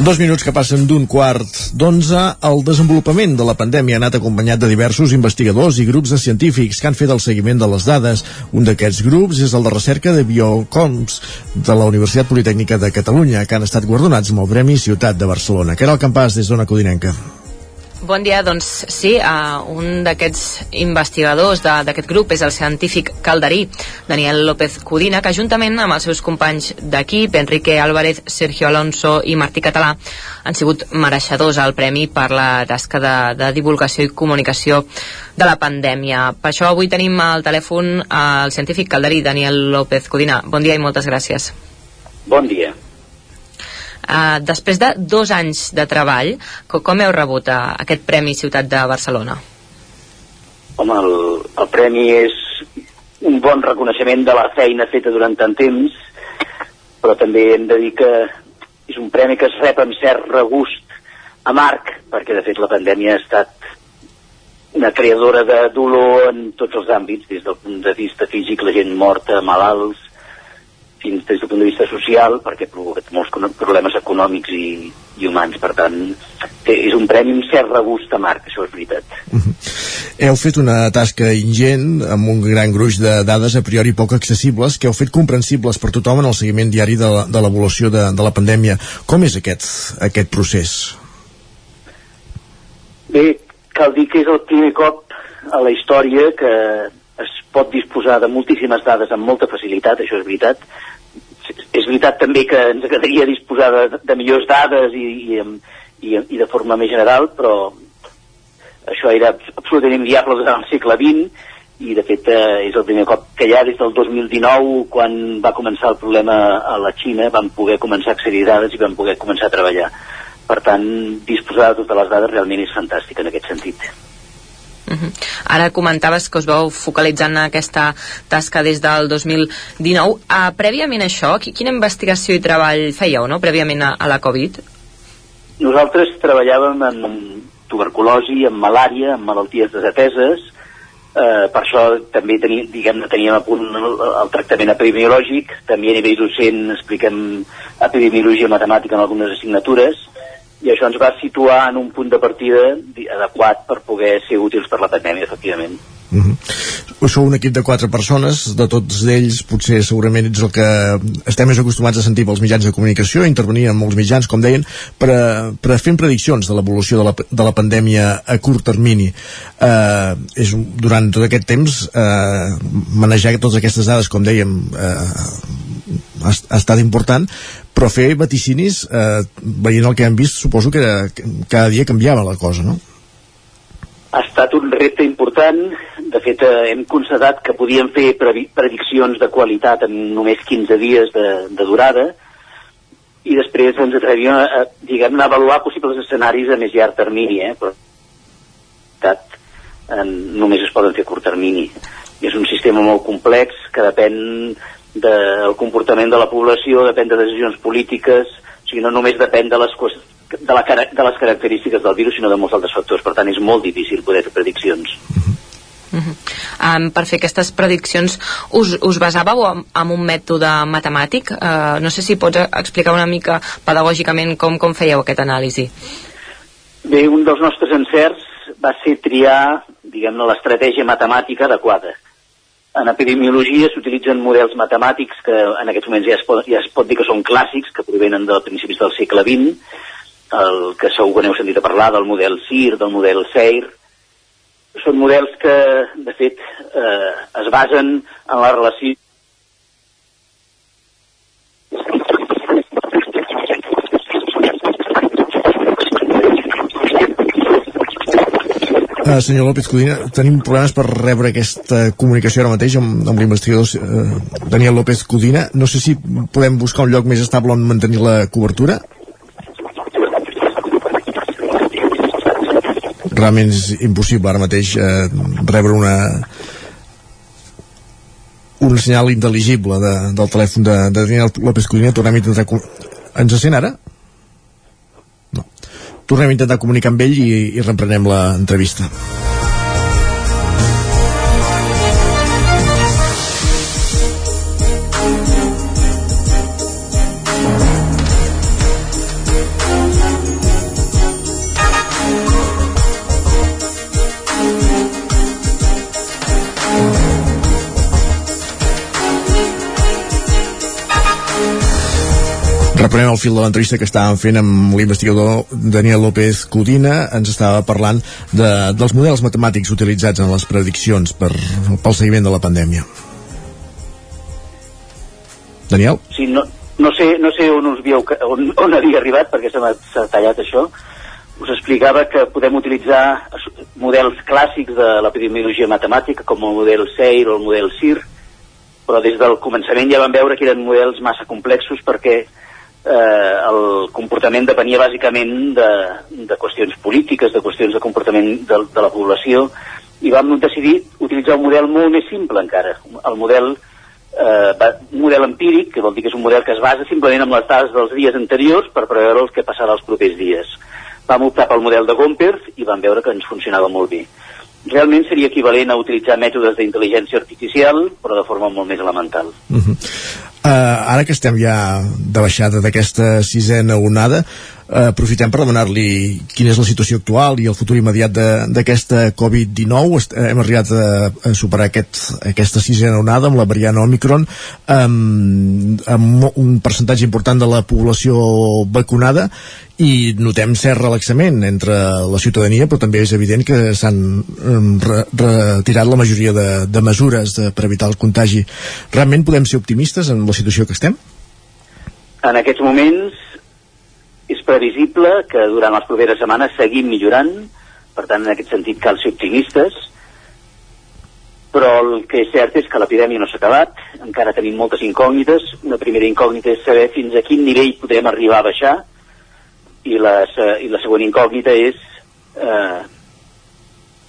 Dos minuts que passen d'un quart d'onze, el desenvolupament de la pandèmia ha anat acompanyat de diversos investigadors i grups de científics que han fet el seguiment de les dades. Un d'aquests grups és el de recerca de Biocoms de la Universitat Politècnica de Catalunya, que han estat guardonats amb el Premi Ciutat de Barcelona. Que era el campàs des d'Ona Codinenca. Bon dia, doncs sí, uh, un d'aquests investigadors d'aquest grup és el científic calderí Daniel López Codina, que juntament amb els seus companys d'equip, Enrique Álvarez, Sergio Alonso i Martí Català, han sigut mereixedors al premi per la tasca de, de divulgació i comunicació de la pandèmia. Per això avui tenim al telèfon el científic calderí Daniel López Codina. Bon dia i moltes gràcies. Bon dia. Uh, després de dos anys de treball, com, heu rebut uh, aquest Premi Ciutat de Barcelona? Home, el, el premi és un bon reconeixement de la feina feta durant tant temps, però també hem de dir que és un premi que es rep amb cert regust amarg, perquè de fet la pandèmia ha estat una creadora de dolor en tots els àmbits, des del punt de vista físic, la gent morta, malalts, fins des del punt de vista social, perquè ha provocat molts problemes econòmics i, i humans. Per tant, té, és un premi amb cert regust amarg, això és veritat. Uh -huh. Heu fet una tasca ingent amb un gran gruix de dades a priori poc accessibles que heu fet comprensibles per tothom en el seguiment diari de l'evolució de, de la pandèmia. Com és aquest, aquest procés? Bé, cal dir que és el primer cop a la història que es pot disposar de moltíssimes dades amb molta facilitat, això és veritat. És veritat també que ens agradaria disposar de, de millors dades i, i, i, i de forma més general, però això era absolutament inviable durant el segle XX i de fet eh, és el primer cop que ja des del 2019 quan va començar el problema a la Xina vam poder començar a accedir dades i vam poder començar a treballar. Per tant disposar de totes les dades realment és fantàstic en aquest sentit Uh -huh. Ara comentaves que us vau focalitzant en aquesta tasca des del 2019. Uh, prèviament a això, quina investigació i treball fèieu, no?, prèviament a, a la Covid? Nosaltres treballàvem en tuberculosi, en malària, en malalties desateses, eh, per això també tení, diguem teníem a punt el, el tractament epidemiològic, també a nivell docent expliquem epidemiologia matemàtica en algunes assignatures, i això ens va situar en un punt de partida adequat per poder ser útils per la pandèmia, efectivament. Uh -huh. Sou un equip de quatre persones, de tots ells potser segurament ets el que estem més acostumats a sentir pels mitjans de comunicació, intervenir en molts mitjans, com deien, per, a, per a prediccions de l'evolució de, la, de la pandèmia a curt termini. Uh, és, durant tot aquest temps, uh, manejar totes aquestes dades, com dèiem, uh, ha, ha estat important, però fer vaticinis, eh, veient el que hem vist, suposo que, cada dia canviava la cosa, no? Ha estat un repte important. De fet, eh, hem constatat que podíem fer prediccions de qualitat en només 15 dies de, de durada i després ens atrevíem a, a, diguem, a avaluar possibles escenaris a més llarg termini, eh? però en, només es poden fer a curt termini. És un sistema molt complex que depèn del comportament de la població, depèn de decisions polítiques, o sigui, no només depèn de les, de, la, de les característiques del virus, sinó de molts altres factors. Per tant, és molt difícil poder fer prediccions. Uh -huh. um, per fer aquestes prediccions us, us basàveu en, en un mètode matemàtic? Uh, no sé si pots explicar una mica pedagògicament com, com fèieu aquest anàlisi. Bé, un dels nostres encerts va ser triar, diguem-ne, l'estratègia matemàtica adequada en epidemiologia s'utilitzen models matemàtics que en aquests moments ja es, pot, ja es pot dir que són clàssics, que provenen de principis del segle XX, el que segur que n'heu sentit a parlar del model CIR, del model SEIR. Són models que, de fet, eh, es basen en la relació Uh, senyor López Codina, tenim problemes per rebre aquesta comunicació ara mateix amb, amb l'investigador uh, Daniel López Codina. No sé si podem buscar un lloc més estable on mantenir la cobertura. Realment és impossible ara mateix uh, rebre una un senyal intel·ligible de, del telèfon de, de Daniel López Codina. Tornem a intentar... Ens sent ara? Tornem a intentar comunicar amb ell i, i reprenem l'entrevista. Reprenem el fil de l'entrevista que estàvem fent amb l'investigador Daniel López Codina. Ens estava parlant de, dels models matemàtics utilitzats en les prediccions per, pel seguiment de la pandèmia. Daniel? Sí, no, no, sé, no sé on us havíeu, on, on havia arribat, perquè s'ha tallat això. Us explicava que podem utilitzar models clàssics de l'epidemiologia matemàtica, com el model SEIR o el model CIR, però des del començament ja vam veure que eren models massa complexos perquè eh, el comportament depenia bàsicament de, de qüestions polítiques, de qüestions de comportament de, de la població, i vam decidir utilitzar un model molt més simple encara, el model eh, un model empíric, que vol dir que és un model que es basa simplement en les dades dels dies anteriors per preveure el que passarà els propers dies. Vam optar pel model de Gompertz i vam veure que ens funcionava molt bé. Realment seria equivalent a utilitzar mètodes d'intel·ligència artificial, però de forma molt més elemental. Uh -huh. Uh, ara que estem ja de baixada d'aquesta sisena onada, aprofitem per demanar-li quina és la situació actual i el futur immediat d'aquesta Covid-19. Hem arribat a, a superar aquest, aquesta sisena onada amb la variant Omicron, amb, amb un percentatge important de la població vacunada i notem cert relaxament entre la ciutadania, però també és evident que s'han re retirat la majoria de, de mesures de, per evitar el contagi. Realment podem ser optimistes en la situació que estem? En aquests moments és previsible que durant les properes setmanes seguim millorant, per tant, en aquest sentit cal ser optimistes, però el que és cert és que l'epidèmia no s'ha acabat, encara tenim moltes incògnites. Una primera incògnita és saber fins a quin nivell podrem arribar a baixar, i la, i la següent incògnita és eh,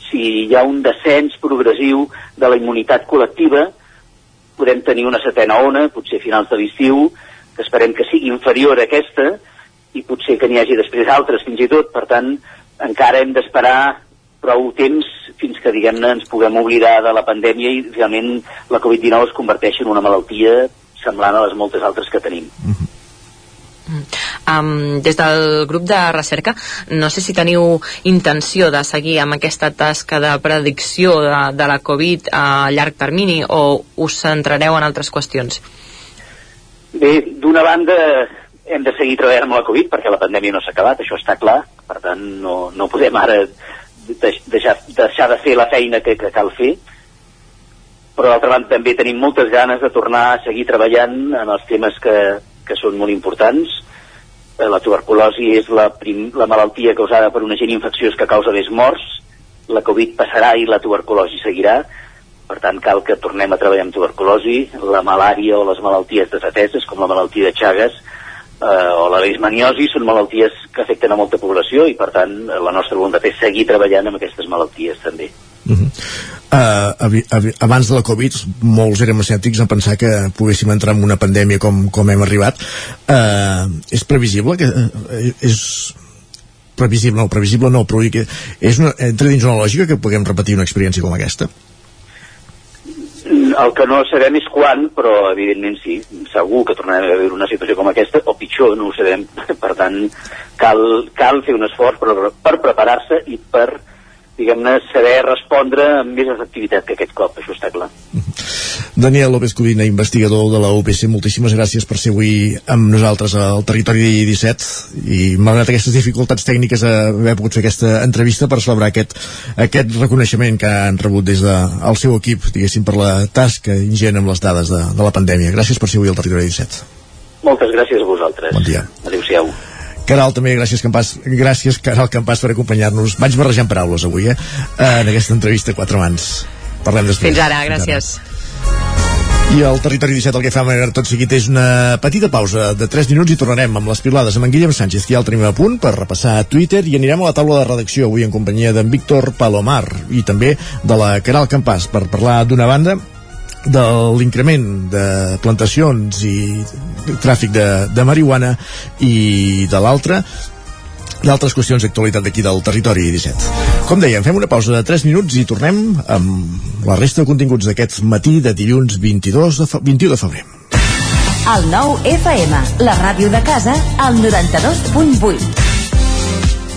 si hi ha un descens progressiu de la immunitat col·lectiva podem tenir una setena ona, potser a finals de l'estiu, que esperem que sigui inferior a aquesta i potser que n'hi hagi després altres fins i tot, per tant encara hem d'esperar prou temps fins que diguem-ne ens puguem oblidar de la pandèmia i realment la Covid-19 es converteixi en una malaltia semblant a les moltes altres que tenim. Mm -hmm. Um, des del grup de recerca, no sé si teniu intenció de seguir amb aquesta tasca de predicció de, de la Covid a llarg termini o us centrareu en altres qüestions? Bé, d'una banda hem de seguir treballant amb la Covid perquè la pandèmia no s'ha acabat, això està clar, per tant no, no podem ara deixar, deixar de fer la feina que, que cal fer, però d'altra banda també tenim moltes ganes de tornar a seguir treballant en els temes que, que són molt importants. Eh, la tuberculosi és la, prim, la malaltia causada per un agent infecciós que causa més morts. La Covid passarà i la tuberculosi seguirà. Per tant, cal que tornem a treballar amb tuberculosi, la malària o les malalties desateses, com la malaltia de Chagas, eh, o la leishmaniosi, són malalties que afecten a molta població i, per tant, la nostra voluntat és seguir treballant amb aquestes malalties també. Uh -huh. uh, abans de la Covid molts érem escèptics en pensar que poguéssim entrar en una pandèmia com, com hem arribat uh, és previsible que uh, és previsible, no, previsible no, però que és una, entra dins una lògica que puguem repetir una experiència com aquesta? El que no sabem és quan, però evidentment sí, segur que tornarem a veure una situació com aquesta, o pitjor, no ho sabem. Per tant, cal, cal fer un esforç per, per preparar-se i per diguem-ne, saber respondre amb més efectivitat que aquest cop, això està clar. Daniel López Codina, investigador de la UPC, moltíssimes gràcies per ser avui amb nosaltres al Territori 17 i malgrat aquestes dificultats tècniques haver pogut fer aquesta entrevista per celebrar aquest, aquest reconeixement que han rebut des del de, seu equip, diguéssim, per la tasca ingent amb les dades de, de la pandèmia. Gràcies per ser avui al Territori 17. Moltes gràcies a vosaltres. Bon dia. Adéu-siau. Caral, també, gràcies, Campàs, gràcies, Caral Campàs, per acompanyar-nos. Vaig barrejant paraules avui, eh? En aquesta entrevista a quatre mans. Parlem després. Fins ara, gràcies. Fins ara. I al Territori 17 el que fem ara tot seguit és una petita pausa de 3 minuts i tornarem amb les pilades amb en Guillem Sánchez, que ja el tenim a punt per repassar a Twitter i anirem a la taula de redacció avui en companyia d'en Víctor Palomar i també de la Caral Campàs per parlar d'una banda de l'increment de plantacions i tràfic de, de marihuana i de l'altra i altres qüestions d'actualitat d'aquí del territori 17. Com dèiem, fem una pausa de 3 minuts i tornem amb la resta de continguts d'aquest matí de dilluns 22 de 21 de febrer. El nou FM, la ràdio de casa, al 92.8.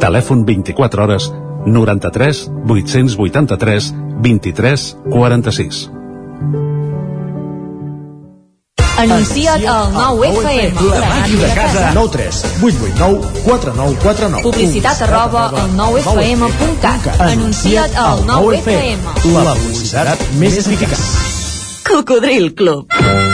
Telèfon 24 hores 93 883 23 46. Anuncia't al 9FM. La màquina de casa. 9 3 8 8 9 4 9 4 9. Publicitat arroba al 9FM.cat. Anuncia't al 9FM. La publicitat més eficaç. Cocodril Club.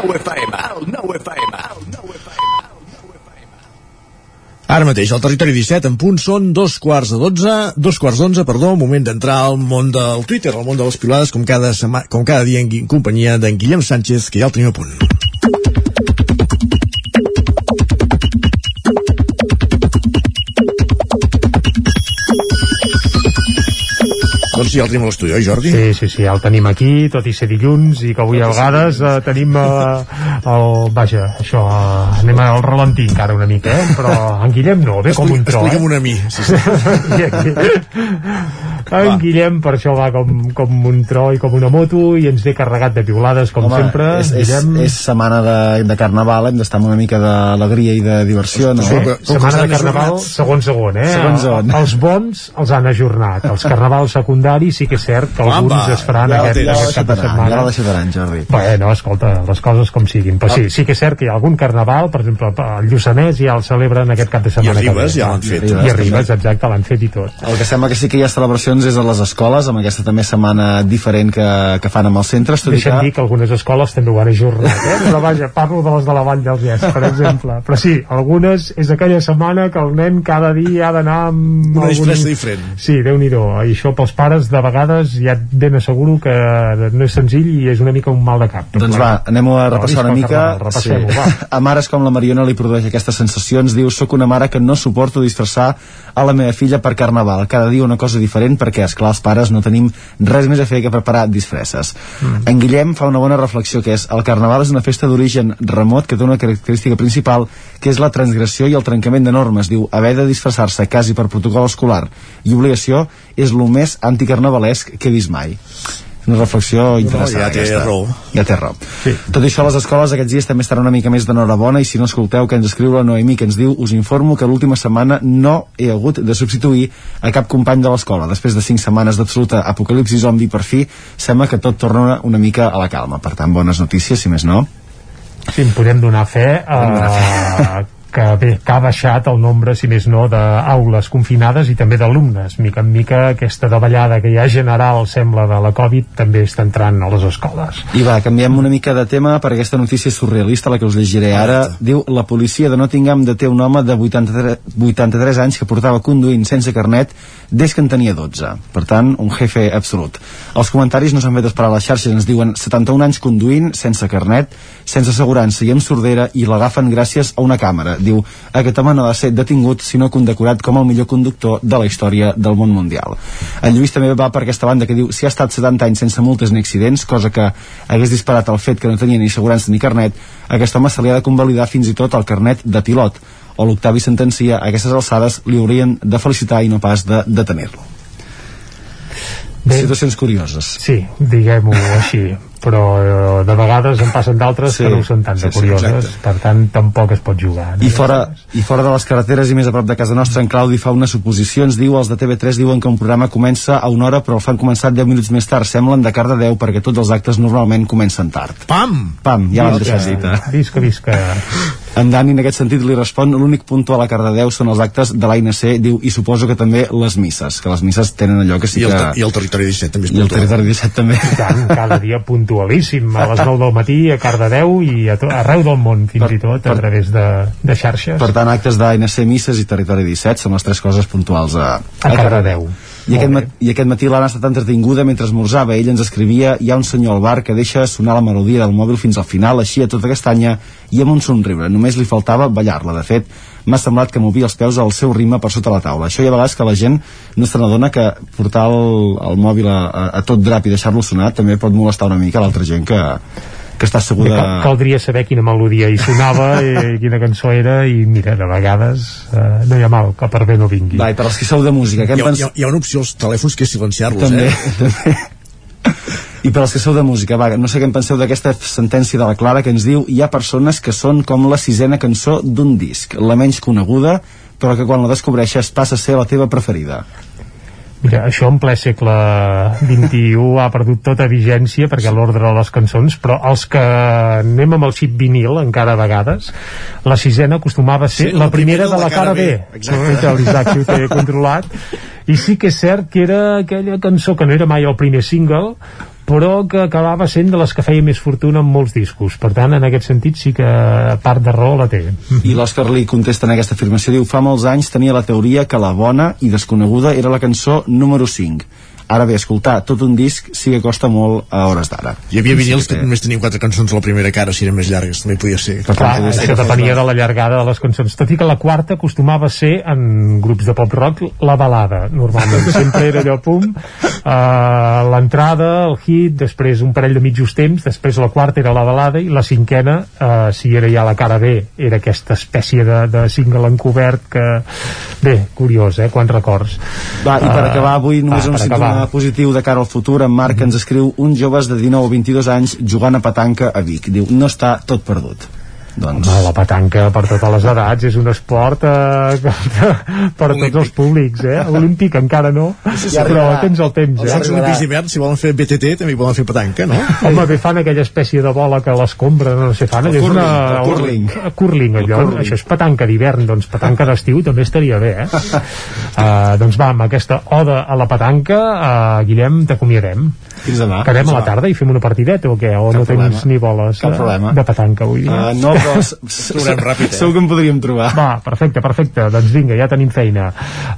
nou FM, el nou FM, el nou FM. Ara mateix, al territori 17, en punt, són dos quarts de 12, dos quarts d'onze, perdó, moment d'entrar al món del Twitter, al món de les pilades, com cada, sema, com cada dia en companyia d'en Guillem Sánchez, que ja el tenim a punt. Doncs sí, el tenim a l'estudi, oi Jordi? Sí, sí, sí, el tenim aquí, tot i ser dilluns, i que avui a vegades eh, tenim eh, el... Vaja, això, eh, anem al ralentí encara una mica, eh? Però en Guillem no, ve com un tro, Explica'm una a mi. Sí, sí. I aquí, en Va. Guillem per això va com, com un tro i com una moto i ens ve carregat de piulades com Home, sempre és, és, Guillem és setmana de, de carnaval, hem d'estar amb una mica d'alegria i de diversió, no? Eh? Setmana de Carnaval, segon segon, eh? Segon segon. Els bons els han ajornat. Els carnavals secundaris sí que és cert que alguns Home, es faran ja aquest, l'ha aquest cap de setmana. ja l'ha deixat anar, Jordi. Bueno, escolta, les coses com siguin. Però sí, sí que és cert que hi ha algun carnaval, per exemple, el Lluçanès ja el celebren aquest cap de setmana. I a Ribes que ve. ja l'han fet, I eh? a Ribes, exacte, l'han fet i tot. El que sembla que sí que hi ha celebracions és a les escoles, amb aquesta també setmana diferent que, que fan amb els centres, tot Deixa'm que... dir que algunes escoles també ho han ajornat, eh? però vaja, parlo de les de la Vall dels Ges, per exemple. Però sí, algunes és aquella setmana que el nen cada dia ha d'anar amb... Una disfressa diferent. Sí, déu nhi I això pels pares de vegades ja et ben asseguro que no és senzill i és una mica un mal de cap. Doncs va, anem a repassar una Pel mica. Repassem-ho, va. A mares com la Mariona li produeix aquesta sensació, ens diu, soc una mare que no suporto disfressar a la meva filla per Carnaval. Cada dia una cosa diferent perquè, esclar, els pares no tenim res més a fer que preparar disfresses. Mm. En Guillem fa una bona reflexió que és el Carnaval és una festa d'origen remot que té una característica principal que és la transgressió i el trencament de normes. Diu, haver de disfressar-se quasi per protocol escolar i obligació és el més anticarnavalesc que he vist mai una reflexió interessant ja té aquesta. raó. ja té raó sí. tot això a les escoles aquests dies també estaran una mica més d'enhorabona i si no escolteu que ens escriu la Noemí que ens diu us informo que l'última setmana no he hagut de substituir a cap company de l'escola després de 5 setmanes d'absoluta apocalipsi zombi per fi sembla que tot torna una, mica a la calma per tant bones notícies si més no Sí, en podem donar fe, eh, que bé, que ha baixat el nombre, si més no, d'aules confinades i també d'alumnes. Mica en mica aquesta davallada que hi ha general, sembla, de la Covid, també està entrant a les escoles. I va, canviem una mica de tema perquè aquesta notícia és surrealista, la que us llegiré ara. Diu, la policia de Nottingham deté un home de 83, 83 anys que portava conduint sense carnet des que en tenia 12. Per tant, un jefe absolut. Els comentaris no s'han fet esperar a les xarxes, ens diuen 71 anys conduint, sense carnet, sense assegurança i amb sordera i l'agafen gràcies a una càmera. Diu, aquest home no va ser detingut, sinó condecorat com el millor conductor de la història del món mundial. En Lluís també va per aquesta banda que diu, si ha estat 70 anys sense multes ni accidents, cosa que hagués disparat el fet que no tenia ni assegurança ni carnet, a aquest home se li ha de convalidar fins i tot el carnet de pilot o l'Octavi sentencia a aquestes alçades li haurien de felicitar i no pas de detenir-lo. Situacions curioses. Sí, diguem-ho així però eh, de vegades en passen d'altres Sí. que no ho són tan de Sí, sí, curioses exacte. per tant tampoc es pot jugar no? I fora, I fora de les carreteres i més a prop de casa nostra, en Claudi fa una suposició, ens diu, els de TV3 diuen que un programa comença a una hora però el fan començar 10 minuts més tard, semblen de Cardedeu perquè tots els actes normalment comencen tard. Pam! Pam, ja l'han deixat dita. visca, visca En Dani, en aquest sentit, li respon l'únic puntual a Cardedeu són els actes de l'ANC, diu, i suposo que també les misses, que les misses tenen allò que sí I el, que... I el territori 17 també és I el puntual. territori 17 també. I tant, cada dia puntualíssim a les 9 del matí a Cardedeu i a to, arreu del món fins i tot a través de, de xarxes Per tant, actes d'ANC, misses i territori 17 són les tres coses puntuals a, a Cardedeu I aquest, mat I aquest matí l'Anna ha estat entretinguda mentre esmorzava. Ell ens escrivia hi ha un senyor al bar que deixa sonar la melodia del mòbil fins al final, així a tota castanya i amb un somriure. Només li faltava ballar-la. De fet, m'ha semblat que movia els peus al seu ritme per sota la taula. Això hi ha vegades que la gent no se n'adona que portar el, el mòbil a, a, a tot drap i deixar-lo sonar també pot molestar una mica l'altra gent que, que està Bé, segura... cal, caldria saber quina melodia hi sonava i quina cançó era i mira, de vegades eh, no hi ha mal que per bé no vingui Va, i per als que sou de música, què Hi en ha, pens... hi, ha, hi ha una opció als telèfons que és silenciar-los, També, eh? també. I per als que sou de música, va, no sé què en penseu d'aquesta sentència de la Clara que ens diu hi ha persones que són com la sisena cançó d'un disc, la menys coneguda, però que quan la descobreixes passa a ser la teva preferida. Mira, això en ple segle XXI ha perdut tota vigència perquè l'ordre de les cançons, però els que anem amb el xip vinil encara a vegades, la sisena acostumava a ser Sí, la primera de la cara B. Exacte. L'Isaac ho té controlat. I sí que és cert que era aquella cançó que no era mai el primer single, però que acabava sent de les que feia més fortuna en molts discos. Per tant, en aquest sentit sí que part de raó la té. I l'Òscar li contesta en aquesta afirmació, diu, fa molts anys tenia la teoria que la bona i desconeguda era la cançó número 5. Ara bé, escoltar tot un disc sí que costa molt a hores d'ara. Hi havia vinils Sí que només tenien quatre cançons a la primera cara, si eren més llargues, també podia ser. Clar, això depenia de la llargada de les cançons. Tot i que la quarta acostumava a ser, en grups de pop-rock, la balada. Normalment sempre era allò, pum, uh, l'entrada, el hit, després un parell de mitjos temps, després la quarta era la balada i la cinquena, uh, si era ja la cara B, era aquesta espècie de, de single encobert que... Bé, curiós, eh? Quants records. Va, i per acabar avui només va, un per símptoma positiu de cara al futur en Marc ens escriu un joves de 19 o 22 anys jugant a petanca a Vic diu, no està tot perdut doncs... Home, la petanca per totes les edats és un esport eh, per a tots els públics, eh? Olímpic encara no, sí, però arribarà. tens el temps, Els eh? Jocs Olímpics d'hivern, si volen fer BTT, també volen fer petanca, no? Home, bé fan aquella espècie de bola que l'escombra, no sé, fan El és curling, una... el curling. El curling, allò, El curling. això és petanca d'hivern, doncs petanca d'estiu també estaria bé, eh? uh, doncs va, amb aquesta oda a la petanca, uh, Guillem, t'acomiadem. Fins demà. Quedem Fins a la tarda i fem una partideta o què? O no problema. tens ni boles Cap eh, problema. de petanca avui? Uh, no, però Trobarem ràpid, eh? segur que en podríem trobar Va, perfecte, perfecte. Doncs vinga, ja tenim feina.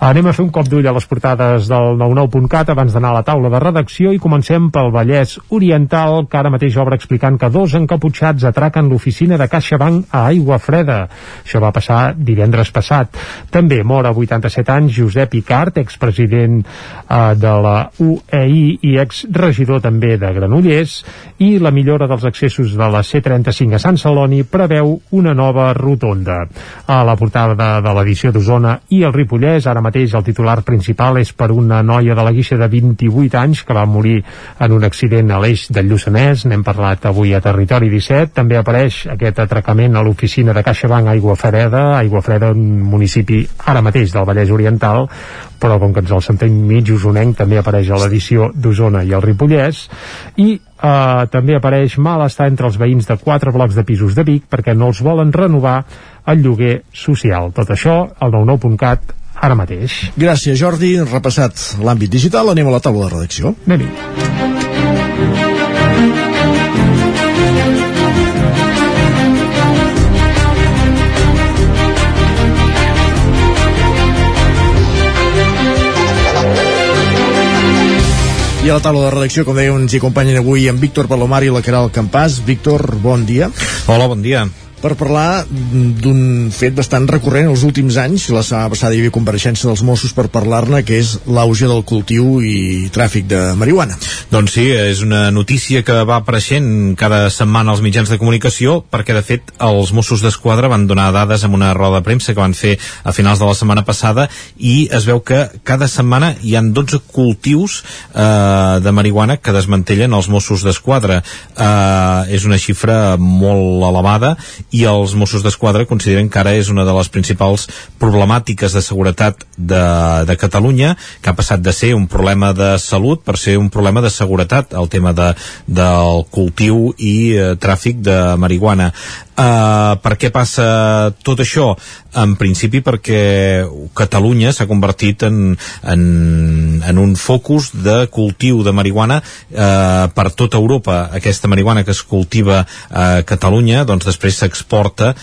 Anem a fer un cop d'ull a les portades del 99.cat abans d'anar a la taula de redacció i comencem pel Vallès Oriental, que ara mateix obre explicant que dos encaputxats atraquen l'oficina de CaixaBank a Aigua Freda. Això va passar divendres passat. També mor a 87 anys Josep Icart, expresident eh, de la UEI i exregidor regidor també de Granollers, i la millora dels accessos de la C35 a Sant Celoni preveu una nova rotonda. A la portada de, l'edició d'Osona i el Ripollès, ara mateix el titular principal és per una noia de la Guixa de 28 anys que va morir en un accident a l'eix del Lluçanès, n'hem parlat avui a Territori 17, també apareix aquest atracament a l'oficina de CaixaBank Aigua Freda, Aigua Freda, un municipi ara mateix del Vallès Oriental, però com que ens el sentem mig usonenc també apareix a l'edició d'Osona i el Ripollès i Uh, també apareix mal estar entre els veïns de quatre blocs de pisos de Vic perquè no els volen renovar el lloguer social. Tot això al 99.cat ara mateix. Gràcies, Jordi. Repassat l'àmbit digital, anem a la taula de redacció. anem -hi. I a la taula de redacció, com dèiem, ens hi acompanyen avui en Víctor Palomar i la Caral Campàs. Víctor, bon dia. Hola, bon dia per parlar d'un fet bastant recurrent els últims anys. La setmana passada hi havia compareixença dels Mossos per parlar-ne, que és l'auge del cultiu i tràfic de marihuana. Doncs sí, és una notícia que va apareixent cada setmana als mitjans de comunicació, perquè de fet els Mossos d'Esquadra van donar dades en una roda de premsa que van fer a finals de la setmana passada i es veu que cada setmana hi han 12 cultius eh, de marihuana que desmantellen els Mossos d'Esquadra. Eh, és una xifra molt elevada i els Mossos d'Esquadra consideren que ara és una de les principals problemàtiques de seguretat de, de Catalunya, que ha passat de ser un problema de salut per ser un problema de seguretat, el tema de, del cultiu i eh, tràfic de marihuana. Uh, per què passa tot això? En principi perquè Catalunya s'ha convertit en, en, en un focus de cultiu de marihuana uh, per tota Europa. Aquesta marihuana que es cultiva a Catalunya doncs després s'exporta a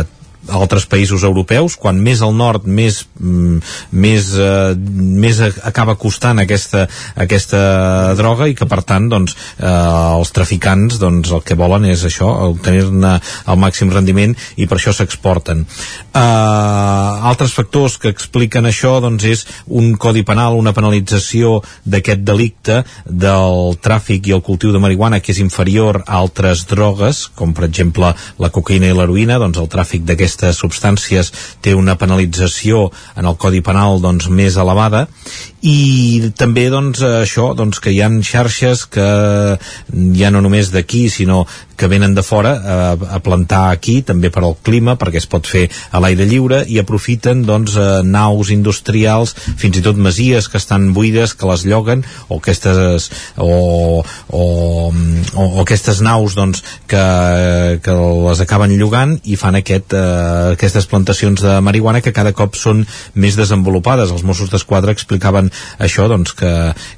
uh, altres països europeus, quan més al nord més, mm, més, eh, més acaba costant aquesta, aquesta droga i que per tant doncs, eh, els traficants doncs, el que volen és això, obtenir-ne el màxim rendiment i per això s'exporten. Eh, altres factors que expliquen això doncs, és un codi penal, una penalització d'aquest delicte del tràfic i el cultiu de marihuana que és inferior a altres drogues, com per exemple la cocaïna i l'heroïna, doncs el tràfic d'aquesta aquestes substàncies té una penalització en el Codi Penal doncs, més elevada. I també doncs, això doncs, que hi han xarxes que ja no només d'aquí sinó que venen de fora a, a plantar aquí també per al clima perquè es pot fer a l'aire lliure i aprofiten doncs, eh, naus industrials fins i tot masies que estan buides que les lloguen o aquestes o, o, o, o aquestes naus doncs, que, que les acaben llogant i fan aquest, eh, aquestes plantacions de marihuana que cada cop són més desenvolupades. Els Mossos d'Esquadra explicaven això doncs, que,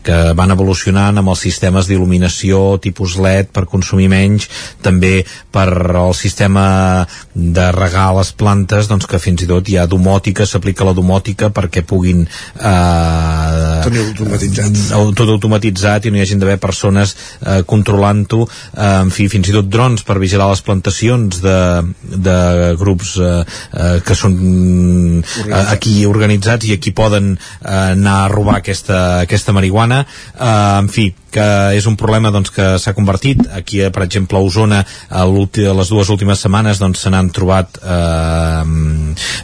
que van evolucionant amb els sistemes d'il·luminació tipus LED per consumir menys també per el sistema de regar les plantes doncs que fins i tot hi ha domòtica s'aplica la domòtica perquè puguin eh, tenir automatitzat tot automatitzat i no hi hagin d'haver persones eh, controlant-ho. Eh, en fi, fins i tot drons per vigilar les plantacions de, de grups eh, eh, que són eh, aquí organitzats i aquí poden eh, anar a robar aquesta, aquesta marihuana. Eh, en fi, que és un problema doncs, que s'ha convertit aquí, per exemple, a Osona a les dues últimes setmanes doncs, se n'han trobat eh,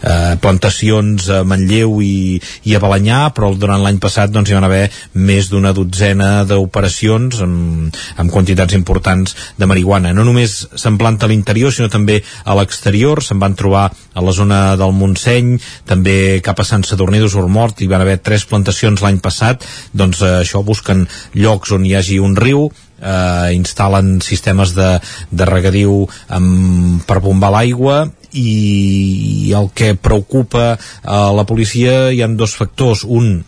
eh, plantacions a Manlleu i, i a Balanyà però durant l'any passat doncs, hi van haver més d'una dotzena d'operacions amb, amb quantitats importants de marihuana. No només se'n planta a l'interior sinó també a l'exterior se'n van trobar a la zona del Montseny també cap a Sant Sadurní d'Usormort hi van haver tres plantacions l'any passat doncs eh, això busquen llocs on hi hagi un riu eh, instal·len sistemes de, de regadiu amb, per bombar l'aigua i, el que preocupa a la policia hi han dos factors. Un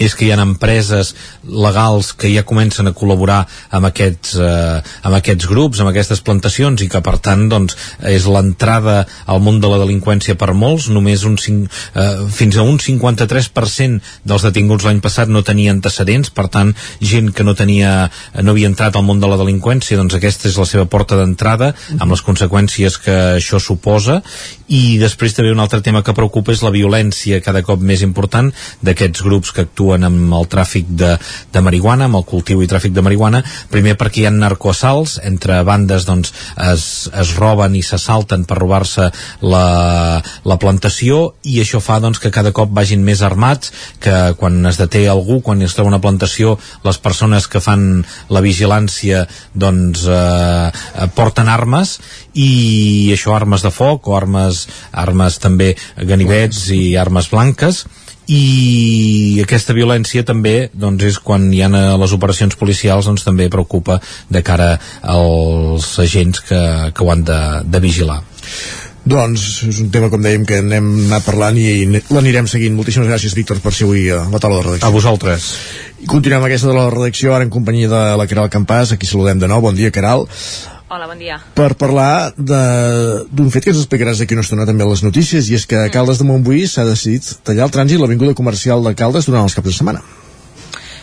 és que hi ha empreses legals que ja comencen a col·laborar amb aquests, eh, amb aquests grups, amb aquestes plantacions i que per tant doncs, és l'entrada al món de la delinqüència per molts, només un 5, eh, fins a un 53% dels detinguts l'any passat no tenia antecedents, per tant gent que no tenia no havia entrat al món de la delinqüència, doncs aquesta és la seva porta d'entrada amb les conseqüències que això suposa. I després també un altre tema que preocupa és la violència cada cop més important d'aquests grups que actuen actuen amb el tràfic de, de marihuana, amb el cultiu i tràfic de marihuana, primer perquè hi ha narcoassalts, entre bandes doncs, es, es roben i s'assalten per robar-se la, la plantació i això fa doncs, que cada cop vagin més armats, que quan es deté algú, quan es troba una plantació, les persones que fan la vigilància doncs eh, porten armes i això armes de foc o armes, armes també ganivets i armes blanques i aquesta violència també doncs, és quan hi ha les operacions policials doncs, també preocupa de cara als agents que, que ho han de, de vigilar. Doncs és un tema, com dèiem, que n'hem anat parlant i l'anirem seguint. Moltíssimes gràcies, Víctor, per ser avui a la taula de redacció. A vosaltres. I continuem aquesta de la redacció, ara en companyia de la Caral Campàs. Aquí saludem de nou. Bon dia, Caral. Hola, bon dia. Per parlar d'un fet que ens explicaràs d'aquí una estona també a les notícies, i és que a Caldes de Montbui s'ha decidit tallar el trànsit a l'Avinguda Comercial de Caldes durant els caps de setmana.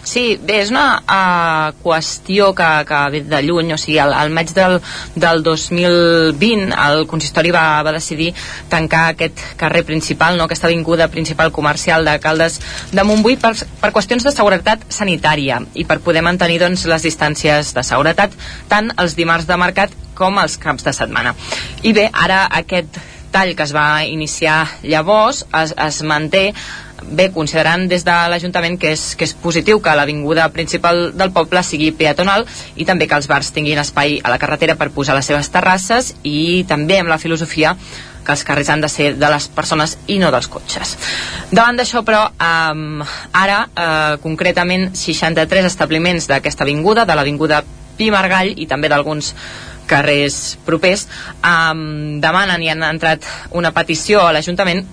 Sí, bé, és una uh, qüestió que, que ve de lluny, o sigui, al, al maig del, del 2020 el consistori va, va decidir tancar aquest carrer principal, no, aquesta avinguda principal comercial de Caldes de Montbui per, per qüestions de seguretat sanitària i per poder mantenir doncs, les distàncies de seguretat tant els dimarts de mercat com els caps de setmana. I bé, ara aquest tall que es va iniciar llavors es, es manté bé, considerant des de l'Ajuntament que, és, que és positiu que l'avinguda principal del poble sigui peatonal i també que els bars tinguin espai a la carretera per posar les seves terrasses i també amb la filosofia que els carrers han de ser de les persones i no dels cotxes. Davant d'això, però, eh, ara, eh, concretament, 63 establiments d'aquesta avinguda, de l'avinguda Pi Margall i també d'alguns carrers propers, eh, demanen i han entrat una petició a l'Ajuntament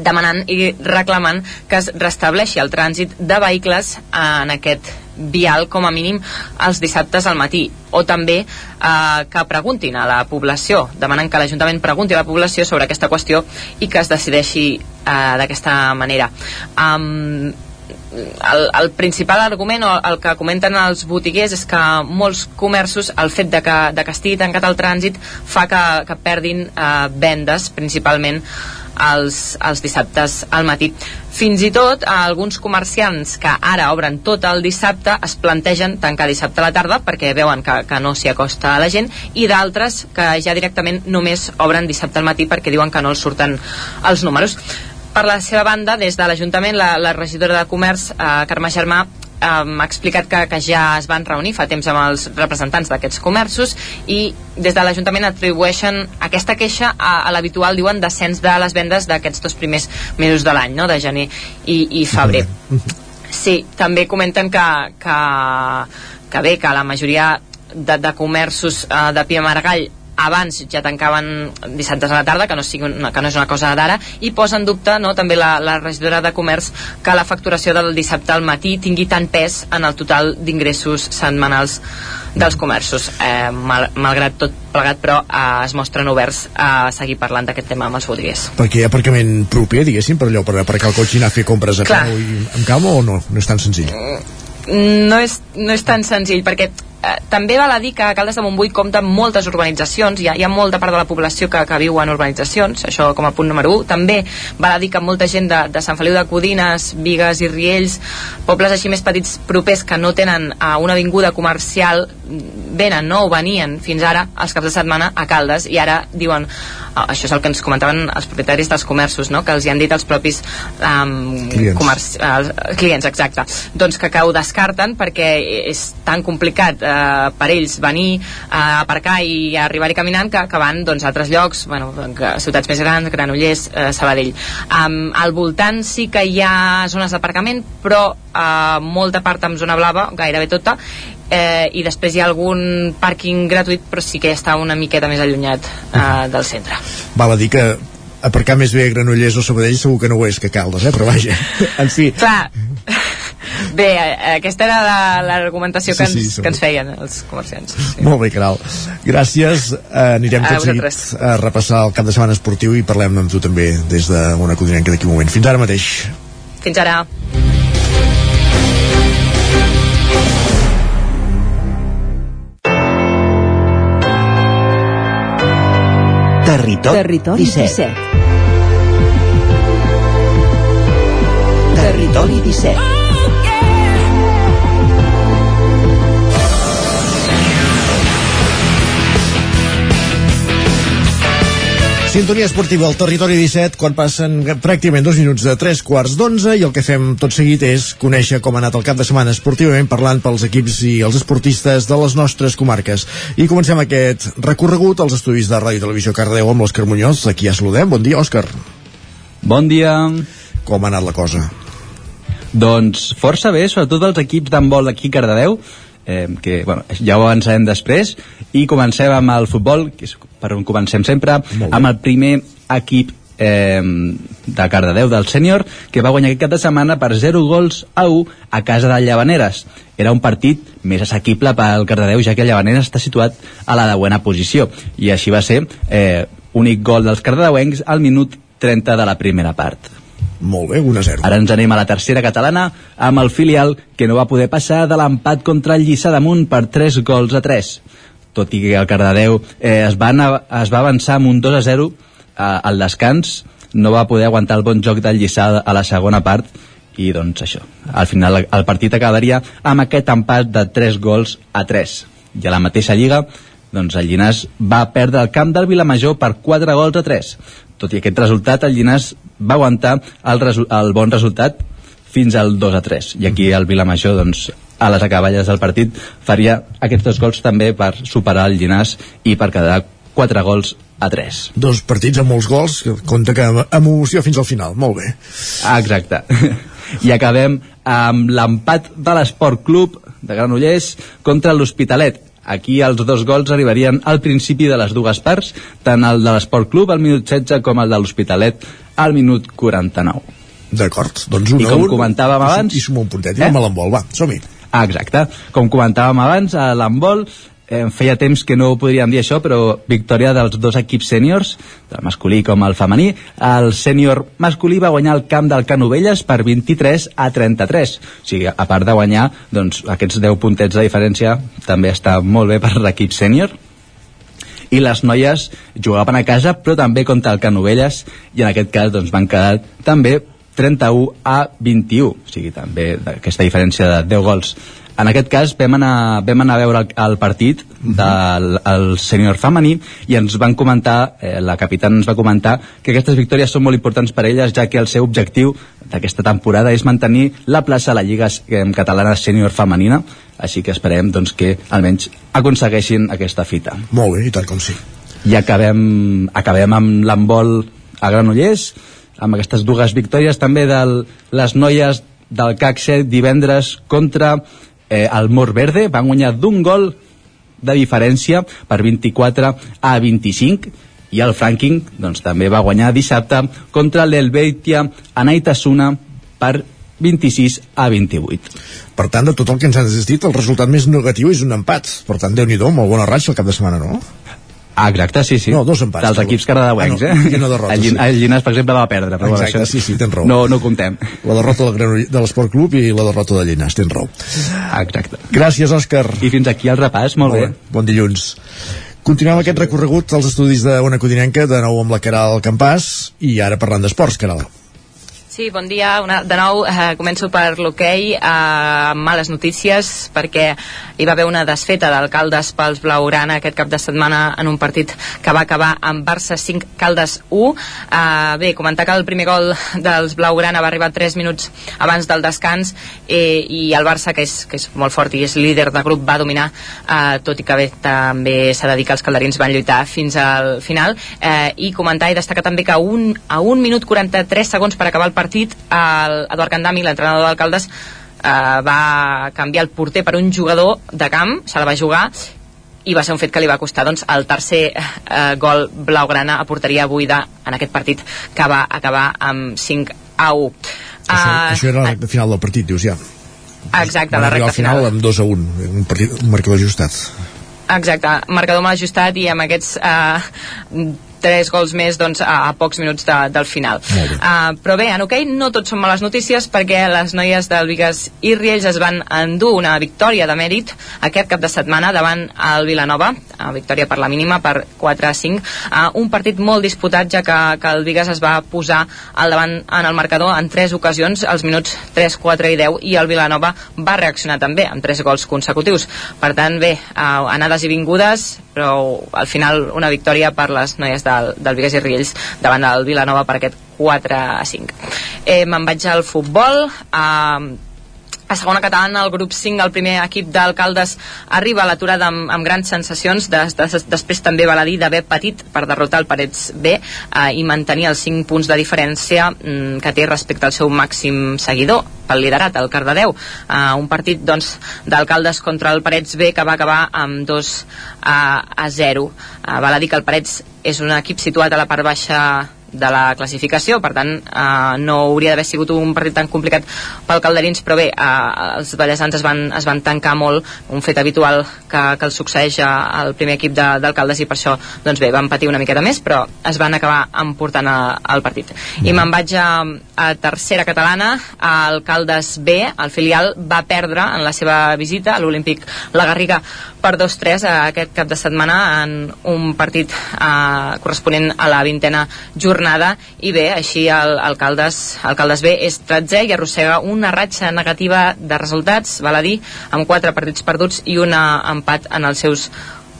demanant i reclamant que es restableixi el trànsit de vehicles en aquest vial com a mínim els dissabtes al matí. O també eh, que preguntin a la població demanen que l'Ajuntament pregunti a la població sobre aquesta qüestió i que es decideixi eh, d'aquesta manera. Um, el, el principal argument o el que comenten els botiguers és que molts comerços el fet de que, de que estigui tancat el trànsit fa que, que perdin eh, vendes principalment els, els dissabtes al matí. Fins i tot alguns comerciants que ara obren tot el dissabte es plantegen tancar dissabte a la tarda perquè veuen que, que no s'hi acosta a la gent i d'altres que ja directament només obren dissabte al matí perquè diuen que no els surten els números. Per la seva banda, des de l'Ajuntament, la, la regidora de Comerç, eh, Carme Germà, um, ha explicat que, que ja es van reunir fa temps amb els representants d'aquests comerços i des de l'Ajuntament atribueixen aquesta queixa a, a l'habitual, diuen, descens de les vendes d'aquests dos primers mesos de l'any, no? de gener i, i febrer. Sí, també comenten que, que, que bé, que la majoria de, de comerços uh, de Pia Margall abans ja tancaven dissabtes a la tarda, que no, sigui una, que no és una cosa d'ara, i posa en dubte no, també la, la regidora de Comerç que la facturació del dissabte al matí tingui tant pes en el total d'ingressos setmanals dels comerços. Eh, mal, malgrat tot plegat, però eh, es mostren oberts a seguir parlant d'aquest tema amb els botiguers. Perquè hi ha aparcament proper, diguéssim, per allò, per aparcar el cotxe i anar a fer compres a peu i amb calma o no? No és tan senzill? No és, no és tan senzill, perquè eh, també val a dir que Caldes de Montbui compta amb moltes urbanitzacions, hi ha, hi ha molta part de la població que, que viu en urbanitzacions, això com a punt número 1. També val a dir que molta gent de, de Sant Feliu de Codines, Vigues i Riells, pobles així més petits propers que no tenen uh, una avinguda comercial, venen, no? o venien fins ara els caps de setmana a Caldes i ara diuen, uh, això és el que ens comentaven els propietaris dels comerços, no? que els hi han dit els propis um, Clients. comerç, uh, clients, exacte, doncs que, que ho descarten perquè és tan complicat eh, per ells venir a aparcar i arribar-hi caminant que, que van doncs, a altres llocs, bueno, que, ciutats més grans, Granollers, eh, Sabadell. Um, al voltant sí que hi ha zones d'aparcament, però eh, molta part amb zona blava, gairebé tota, eh, i després hi ha algun pàrquing gratuït, però sí que està una miqueta més allunyat eh, del centre. Val a dir que aparcar més bé a Granollers o Sabadell segur que no ho és que Caldes, eh? però vaja, en fi Clar, bé, eh, aquesta era l'argumentació que, Sí, sí, ens, segur. que ens feien els comerciants. Sí. Molt bé, Caral. Gràcies. Eh, anirem A tot seguit a repassar el cap de setmana esportiu i parlem amb tu també des d'una codinenca d'aquí un moment. Fins ara mateix. Fins ara. Territori, Territori 17. 17. Territori 17. Sintonia esportiva al territori 17 quan passen pràcticament dos minuts de tres quarts d'onze i el que fem tot seguit és conèixer com ha anat el cap de setmana esportivament parlant pels equips i els esportistes de les nostres comarques. I comencem aquest recorregut als estudis de Ràdio i Televisió Cardeu amb l'Òscar Muñoz. Aquí ja saludem. Bon dia, Òscar. Bon dia. Com ha anat la cosa? Doncs força bé, sobretot els equips d'handbol d'aquí a Cardedeu, eh, que bueno, ja ho avançarem després, i comencem amb el futbol, que és per on comencem sempre, amb el primer equip eh, de Cardedeu del sènior que va guanyar aquest cap de setmana per 0 gols a 1 a casa del Llavaneres. Era un partit més assequible pel Cardedeu ja que Llavaneres està situat a la deuena posició. I així va ser eh, únic gol dels cardedeuencs al minut 30 de la primera part. Molt bé, 1 a 0. Ara ens anem a la tercera catalana amb el filial que no va poder passar de l'empat contra el Lliçà damunt per 3 gols a 3 tot i que el Cardedeu eh, es, va anar, es va avançar amb un 2 a 0 eh, al descans no va poder aguantar el bon joc del Lliçà a la segona part i doncs això, al final el partit acabaria amb aquest empat de 3 gols a 3 i a la mateixa lliga doncs el Llinàs va perdre el camp del Vilamajor per 4 gols a 3 tot i aquest resultat el Llinàs va aguantar el, el bon resultat fins al 2 a 3 i aquí el Vilamajor doncs a les acaballes del partit faria aquests dos gols també per superar el Llinàs i per quedar 4 gols a 3. Dos partits amb molts gols, que compta que amb emoció fins al final, molt bé. Exacte. I acabem amb l'empat de l'Esport Club de Granollers contra l'Hospitalet. Aquí els dos gols arribarien al principi de les dues parts, tant el de l'Esport Club al minut 16 com el de l'Hospitalet al minut 49. D'acord, doncs un I com comentàvem abans... I suma un puntet, eh? amb l'embol, va, som-hi. Ah, exacte. Com comentàvem abans, a l'handbol eh, feia temps que no podríem dir això, però victòria dels dos equips sèniors, del masculí com el femení. El sènior masculí va guanyar el camp del Canovelles per 23 a 33. O sigui, a part de guanyar, doncs, aquests 10 puntets de diferència també està molt bé per l'equip sènior i les noies jugaven a casa però també contra el Canovelles i en aquest cas doncs, van quedar també 31 a 21. O sigui també aquesta diferència de 10 gols. En aquest cas vam anar, vam anar a veure el, el partit del el sènior femení i ens van comentar, eh, la capitana ens va comentar que aquestes victòries són molt importants per elles ja que el seu objectiu d'aquesta temporada és mantenir la plaça a la Lliga Catalana Sènior Femenina. Així que esperem doncs, que almenys aconsegueixin aquesta fita. Molt bé, i tant com sí. I acabem, acabem amb l'embol a Granollers, amb aquestes dues victòries també de les noies del CAC 7 divendres contra eh, el Mor Verde van guanyar d'un gol de diferència per 24 a 25 i el Franking doncs, també va guanyar dissabte contra l'Helvetia Anaitasuna per 26 a 28. Per tant, de tot el que ens has dit, el resultat més negatiu és un empat. Per tant, déu nhi molt bona ratxa el cap de setmana, no? Ah, exacte, sí, sí. No, dos empats. Dels equips cardedeuencs, ah, no, eh? I una derrota, el, sí. el Llinàs, per exemple, va perdre. Però Exacte, això, sí, sí, tens raó. No, no comptem. La derrota del de l'Esport Club i la derrota de Llinàs, tens raó. Exacte. Gràcies, Òscar. I fins aquí el repàs, molt, molt bé. bé. Bon dilluns. Continuem aquest recorregut als estudis de Ona Codinenca, de nou amb la Caral Campàs, i ara parlant d'esports, Caral. Sí, bon dia. Una, de nou, eh, començo per l'hoquei eh, amb males notícies perquè hi va haver una desfeta d'alcaldes pels Blaugrana aquest cap de setmana en un partit que va acabar amb Barça 5, Caldes 1. Eh, bé, comentar que el primer gol dels Blaugrana va arribar 3 minuts abans del descans eh, i el Barça, que és, que és molt fort i és líder de grup, va dominar, eh, tot i que bé, també s'ha de dir que els calderins van lluitar fins al final. Eh, I comentar i destacar també que un, a 1 minut 43 segons per acabar el partit el Eduard Candami, l'entrenador d'alcaldes eh, va canviar el porter per un jugador de camp, se la va jugar i va ser un fet que li va costar doncs, el tercer eh, gol blaugrana a porteria buida en aquest partit que va acabar amb 5 a 1 això, uh, això era la recta final del partit, dius ja. Exacte, Van la recta final, final. amb 2 a 1 un, partit, un marcador ajustat. Exacte, marcador mal ajustat i amb aquests eh, tres gols més doncs, a, a pocs minuts de, del final. Uh, però bé, en hoquei okay, no tot són males notícies perquè les noies del Vigas i Riells es van endur una victòria de mèrit aquest cap de setmana davant el Vilanova, uh, victòria per la mínima per 4 a 5, uh, un partit molt disputat ja que, que el Vigas es va posar al davant en el marcador en tres ocasions, els minuts 3, 4 i 10 i el Vilanova va reaccionar també amb tres gols consecutius. Per tant, bé, uh, anades i vingudes però al final una victòria per les noies del, del Vigues i Riells davant del Vilanova per aquest 4 a 5 eh, me'n vaig al futbol eh, a segona catalana, el grup 5, el primer equip d'alcaldes arriba a l'aturada amb, amb grans sensacions, des, des, després també val a dir d'haver patit per derrotar el Parets B eh, i mantenir els 5 punts de diferència mm, que té respecte al seu màxim seguidor pel liderat, el Cardedeu. Uh, un partit doncs, d'alcaldes contra el Parets B que va acabar amb 2 a, a 0. Uh, val a dir que el Parets és un equip situat a la part baixa de la classificació, per tant eh, no hauria d'haver sigut un partit tan complicat pel Calderins, però bé eh, els ballesans es van, es van tancar molt un fet habitual que, que el succeeix al primer equip d'alcaldes i per això doncs bé, van patir una miqueta més però es van acabar emportant al partit. Mm. i me'n vaig a, a tercera catalana, Alcaldes B. El filial va perdre en la seva visita a l'Olímpic La Garriga per 2-3 aquest cap de setmana en un partit eh, corresponent a la vintena jornada i bé, així el B és 13 i arrossega una ratxa negativa de resultats, val a dir, amb 4 partits perduts i un empat en els seus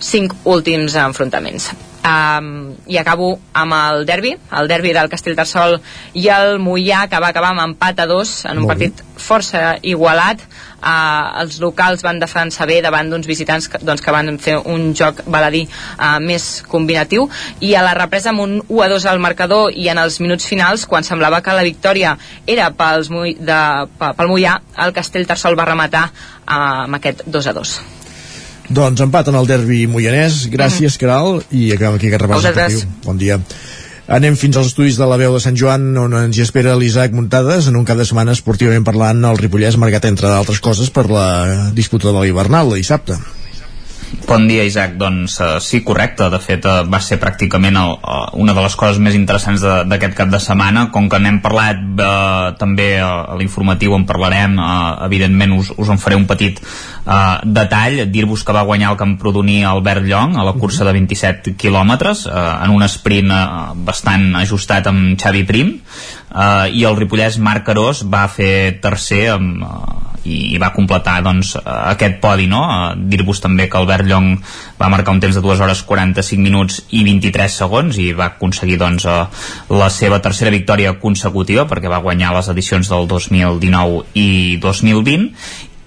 5 últims enfrontaments. Um, i acabo amb el derbi el derbi del Castellterçol i el Mollà que va acabar amb empat a dos en un partit força igualat uh, els locals van defensar bé davant d'uns visitants que, doncs, que van fer un joc baladí uh, més combinatiu i a la represa amb un 1 a 2 al marcador i en els minuts finals quan semblava que la victòria era pels, de, pel Mollà el Castellterçol va rematar uh, amb aquest 2 a 2 doncs empaten el derbi moianès, gràcies, mm. Caral, i acabem aquí aquest repàs. Bon dia. Anem fins als estudis de la veu de Sant Joan, on ens hi espera l'Isaac Muntades, en un cap de setmana esportivament parlant, el Ripollès marcat, entre d'altres coses, per la disputa de l'hivernal de dissabte. Bon dia, Isaac. Doncs uh, sí, correcte. De fet, uh, va ser pràcticament el, uh, una de les coses més interessants d'aquest cap de setmana. Com que n'hem parlat uh, també uh, a l'informatiu, en parlarem, uh, evidentment us, us en faré un petit uh, detall. Dir-vos que va guanyar el Camprodoní Albert Llong a la cursa de 27 quilòmetres, uh, en un sprint uh, bastant ajustat amb Xavi Prim, uh, i el Ripollès Marc Carós va fer tercer amb... Uh, i, i va completar doncs, eh, aquest podi no? Eh, dir-vos també que Albert Llong va marcar un temps de 2 hores 45 minuts i 23 segons i va aconseguir doncs, eh, la seva tercera victòria consecutiva perquè va guanyar les edicions del 2019 i 2020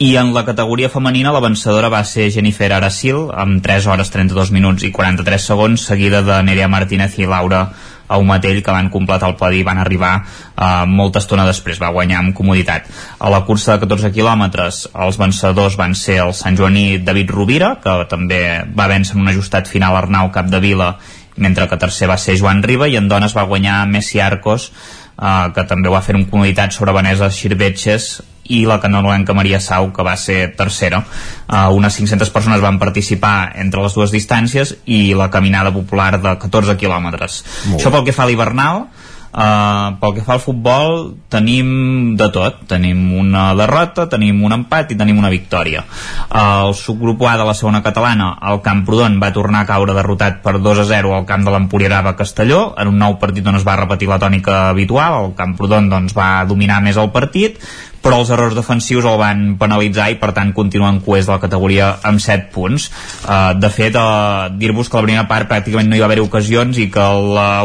i en la categoria femenina la vencedora va ser Jennifer Aracil amb 3 hores 32 minuts i 43 segons seguida de Nerea Martínez i Laura a Umatell que van completar el podi i van arribar eh, molta estona després, va guanyar amb comoditat. A la cursa de 14 quilòmetres els vencedors van ser el Sant Joaní David Rovira, que també va vèncer en un ajustat final Arnau Capdevila, mentre que tercer va ser Joan Riba i en dones va guanyar Messi Arcos eh, que també va fer en comoditat sobre Vanessa Xirvetxes i la canolenca Maria Sau, que va ser tercera. Uh, unes 500 persones van participar entre les dues distàncies i la caminada popular de 14 quilòmetres. Això pel que fa a l'hivernal, Uh, pel que fa al futbol tenim de tot tenim una derrota, tenim un empat i tenim una victòria uh, el subgrup A de la segona catalana el Camprodon va tornar a caure derrotat per 2 a 0 al camp de l'Empuriarava Castelló en un nou partit on es va repetir la tònica habitual el Camprodon doncs, va dominar més el partit però els errors defensius el van penalitzar i per tant continuen cues de la categoria amb 7 punts. Uh, de fet uh, dir-vos que la primera part pràcticament no hi va haver ocasions i que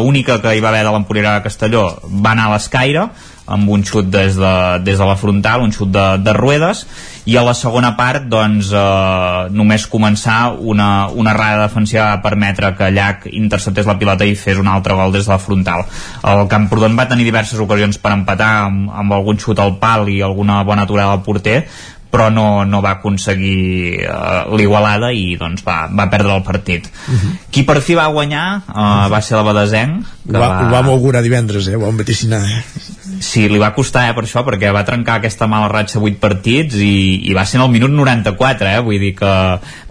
l'única que hi va haver de l'Empuriarà de Castelló. Va anar a l'escaire amb un xut des de, des de la frontal, un xut de, de ruedes i a la segona part doncs eh, només començar una, una errada defensiva va permetre que Llach interceptés la pilota i fes un altre gol des de la frontal el Camprodon va tenir diverses ocasions per empatar amb, amb algun xut al pal i alguna bona aturada al porter però no, no va aconseguir uh, l'igualada i doncs va, va perdre el partit uh -huh. qui per fi va guanyar uh, va ser el Badesenc que ho, va, va... ho vam augurar divendres, eh? ho vam vaticinar eh? Sí, li va costar, eh, per això, perquè va trencar aquesta mala ratxa 8 partits i, i va ser en el minut 94, eh? Vull dir que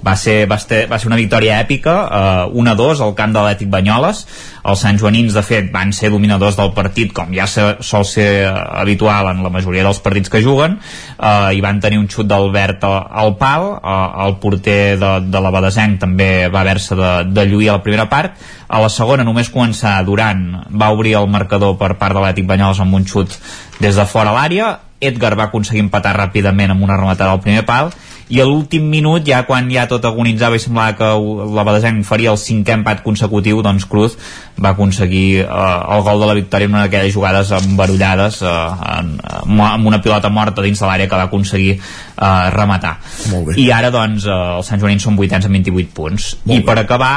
va ser, va ser, va ser una victòria èpica, eh, 1-2 al camp de l'Ètic Banyoles. Els Sant Joanins, de fet, van ser dominadors del partit, com ja se, sol ser habitual en la majoria dels partits que juguen, eh, i van tenir un xut d'Albert al pal, eh, el porter de, de la Badesenc també va haver-se de, de lluir a la primera part, a la segona només començar Duran va obrir el marcador per part de l'Ètic Banyoles amb un xut des de fora l'àrea. Edgar va aconseguir empatar ràpidament amb una rematada al primer pal i a l'últim minut ja quan ja tot agonitzava i semblava que la Badesenc faria el cinquè empat consecutiu doncs Cruz va aconseguir eh, el gol de la victòria en una d'aquelles jugades embarullades eh, en, amb una pilota morta dins de l'àrea que va aconseguir eh, rematar. I ara doncs eh, els Sant Joanins són vuitens amb 28 punts. Molt i per acabar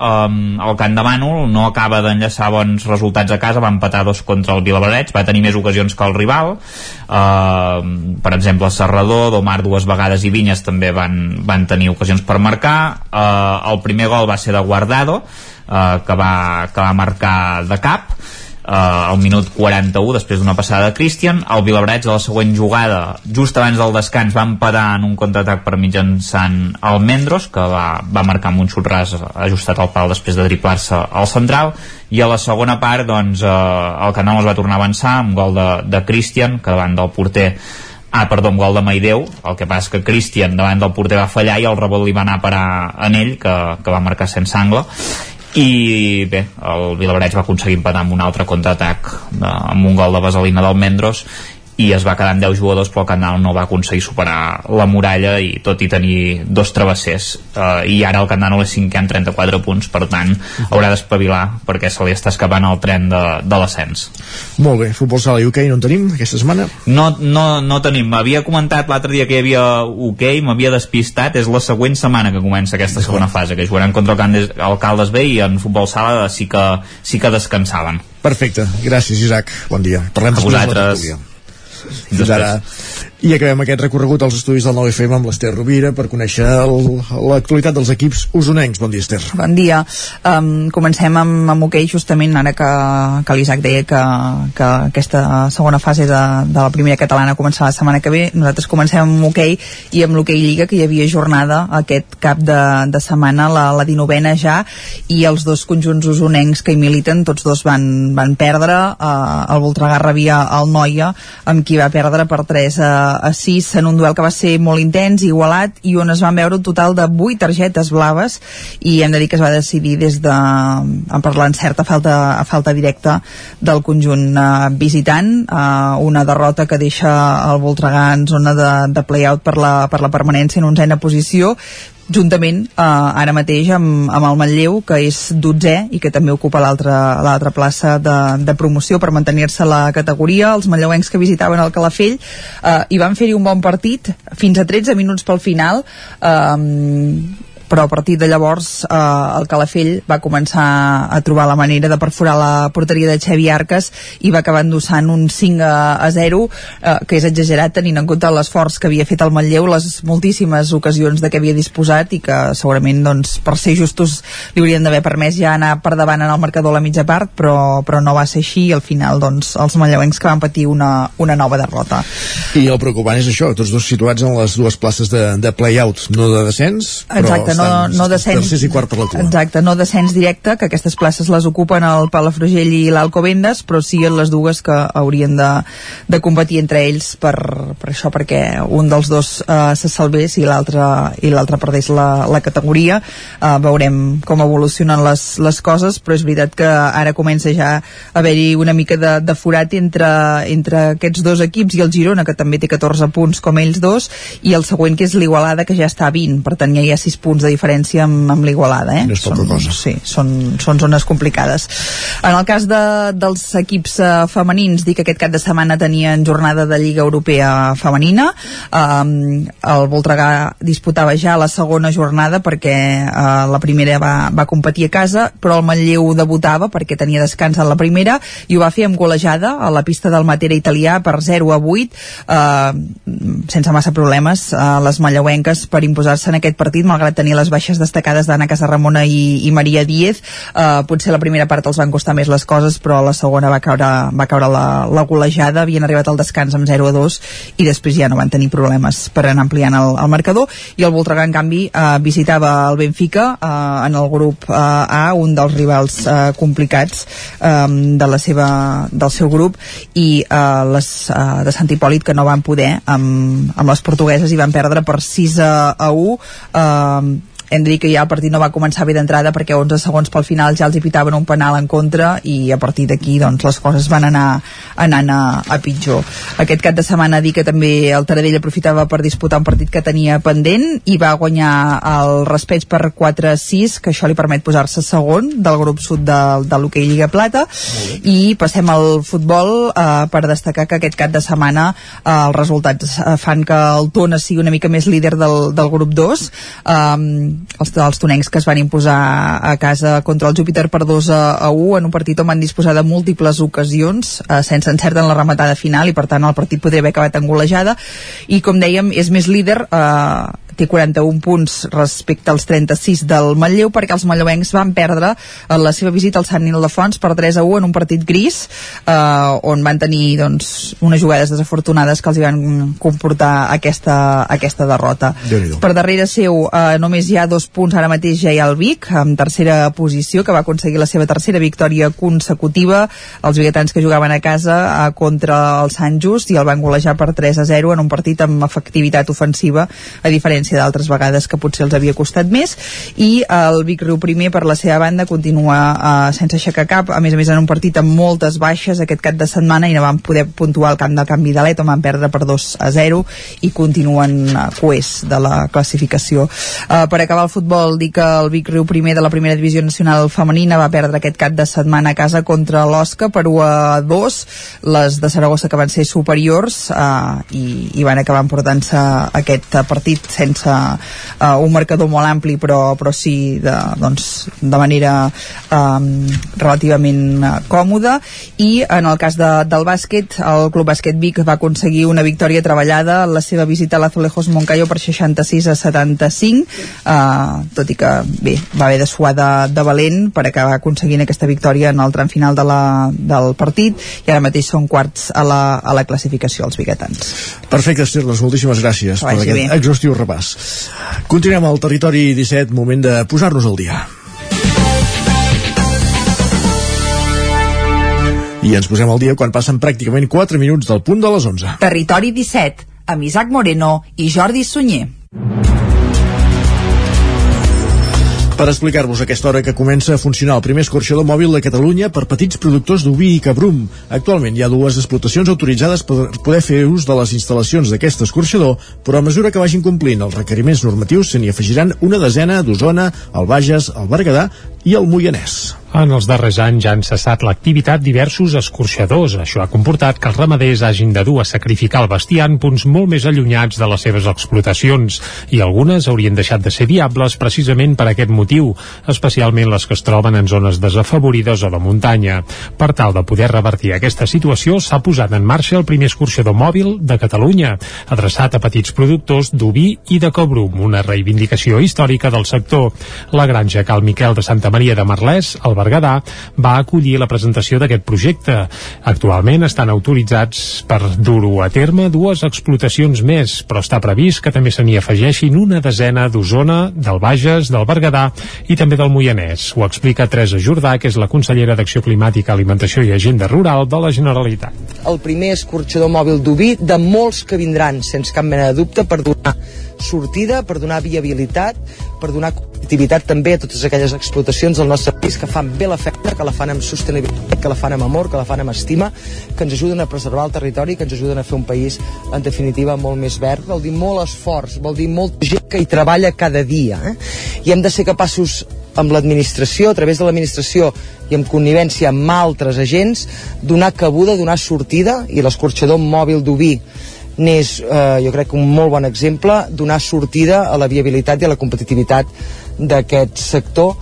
um, el Camp de Mànol no acaba d'enllaçar bons resultats a casa, va empatar dos contra el Vilabrareig, va tenir més ocasions que el rival. Uh, per exemple Serrador, Domar dues vegades i Vinyes també van, van tenir ocasions per marcar. Uh, el primer gol va ser de Guardado uh, que, va, que va marcar de cap eh, al minut 41 després d'una passada de Christian el Vilabraig a la següent jugada just abans del descans va empatar en un contraatac per mitjançant el Mendros que va, va marcar amb un xut ras ajustat al pal després de driplar-se al central. I a la segona part doncs, eh, el Canal es va tornar a avançar amb gol de, de Christian que davant del porter Ah, perdó, amb gol de Maideu, el que passa que Christian davant del porter va fallar i el rebot li va anar a parar en ell, que, que va marcar sense angle i bé, el Vilabreig va aconseguir empatar amb un altre contraatac amb un gol de vaselina del Mendros i es va quedar en 10 jugadors però el Canal no va aconseguir superar la muralla i tot i tenir dos travessers eh, i ara el Canal és cinquè amb 34 punts per tant haurà d'espavilar perquè se li està escapant el tren de, de l'ascens. Molt bé, futbol sala i hoquei no en tenim aquesta setmana? No, no, no tenim, m'havia comentat l'altre dia que hi havia hoquei, m'havia despistat. És la següent setmana que comença aquesta segona fase que jugaran contra el Candes, Alcaldes B i en futbol sala sí que, sí que descansaven. Perfecte, gràcies Isaac, bon dia. Parlem a vosaltres fins ara. I acabem aquest recorregut als estudis del 9FM amb l'Ester Rovira per conèixer l'actualitat dels equips usonencs. Bon dia, Ester. Bon dia. Um, comencem amb, amb hoquei, justament ara que, que l'Isaac deia que, que aquesta segona fase de, de la primera catalana començarà la setmana que ve. Nosaltres comencem amb hoquei i amb l'hoquei Lliga, que hi havia jornada aquest cap de, de setmana, la, la 19a ja, i els dos conjunts usonencs que hi militen, tots dos van, van perdre. Uh, el Voltregà rebia el Noia, amb qui va perdre per 3 a, a 6 en un duel que va ser molt intens, igualat i on es van veure un total de 8 targetes blaves i hem de dir que es va decidir des de, en parlant certa falta, a falta directa del conjunt uh, visitant uh, una derrota que deixa el Voltregà en zona de, de play-out per la, per la permanència en onzena posició juntament eh, ara mateix amb, amb el Manlleu que és 12è i que també ocupa l'altra plaça de, de promoció per mantenir-se la categoria. Els manlleuencs que visitaven el Calafell eh, i van fer-hi un bon partit fins a 13 minuts pel final. Eh, però a partir de llavors eh, el Calafell va començar a trobar la manera de perforar la porteria de Xevi Arques i va acabar endossant un 5 a, 0 eh, que és exagerat tenint en compte l'esforç que havia fet el Manlleu les moltíssimes ocasions de què havia disposat i que segurament doncs, per ser justos li haurien d'haver permès ja anar per davant en el marcador a la mitja part però, però no va ser així i al final doncs, els manlleuencs que van patir una, una nova derrota. I el preocupant és això, tots dos situats en les dues places de, de play-out, no de descens Exacte, no, no descens i quart per la cua. exacte, no descens directe que aquestes places les ocupen el Palafrugell i l'Alcobendes però sí les dues que haurien de, de competir entre ells per, per això perquè un dels dos uh, se salvés i l'altre i l'altre perdés la, la categoria uh, veurem com evolucionen les, les coses però és veritat que ara comença ja a haver-hi una mica de, de forat entre, entre aquests dos equips i el Girona que també té 14 punts com ells dos i el següent que és l'Igualada que ja està a 20 per tant ja hi ha 6 punts de diferència amb, amb l'Igualada eh? no és són, cosa. sí, són, són zones complicades. En el cas de, dels equips uh, femenins dic que aquest cap de setmana tenien jornada de Lliga Europea femenina. Um, el Voltregà disputava ja la segona jornada perquè uh, la primera va, va competir a casa però el Manlleu debutava perquè tenia descans en la primera i ho va fer amb golejada a la pista del Matera italià per 0 a 8 uh, sense massa problemes uh, les manlleuenques per imposar-se en aquest partit malgrat tenir les baixes destacades d'Anna Casarramona i, i Maria Díez. Uh, potser la primera part els van costar més les coses però la segona va caure, va caure la, la golejada. Havien arribat al descans amb 0 a 2 i després ja no van tenir problemes per anar ampliant el, el marcador. I el Voltregà en canvi uh, visitava el Benfica uh, en el grup uh, A un dels rivals uh, complicats um, de la seva, del seu grup. I uh, les uh, de Sant Hipòlit que no van poder amb, amb les portugueses i van perdre per 6 a, a 1 uh, hem de dir que ja el partit no va començar bé d'entrada perquè 11 segons pel final ja els hi pitaven un penal en contra i a partir d'aquí doncs, les coses van anar anant a, a pitjor. Aquest cap de setmana dir que també el Taradell aprofitava per disputar un partit que tenia pendent i va guanyar el respeig per 4-6, que això li permet posar-se segon del grup sud de, de l'hoquei Lliga Plata. I passem al futbol eh, per destacar que aquest cap de setmana eh, els resultats eh, fan que el Tona sigui una mica més líder del, del grup 2 eh, els, els tonencs que es van imposar a casa contra el Júpiter per 2 a, a 1 en un partit on van disposar de múltiples ocasions eh, sense encert en la rematada final i per tant el partit podria haver acabat en golejada i com dèiem és més líder eh, té 41 punts respecte als 36 del Manlleu perquè els manlleuencs van perdre en la seva visita al Sant Ildefons per 3 a 1 en un partit gris eh, on van tenir doncs, unes jugades desafortunades que els hi van comportar aquesta, aquesta derrota. Per darrere seu eh, només hi ha dos punts ara mateix ja hi ha el Vic en tercera posició que va aconseguir la seva tercera victòria consecutiva. Els biguetans que jugaven a casa eh, contra el Sant Just i el van golejar per 3 a 0 en un partit amb efectivitat ofensiva a diferència diferència d'altres vegades que potser els havia costat més i el Vic Riu primer per la seva banda continua uh, sense aixecar cap. A més a més en un partit amb moltes baixes aquest cap de setmana i no van poder puntuar el camp del canvi de l'Eto, van perdre per 2 a 0 i continuen uh, coers de la classificació. Uh, per acabar el futbol dir que el Vic Riu primer de la primera divisió nacional femenina va perdre aquest cap de setmana a casa contra l'Osca per 1 a 2 les de Saragossa que van ser superiors uh, i, i van acabar emportant-se aquest partit sense sense uh, un marcador molt ampli però, però sí de, doncs, de manera um, relativament uh, còmoda i en el cas de, del bàsquet el Club Bàsquet Vic va aconseguir una victòria treballada en la seva visita a l'Azulejos Moncayo per 66 a 75 uh, tot i que bé, va haver de suar de, de valent per acabar aconseguint aquesta victòria en el tram final de la, del partit i ara mateix són quarts a la, a la classificació els biguetans. Perfecte, Estirles, moltíssimes gràcies per aquest bé. exhaustiu repàs. Continuem al territori 17, moment de posar-nos al dia. I ens posem al dia quan passen pràcticament 4 minuts del punt de les 11. Territori 17, amb Isaac Moreno i Jordi Sunyer. Per explicar-vos aquesta hora que comença a funcionar el primer escorxador mòbil de Catalunya per petits productors d'oví i cabrum. Actualment hi ha dues explotacions autoritzades per poder fer ús de les instal·lacions d'aquest escorxador, però a mesura que vagin complint els requeriments normatius se n'hi afegiran una desena d'Osona, el Bages, el Berguedà i el Moianès. En els darrers anys han cessat l'activitat diversos escorxadors. Això ha comportat que els ramaders hagin de dur a sacrificar el bestiar en punts molt més allunyats de les seves explotacions i algunes haurien deixat de ser viables precisament per aquest motiu, especialment les que es troben en zones desafavorides o de muntanya. Per tal de poder revertir aquesta situació s'ha posat en marxa el primer escorxador mòbil de Catalunya, adreçat a petits productors d'oví i de cobrum, una reivindicació històrica del sector. La granja Cal Miquel de Santa Maria de Marlès, al Berguedà, va acollir la presentació d'aquest projecte. Actualment estan autoritzats per dur-ho a terme dues explotacions més, però està previst que també se n'hi afegeixin una desena d'Osona, del Bages, del Berguedà i també del Moianès. Ho explica Teresa Jordà, que és la consellera d'Acció Climàtica, Alimentació i Agenda Rural de la Generalitat. El primer escorxador mòbil d'Ubí de molts que vindran, sense cap mena de dubte, per donar sortida, per donar viabilitat, per donar competitivitat també a totes aquelles explotacions del nostre país que fan bé la feina, que la fan amb sostenibilitat, que la fan amb amor, que la fan amb estima, que ens ajuden a preservar el territori, que ens ajuden a fer un país, en definitiva, molt més verd. Vol dir molt esforç, vol dir molta gent que hi treballa cada dia. Eh? I hem de ser capaços amb l'administració, a través de l'administració i en connivència amb altres agents, donar cabuda, donar sortida, i l'escorxador mòbil d'Ubí n'és, eh, jo crec, un molt bon exemple, donar sortida a la viabilitat i a la competitivitat d'aquest sector.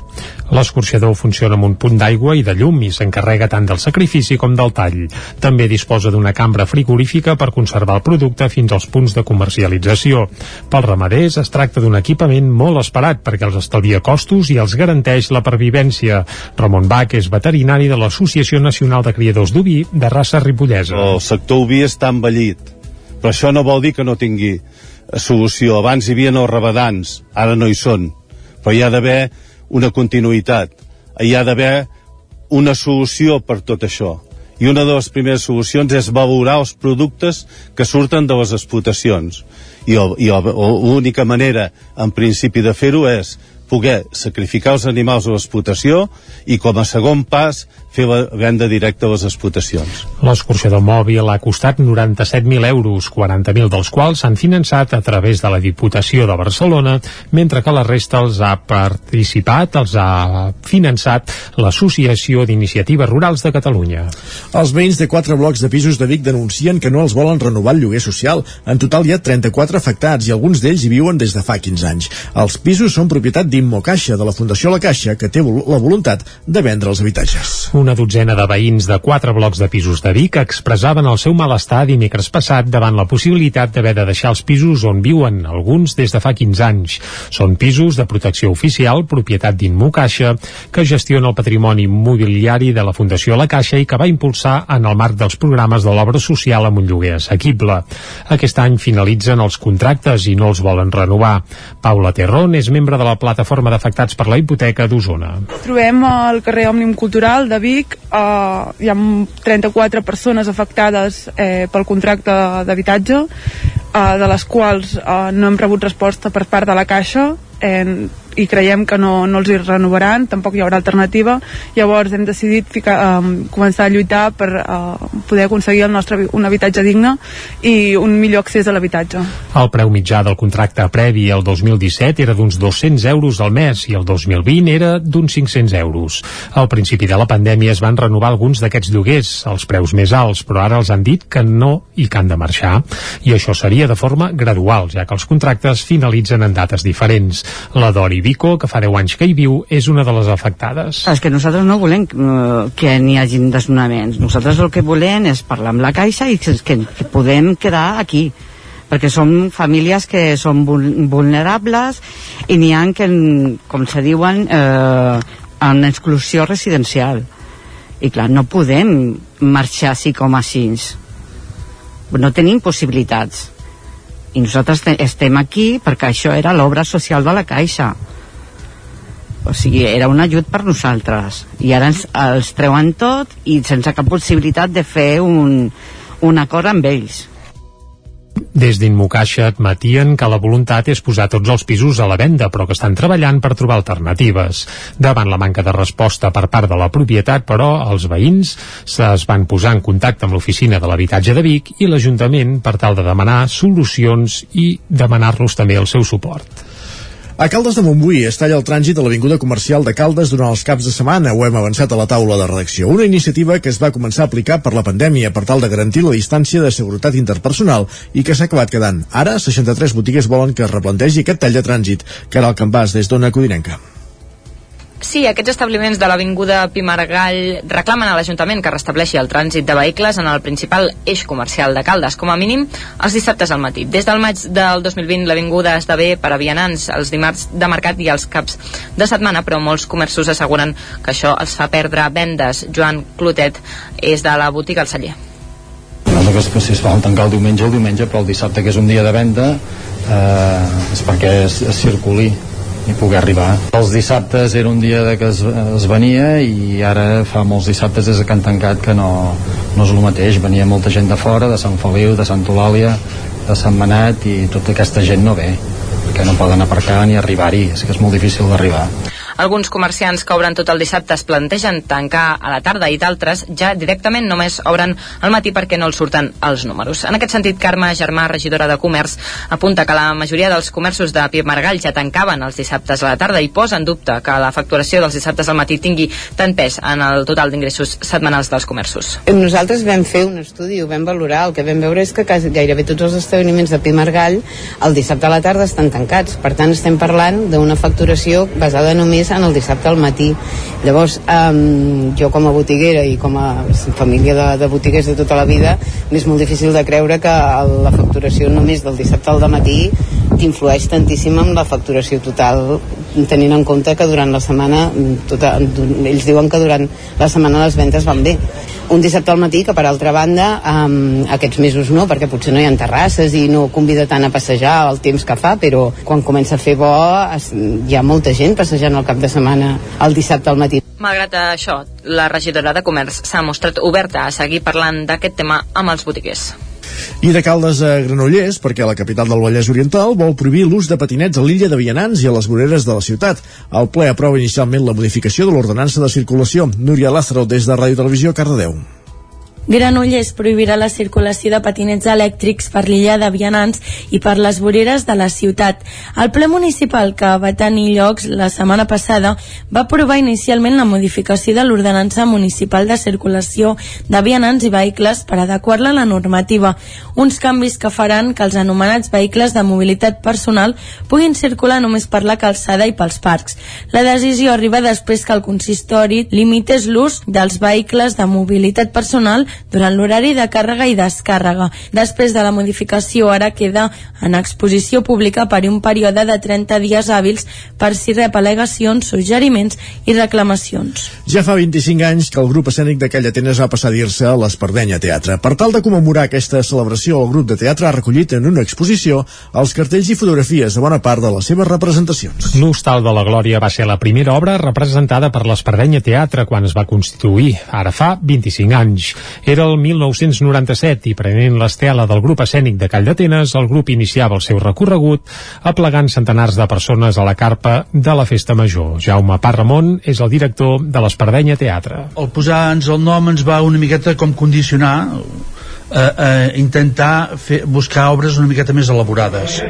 L'escorxador funciona amb un punt d'aigua i de llum i s'encarrega tant del sacrifici com del tall. També disposa d'una cambra frigorífica per conservar el producte fins als punts de comercialització. Pels ramaders es tracta d'un equipament molt esperat perquè els estalvia costos i els garanteix la pervivència. Ramon Bach és veterinari de l'Associació Nacional de Criadors d'Oví de raça ripollesa. El sector oví està envellit, però això no vol dir que no tingui solució. Abans hi havia els rabadans, ara no hi són però hi ha d'haver una continuïtat, hi ha d'haver una solució per tot això. I una de les primeres solucions és valorar els productes que surten de les explotacions. I l'única manera, en principi, de fer-ho és poder sacrificar els animals a l'explotació i com a segon pas fer la venda directa a les explotacions. L'escorxador mòbil ha costat 97.000 euros, 40.000 dels quals s'han finançat a través de la Diputació de Barcelona, mentre que la resta els ha participat, els ha finançat l'Associació d'Iniciatives Rurals de Catalunya. Els veïns de quatre blocs de pisos de Vic denuncien que no els volen renovar el lloguer social. En total hi ha 34 afectats i alguns d'ells hi viuen des de fa 15 anys. Els pisos són propietat d'Immocaixa, de la Fundació La Caixa, que té la voluntat de vendre els habitatges. Una dotzena de veïns de quatre blocs de pisos de Vic expressaven el seu malestar dimecres passat davant la possibilitat d'haver de deixar els pisos on viuen, alguns des de fa 15 anys. Són pisos de protecció oficial, propietat d'Immocaixa, que gestiona el patrimoni immobiliari de la Fundació La Caixa i que va impulsar en el marc dels programes de l'obra social amb un lloguer assequible. Aquest any finalitzen els contractes i no els volen renovar. Paula Terrón és membre de la plataforma d'afectats per la hipoteca d'Osona. Trobem al carrer Òmnium Cultural de Vic, eh, hi ha 34 persones afectades eh, pel contracte d'habitatge, eh, de les quals eh, no hem rebut resposta per part de la Caixa, eh, i creiem que no, no els hi renovaran, tampoc hi haurà alternativa, llavors hem decidit ficar, um, començar a lluitar per uh, poder aconseguir el nostre, un habitatge digne i un millor accés a l'habitatge. El preu mitjà del contracte previ el 2017 era d'uns 200 euros al mes i el 2020 era d'uns 500 euros. Al principi de la pandèmia es van renovar alguns d'aquests lloguers, els preus més alts, però ara els han dit que no i que han de marxar. I això seria de forma gradual, ja que els contractes finalitzen en dates diferents. La Dori Vico, que fa 10 anys que hi viu, és una de les afectades. És que nosaltres no volem uh, que n'hi hagi desnonaments. Nosaltres el que volem és parlar amb la Caixa i que, que podem quedar aquí perquè són famílies que són vulnerables i n'hi ha que, com se diuen, eh, en exclusió residencial. I clar, no podem marxar així com així. No tenim possibilitats. I nosaltres estem aquí perquè això era l'obra social de la Caixa o sigui, era un ajut per nosaltres i ara ens, els treuen tot i sense cap possibilitat de fer un, un acord amb ells des d'Inmocaixa admetien que la voluntat és posar tots els pisos a la venda, però que estan treballant per trobar alternatives. Davant la manca de resposta per part de la propietat, però, els veïns es van posar en contacte amb l'oficina de l'habitatge de Vic i l'Ajuntament per tal de demanar solucions i demanar-los també el seu suport. A Caldes de Montbui es talla el trànsit a l'Avinguda Comercial de Caldes durant els caps de setmana. Ho hem avançat a la taula de redacció. Una iniciativa que es va començar a aplicar per la pandèmia per tal de garantir la distància de seguretat interpersonal i que s'ha acabat quedant. Ara, 63 botigues volen que es replantegi aquest tall de trànsit. Caral Campàs, des d'Ona Codinenca. Sí, aquests establiments de l'Avinguda Pimargall reclamen a l'Ajuntament que restableixi el trànsit de vehicles en el principal eix comercial de Caldes, com a mínim els dissabtes al matí. Des del maig del 2020 l'Avinguda esdevé per a vianants els dimarts de mercat i els caps de setmana, però molts comerços asseguren que això els fa perdre vendes. Joan Clotet és de la botiga El Celler. No que, que si es fa tancar el diumenge, el diumenge, però el dissabte, que és un dia de venda, eh, és perquè es, es circuli i poder arribar. Els dissabtes era un dia de que es, es venia i ara fa molts dissabtes des que han tancat que no, no és el mateix. Venia molta gent de fora, de Sant Feliu, de Sant Eulàlia, de Sant Manat i tota aquesta gent no ve perquè no poden aparcar ni arribar-hi, és que és molt difícil d'arribar. Alguns comerciants que obren tot el dissabte es plantegen tancar a la tarda i d'altres ja directament només obren al matí perquè no els surten els números. En aquest sentit, Carme Germà, regidora de Comerç, apunta que la majoria dels comerços de Pie Margall ja tancaven els dissabtes a la tarda i posa en dubte que la facturació dels dissabtes al matí tingui tant pes en el total d'ingressos setmanals dels comerços. Nosaltres vam fer un estudi, ho vam valorar, el que vam veure és que gairebé tots els establiments de Pie Margall el dissabte a la tarda estan tancats. Per tant, estem parlant d'una facturació basada només en el dissabte al matí. Llavors, um, jo com a botiguera i com a família de, de botiguers de tota la vida, m'és molt difícil de creure que la facturació només del dissabte al matí influeix tantíssim en la facturació total tenint en compte que durant la setmana tota, ells diuen que durant la setmana les ventes van bé un dissabte al matí que per altra banda um, aquests mesos no, perquè potser no hi ha terrasses i no convida tant a passejar el temps que fa, però quan comença a fer bo es, hi ha molta gent passejant el cap de setmana el dissabte al matí. Malgrat això, la regidora de Comerç s'ha mostrat oberta a seguir parlant d'aquest tema amb els botiguers. I de Caldes a Granollers, perquè la capital del Vallès Oriental vol prohibir l'ús de patinets a l'illa de Vianants i a les voreres de la ciutat. El ple aprova inicialment la modificació de l'ordenança de circulació. Núria Lázaro, des de Ràdio Televisió, Cardedeu. Granollers prohibirà la circulació de patinets elèctrics per l'illa de Vianants i per les voreres de la ciutat. El ple municipal que va tenir llocs la setmana passada va aprovar inicialment la modificació de l'ordenança municipal de circulació de vianants i vehicles per adequar-la a la normativa. Uns canvis que faran que els anomenats vehicles de mobilitat personal puguin circular només per la calçada i pels parcs. La decisió arriba després que el consistori limités l'ús dels vehicles de mobilitat personal durant l'horari de càrrega i descàrrega. Després de la modificació ara queda en exposició pública per un període de 30 dies hàbils per si rep al·legacions, suggeriments i reclamacions. Ja fa 25 anys que el grup escènic de Callatenes va passar a dir-se l'Espardenya Teatre. Per tal de commemorar aquesta celebració, el grup de teatre ha recollit en una exposició els cartells i fotografies de bona part de les seves representacions. L'Hostal de la Glòria va ser la primera obra representada per l'Espardenya Teatre quan es va constituir, ara fa 25 anys. Era el 1997 i prenent l'estela del grup escènic de Call d'Atenes, el grup iniciava el seu recorregut aplegant centenars de persones a la carpa de la Festa Major. Jaume Parramon és el director de l'Espardenya Teatre. El posar-nos el nom ens va una miqueta com condicionar a, a intentar fer, buscar obres una miqueta més elaborades.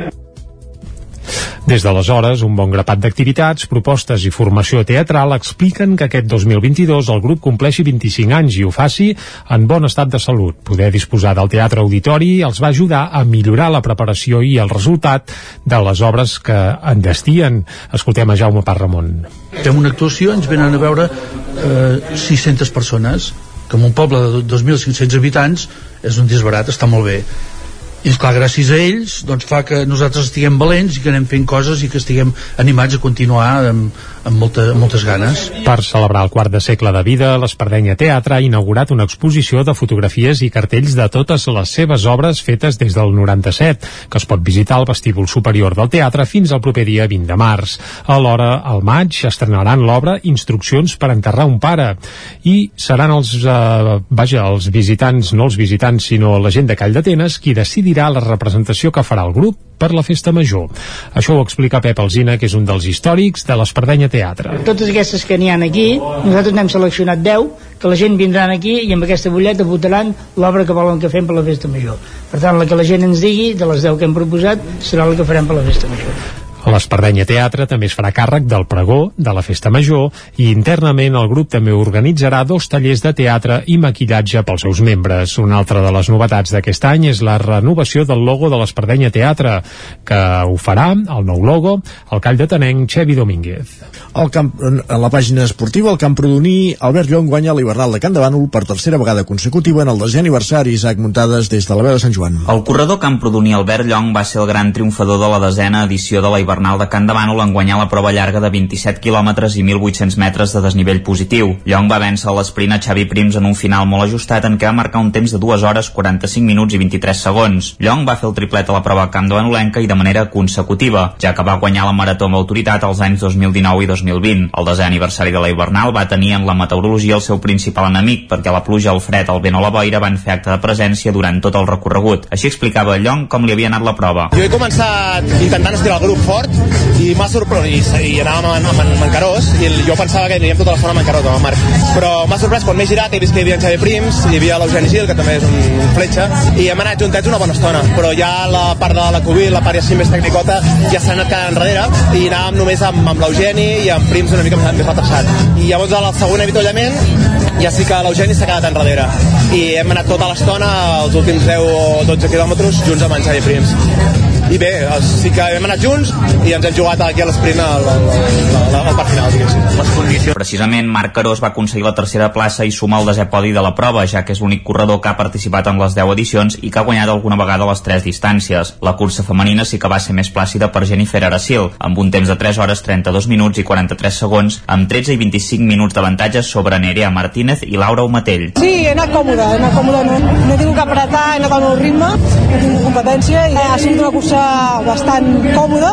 Des d'aleshores, un bon grapat d'activitats, propostes i formació teatral expliquen que aquest 2022 el grup compleixi 25 anys i ho faci en bon estat de salut. Poder disposar del teatre auditori els va ajudar a millorar la preparació i el resultat de les obres que en destien. Escoltem a Jaume Parramon. Fem una actuació, ens venen a veure eh, 600 persones, que en un poble de 2.500 habitants és un disbarat, està molt bé i esclar, gràcies a ells doncs fa que nosaltres estiguem valents i que anem fent coses i que estiguem animats a continuar amb, amb, molta, moltes ganes Per celebrar el quart de segle de vida, l'Espardenya Teatre ha inaugurat una exposició de fotografies i cartells de totes les seves obres fetes des del 97, que es pot visitar al vestíbul superior del teatre fins al proper dia 20 de març. Alhora, al maig, estrenaran l'obra Instruccions per enterrar un pare i seran els, eh, vaja, els visitants, no els visitants, sinó la gent de Call d'Atenes qui decidirà la representació que farà el grup per la festa major. Això ho explica Pep Alzina, que és un dels històrics de l'Espardenya Teatre. Totes aquestes que n'hi han aquí, nosaltres n'hem seleccionat 10, que la gent vindran aquí i amb aquesta butlleta votaran l'obra que volen que fem per la festa major. Per tant, la que la gent ens digui, de les 10 que hem proposat, serà la que farem per la festa major. L'Espardenya Teatre també es farà càrrec del pregó, de la festa major, i internament el grup també organitzarà dos tallers de teatre i maquillatge pels seus membres. Una altra de les novetats d'aquest any és la renovació del logo de l'Espardenya Teatre, que ho farà, el nou logo, el call de Tanenc Xevi Domínguez. Al camp, en la pàgina esportiva, el Camprodoní, Albert Llong guanya l'Hivernal de Can de Bànol per tercera vegada consecutiva en el desè aniversari Isaac Muntades des de la veu de Sant Joan. El corredor Camprodoní Albert Llong va ser el gran triomfador de la desena edició de la Hivernal de Can de Bànol en guanyar la prova llarga de 27 quilòmetres i 1.800 metres de desnivell positiu. Llong va vèncer l'esprint a Xavi Prims en un final molt ajustat en què va marcar un temps de 2 hores 45 minuts i 23 segons. Llong va fer el triplet a la prova Camp de Banolenca i de manera consecutiva, ja que va guanyar la marató amb autoritat als anys 2019 i 2020. El desè aniversari de la Hivernal va tenir en la meteorologia el seu principal enemic, perquè la pluja, el fred, el vent o la boira van fer acte de presència durant tot el recorregut. Així explicava Llong com li havia anat la prova. Jo he començat intentant estirar el grup fort i m'ha sorprès, i, i anàvem amb, amb, amb en Carós, i el, jo pensava que aniríem tota l'estona amb en Carós, amb en Marc. Però m'ha sorprès quan m'he girat, he vist que hi havia en Xavi Prims, hi havia l'Eugeni Gil, que també és un, fletxa, i hem anat juntats una bona estona. Però ja la part de la Covid, la part així més tecnicota, ja s'ha anat quedant enrere, i anàvem només amb, amb l'Eugeni i amb Prims una mica més, retrasat. I llavors al segon avituallament ja sí que l'Eugeni s'ha quedat enrere i hem anat tota l'estona els últims 10 o 12 quilòmetres junts amb en Xavi Prims i bé, sí que hem anat junts i ens hem jugat aquí a l'esprint al, al, al, al part final, diguéssim. Les condicions... Precisament, Marc Carós va aconseguir la tercera plaça i suma el desè podi de la prova, ja que és l'únic corredor que ha participat en les 10 edicions i que ha guanyat alguna vegada les 3 distàncies. La cursa femenina sí que va ser més plàcida per Jennifer Aracil, amb un temps de 3 hores 32 minuts i 43 segons, amb 13 i 25 minuts d'avantatge sobre Nerea Martínez i Laura Omatell. Sí, he anat còmode, he anat còmode, no, no he tingut que apretar, he anat al meu ritme, no he tingut competència i ha sigut una cursa cursa bastant còmoda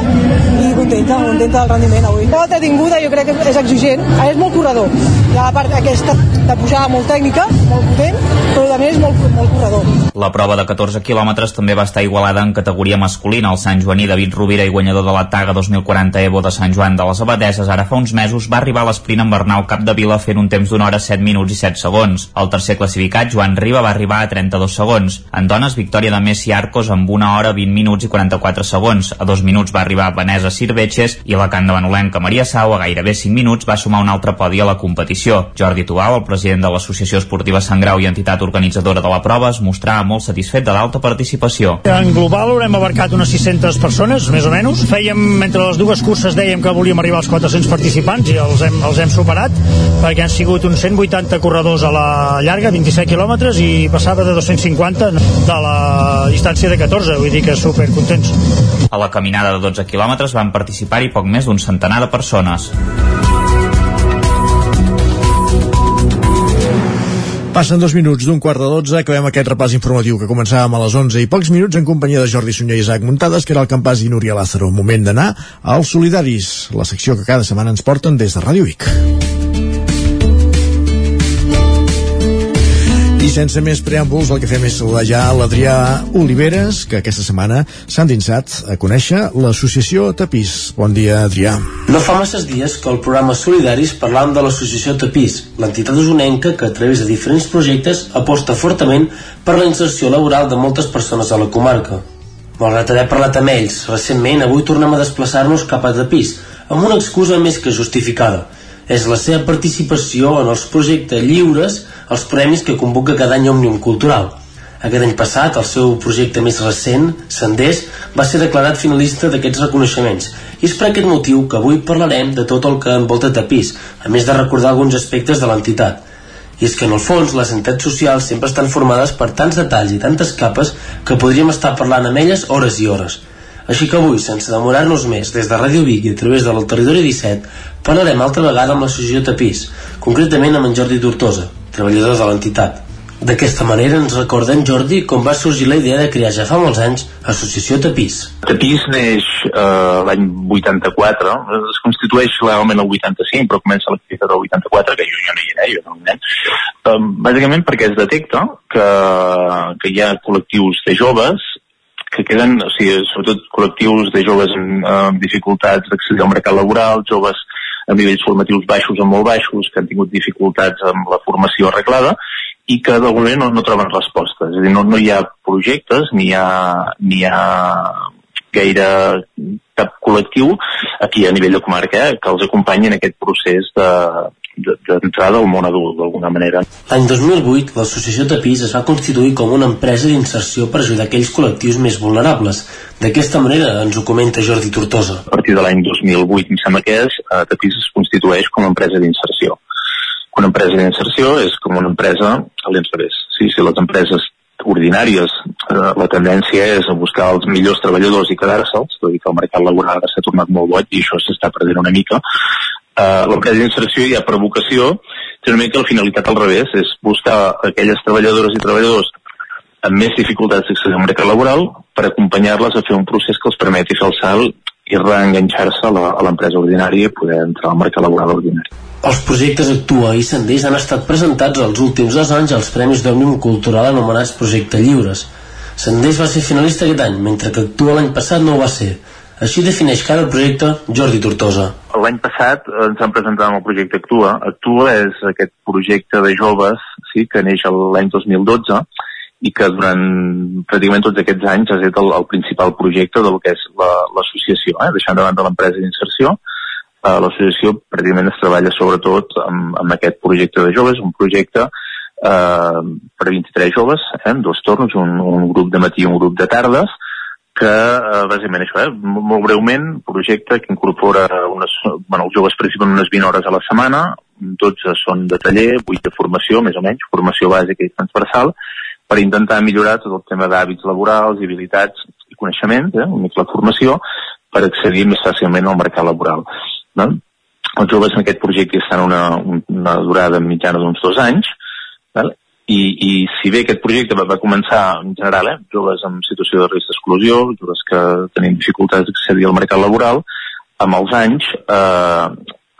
i contenta, contenta del rendiment avui. La volta tinguda jo crec que és exigent, és molt corredor. Hi ha la part aquesta de pujada molt tècnica, molt potent, però també és molt, molt corredor. La prova de 14 quilòmetres també va estar igualada en categoria masculina. El Sant Joaní David Rovira i guanyador de la Taga 2040 Evo de Sant Joan de les Abadeses ara fa uns mesos va arribar a l'esprint amb Bernal Capdevila fent un temps d'una hora 7 minuts i 7 segons. El tercer classificat, Joan Riba, va arribar a 32 segons. En dones, victòria de Messi Arcos amb una hora 20 minuts i 44 segons. A dos minuts va arribar Vanessa Sirvetxes i la can de Manolenca Maria Sau a gairebé 5 minuts va sumar un altre podi a la competició. Jordi Tubau, el president de l'Associació Esportiva Sant Grau i entitat organitzadora de la prova, es mostrava molt satisfet de l'alta participació. En global haurem abarcat unes 600 persones, més o menys. Fèiem, entre les dues curses dèiem que volíem arribar als 400 participants i els hem, els hem superat, perquè han sigut uns 180 corredors a la llarga, 27 quilòmetres, i passava de 250 de la distància de 14, vull dir que super contents. A la caminada de 12 quilòmetres van participar-hi poc més d'un centenar de persones. Passen dos minuts d'un quart de dotze, acabem aquest repàs informatiu que començàvem a les 11 i pocs minuts en companyia de Jordi Sunyer i Isaac Muntades, que era el campàs i Núria Lázaro. Moment d'anar als Solidaris, la secció que cada setmana ens porten des de Ràdio Vic. I sense més preàmbuls, el que fem és saludar ja l'Adrià Oliveres, que aquesta setmana s'ha endinsat a conèixer l'associació Tapís. Bon dia, Adrià. No fa masses dies que el programa Solidaris parlàvem de l'associació Tapís, l'entitat usonenca que a través de diferents projectes aposta fortament per la inserció laboral de moltes persones a la comarca. Malgrat haver parlat amb ells, recentment avui tornem a desplaçar-nos cap a Tapís, amb una excusa més que justificada. És la seva participació en els projectes lliures els premis que convoca cada any Òmnium Cultural. Aquest any passat, el seu projecte més recent, Senders, va ser declarat finalista d'aquests reconeixements. I és per aquest motiu que avui parlarem de tot el que envolta Tapís, a més de recordar alguns aspectes de l'entitat. I és que en el fons les entitats socials sempre estan formades per tants detalls i tantes capes que podríem estar parlant amb elles hores i hores. Així que avui, sense demorar-nos més, des de Ràdio Vic i a través del Territori 17, parlarem altra vegada amb l'associació Tapís, concretament amb en Jordi Tortosa, treballador de l'entitat. D'aquesta manera ens recordem, Jordi, com va sorgir la idea de crear ja fa molts anys Associació Tapís. Tapís neix eh, l'any 84, es constitueix legalment el 85, però comença l'activitat del 84, que jo, jo no hi era, jo no nen. Eh, bàsicament perquè es detecta que, que hi ha col·lectius de joves que queden, o sigui, sobretot col·lectius de joves amb, amb dificultats d'accedir al mercat laboral, joves amb nivells formatius baixos o molt baixos, que han tingut dificultats amb la formació arreglada, i que d'alguna manera no, no troben respostes. És a dir, no, no hi ha projectes, ni hi ha, ni hi ha gaire cap col·lectiu aquí a nivell de comarca eh, que els acompanyi en aquest procés de, d'entrada al món adult, d'alguna manera. L'any 2008, l'associació Tapís es va constituir com una empresa d'inserció per ajudar aquells col·lectius més vulnerables. D'aquesta manera ens ho comenta Jordi Tortosa. A partir de l'any 2008, em sembla que és, eh, Tapís es constitueix com a empresa d'inserció. Una empresa d'inserció és com una empresa a l'inrevés. Sí, si les empreses ordinàries eh, la tendència és a buscar els millors treballadors i quedar-se'ls, tot i que el mercat laboral s'ha tornat molt boig i això s'està perdent una mica, eh, l'empresa d'inserció ja per vocació té una mica la finalitat al revés, és buscar aquelles treballadores i treballadors amb més dificultats d'accedir al mercat laboral per acompanyar-les a fer un procés que els permeti fer el salt i reenganxar-se a l'empresa ordinària i poder entrar al mercat laboral ordinari. Els projectes Actua i Senders han estat presentats els últims dos anys als Premis d'Òmnium Cultural anomenats Projecte Lliures. Senders va ser finalista aquest any, mentre que Actua l'any passat no ho va ser. Així defineix cada projecte Jordi Tortosa. L'any passat ens han presentat el projecte Actua. Actua és aquest projecte de joves sí, que neix l'any 2012 i que durant pràcticament tots aquests anys ha estat el, el principal projecte del que és l'associació, la, eh? deixant davant de l'empresa d'inserció. Eh, l'associació pràcticament es treballa sobretot amb, amb aquest projecte de joves, un projecte eh, per 23 joves, eh, dos torns, un, un grup de matí i un grup de tardes, que eh, bàsicament això, eh, molt breument, projecte que incorpora unes, bueno, els joves participen unes 20 hores a la setmana, 12 són de taller, 8 de formació, més o menys, formació bàsica i transversal, per intentar millorar tot el tema d'hàbits laborals, i habilitats i coneixements, eh, una la formació, per accedir més fàcilment al mercat laboral. No? Els joves en aquest projecte estan una, una durada mitjana d'uns dos anys, val? I, i si bé aquest projecte va, va començar en general, eh, joves en situació de risc d'exclusió, joves que tenien dificultats d'accedir al mercat laboral, amb els anys eh,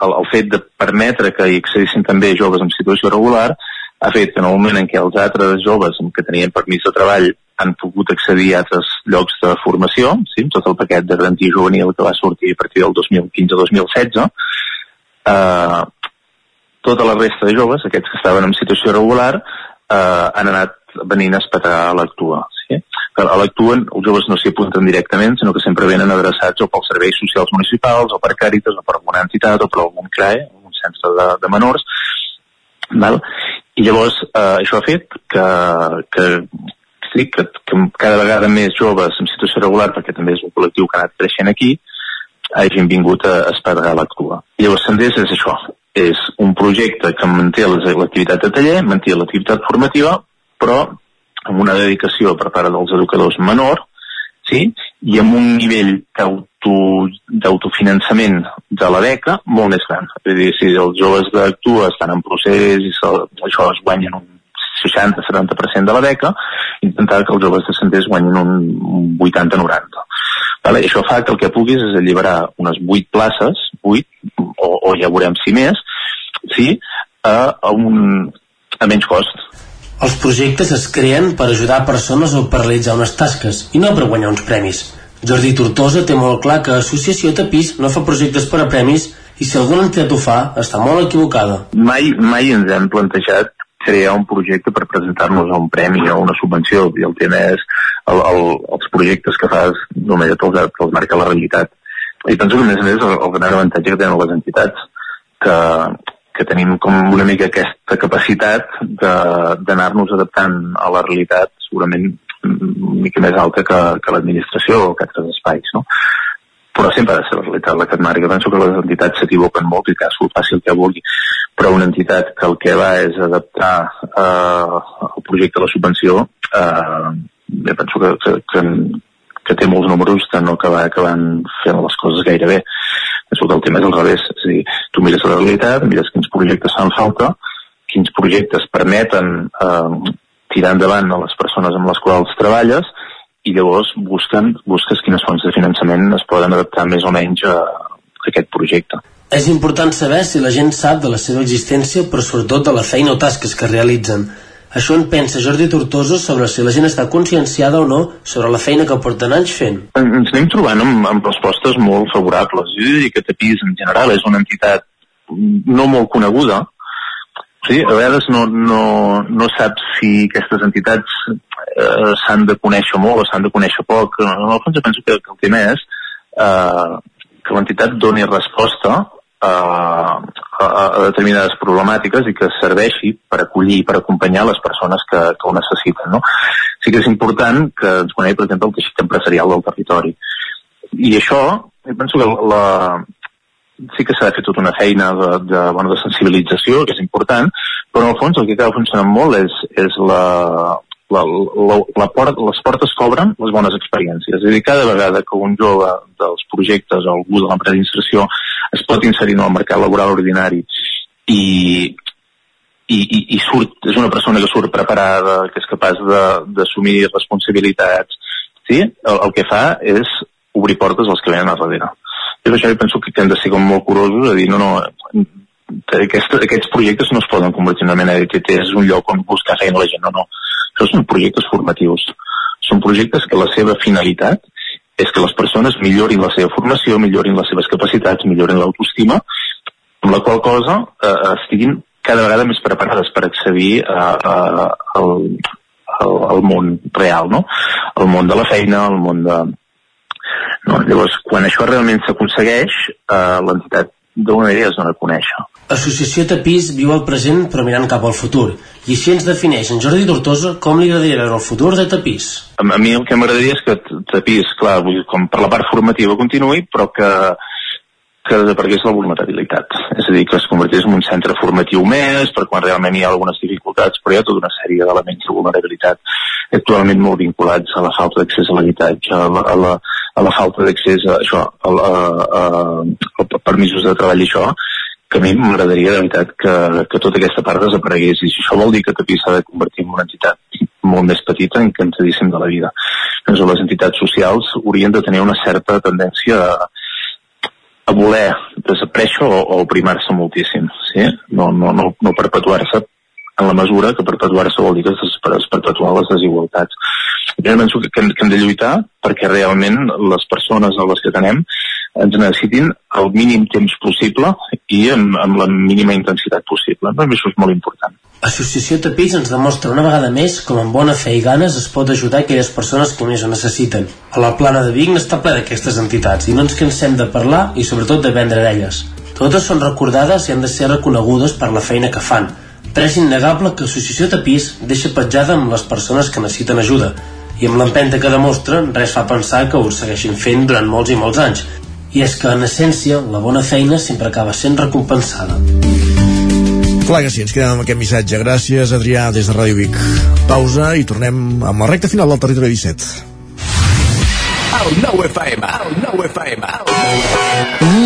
el, el fet de permetre que hi accedissin també joves en situació regular ha fet que en el moment en què els altres joves que tenien permís de treball han pogut accedir a altres llocs de formació, sí, tot el paquet de garantia juvenil que va sortir a partir del 2015-2016, eh, tota la resta de joves, aquests que estaven en situació regular, eh, han anat venint a espetar a l'actua. Sí? A l'actua els joves no s'hi apunten directament, sinó que sempre venen adreçats o pels serveis socials municipals, o per Càritas, o per alguna entitat, o per algun CRAE, un centre de, de menors, val? i llavors eh, això ha fet que, que, sí, que, que cada vegada més joves en situació regular, perquè també és un col·lectiu que ha anat creixent aquí, hagin vingut a, a espadregar l'actua. Llavors, Senders és això, és un projecte que manté l'activitat de taller, manté l'activitat formativa, però amb una dedicació per part dels educadors menor, sí? i amb un nivell d'autofinançament de la beca molt més gran. És dir, si els joves d'actua estan en procés i se, això es guanyen un 60-70% de la beca, intentar que els joves de Centers guanyin un 80-90. Vale? Això fa que el que puguis és alliberar unes 8 places, 8, o, o ja veurem si més, sí, a, a, un, a menys cost. Els projectes es creen per ajudar persones a per realitzar unes tasques i no per guanyar uns premis. Jordi Tortosa té molt clar que Associació Tapís no fa projectes per a premis i si alguna entitat ho fa, està molt equivocada. Mai, mai ens hem plantejat crear un projecte per presentar-nos a un premi o una subvenció i el tema és el, el, els projectes que fas només te'ls te marca la realitat i penso que a més a més el, el gran avantatge que tenen les entitats que, que tenim com una mica aquesta capacitat d'anar-nos adaptant a la realitat segurament una mica més alta que, que l'administració o que altres espais, no? Però sempre ha de ser la realitat la que et marca. Penso que les entitats s'equivoquen molt i cadascú faci el que vulgui, però una entitat que el que va és adaptar eh, el projecte de la subvenció, eh, penso que, que, que, que té molts números de no acabar acabant fent les coses gaire bé que el tema és al revés, és a dir, tu mires la realitat, mires quins projectes fan falta, quins projectes permeten eh, tirar endavant a les persones amb les quals treballes i llavors busquen, busques quines fonts de finançament es poden adaptar més o menys a, a aquest projecte. És important saber si la gent sap de la seva existència, però sobretot de la feina o tasques que realitzen. Això en pensa Jordi Tortosa sobre si la gent està conscienciada o no sobre la feina que porten anys fent. Ens anem trobant amb, amb respostes molt favorables. Jo diria que Tapís en general és una entitat no molt coneguda, sí, a vegades no, no, no saps si aquestes entitats eh, s'han de conèixer molt o s'han de conèixer poc. En el fons jo penso que, que el tema és eh, que l'entitat doni resposta a, a, a determinades problemàtiques i que serveixi per acollir i per acompanyar les persones que, que ho necessiten. No? Sí que és important que ens conegui, per exemple, el teixit empresarial del territori. I això, penso que la, sí que s'ha de fer tota una feina de, de, bueno, de sensibilització, que és important, però en el fons el que acaba funcionant molt és, és la, la, la, la port, les portes cobren les bones experiències. És a dir, cada vegada que un jove dels projectes o algú de l'empresa d'inserció es pot inserir en el mercat laboral ordinari i, i, i, i surt, és una persona que surt preparada, que és capaç d'assumir responsabilitats, sí? el, el que fa és obrir portes als que venen a darrere. Per això jo penso que hem de ser com molt curosos a dir, no, no, aquest, aquests projectes no es poden convertir en una mena de que és un lloc on buscar feina la gent, no, no. Això són projectes formatius. Són projectes que la seva finalitat és que les persones millorin la seva formació, millorin les seves capacitats, millorin l'autoestima, amb la qual cosa eh, estiguin cada vegada més preparades per accedir a, a, al, al, al món real, no? al món de la feina, al món de... No? Llavors, quan això realment s'aconsegueix, eh, l'entitat d'una manera es dona a conèixer. Associació Tapís viu el present però mirant cap al futur. I així ens defineix en Jordi Tortosa com li agradaria veure el futur de Tapís. A, a mi el que m'agradaria és que Tapís, clar, vull, com per la part formativa continuï, però que que desaparegués la vulnerabilitat. És a dir, que es convertís en un centre formatiu més, per quan realment hi ha algunes dificultats, però hi ha tota una sèrie d'elements de vulnerabilitat actualment molt vinculats a la falta d'accés a l'habitatge, a, la, a, la, a la falta d'accés a això, a, a, a, a permisos de treball i això, que a mi m'agradaria de veritat que, que tota aquesta part desaparegués i si això vol dir que Tapí s'ha de convertir en una entitat molt més petita en què ens dedicem de la vida. Doncs les entitats socials haurien de tenir una certa tendència a, a voler desaparèixer o, o oprimar-se moltíssim, sí? no, no, no, no perpetuar-se en la mesura que perpetuar-se vol dir que es perpetuar les desigualtats. Jo penso que, que, hem, que hem de lluitar perquè realment les persones a les que tenem ens necessitin el mínim temps possible i amb, amb la mínima intensitat possible. No? Això és molt important. Associació Tapís ens demostra una vegada més com amb bona fe i ganes es pot ajudar aquelles persones que més ho necessiten. A la plana de Vic està ple d'aquestes entitats i no ens cansem de parlar i sobretot de vendre d'elles. Totes són recordades i han de ser reconegudes per la feina que fan, però és innegable que Associació Tapís deixa petjada amb les persones que necessiten ajuda i amb l'empenta que demostra res fa pensar que ho segueixin fent durant molts i molts anys i és que en essència la bona feina sempre acaba sent recompensada Clar que sí, ens quedem amb aquest missatge. Gràcies, Adrià, des de Ràdio Vic. Pausa i tornem amb la recta final del territori 17. El nou FM, el nou FM. Mmm,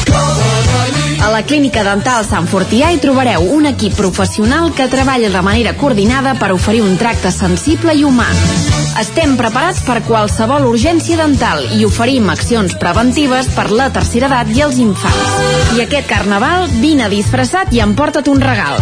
A la Clínica Dental Sant Fortià hi trobareu un equip professional que treballa de manera coordinada per oferir un tracte sensible i humà. Estem preparats per qualsevol urgència dental i oferim accions preventives per la tercera edat i els infants. I aquest carnaval, vine disfressat i emporta't un regal.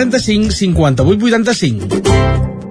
35 58 85.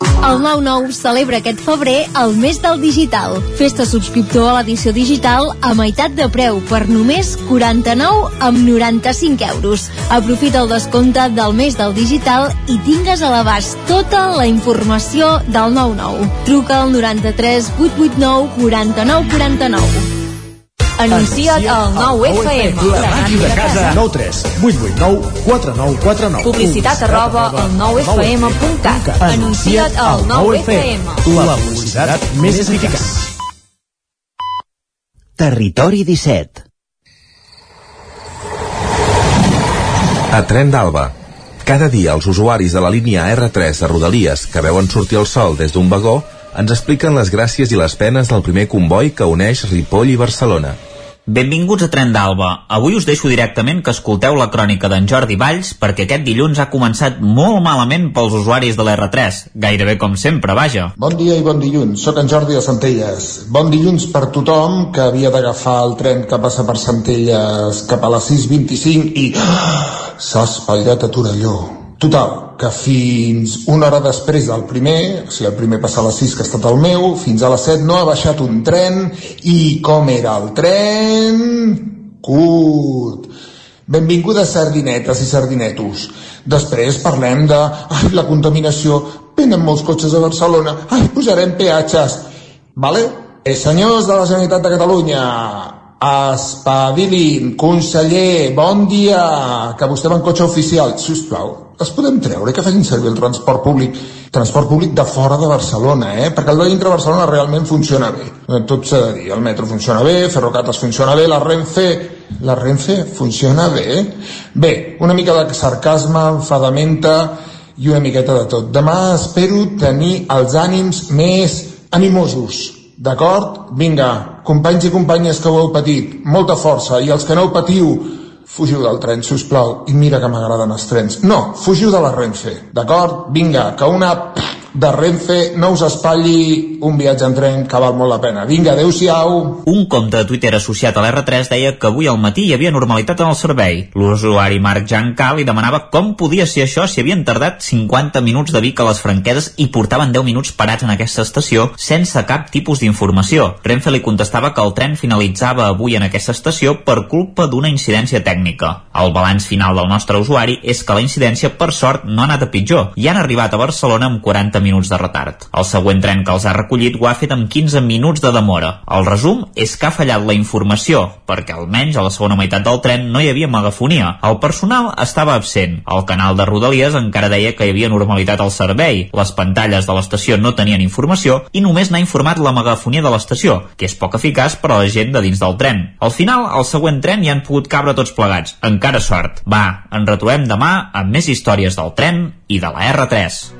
El 9-9 celebra aquest febrer el mes del digital. Festa subscriptor a l'edició digital a meitat de preu per només 49 amb 95 euros. Aprofita el descompte del mes del digital i tingues a l'abast tota la informació del 9-9. Truca al 93 889 49 49. Anuncia't al 9FM. La màquina de casa. 9 3 8 8 9 4 9 4 9. Publicitat arroba al 9FM.cat. Anuncia't al 9FM. La publicitat més eficaç. Territori 17 A Tren d'Alba. Cada dia els usuaris de la línia R3 de Rodalies que veuen sortir el sol des d'un vagó ens expliquen les gràcies i les penes del primer comboi que uneix Ripoll i Barcelona. Benvinguts a Tren d'Alba. Avui us deixo directament que escolteu la crònica d'en Jordi Valls perquè aquest dilluns ha començat molt malament pels usuaris de l'R3, gairebé com sempre, vaja. Bon dia i bon dilluns, sóc en Jordi de Centelles. Bon dilluns per tothom que havia d'agafar el tren que passa per Centelles cap a les 6.25 i s'ha espatllat a Torelló. Total, que fins una hora després del primer, o sigui, el primer passa a les 6 que ha estat el meu, fins a les 7 no ha baixat un tren, i com era el tren? Cut! Benvingudes sardinetes i sardinetos. Després parlem de ai, la contaminació, venen molts cotxes a Barcelona, ai, posarem peatges. Vale? Eh, senyors de la Generalitat de Catalunya, espavilin, conseller, bon dia, que vostè va en cotxe oficial, si us plau, es podem treure que facin servir el transport públic, transport públic de fora de Barcelona, eh? perquè el de dintre de Barcelona realment funciona bé. Tot s'ha de dir, el metro funciona bé, Ferrocates funciona bé, la Renfe, la Renfe funciona bé. Bé, una mica de sarcasme, enfadamenta i una miqueta de tot. Demà espero tenir els ànims més animosos, D'acord? Vinga, companys i companyes que ho heu patit, molta força, i els que no ho patiu, fugiu del tren, si us plau, i mira que m'agraden els trens. No, fugiu de la Renfe, d'acord? Vinga, que una de Renfe no us espatlli un viatge en tren que val molt la pena. Vinga, adeu-siau! Un compte de Twitter associat a l'R3 deia que avui al matí hi havia normalitat en el servei. L'usuari Marc Jancal li demanava com podia ser això si havien tardat 50 minuts de Vic a les Franqueses i portaven 10 minuts parats en aquesta estació sense cap tipus d'informació. Renfe li contestava que el tren finalitzava avui en aquesta estació per culpa d'una incidència tècnica. El balanç final del nostre usuari és que la incidència, per sort, no ha anat a pitjor i han arribat a Barcelona amb 40 minuts de retard. El següent tren que els ha recollit ho ha fet amb 15 minuts de demora. El resum és que ha fallat la informació, perquè almenys a la segona meitat del tren no hi havia megafonia. El personal estava absent. El canal de Rodalies encara deia que hi havia normalitat al servei. Les pantalles de l'estació no tenien informació i només n'ha informat la megafonia de l'estació, que és poc eficaç per a la gent de dins del tren. Al final, al següent tren hi han pogut cabre tots plegats. Encara sort. Va, ens retrobem demà amb més històries del tren i de la R3.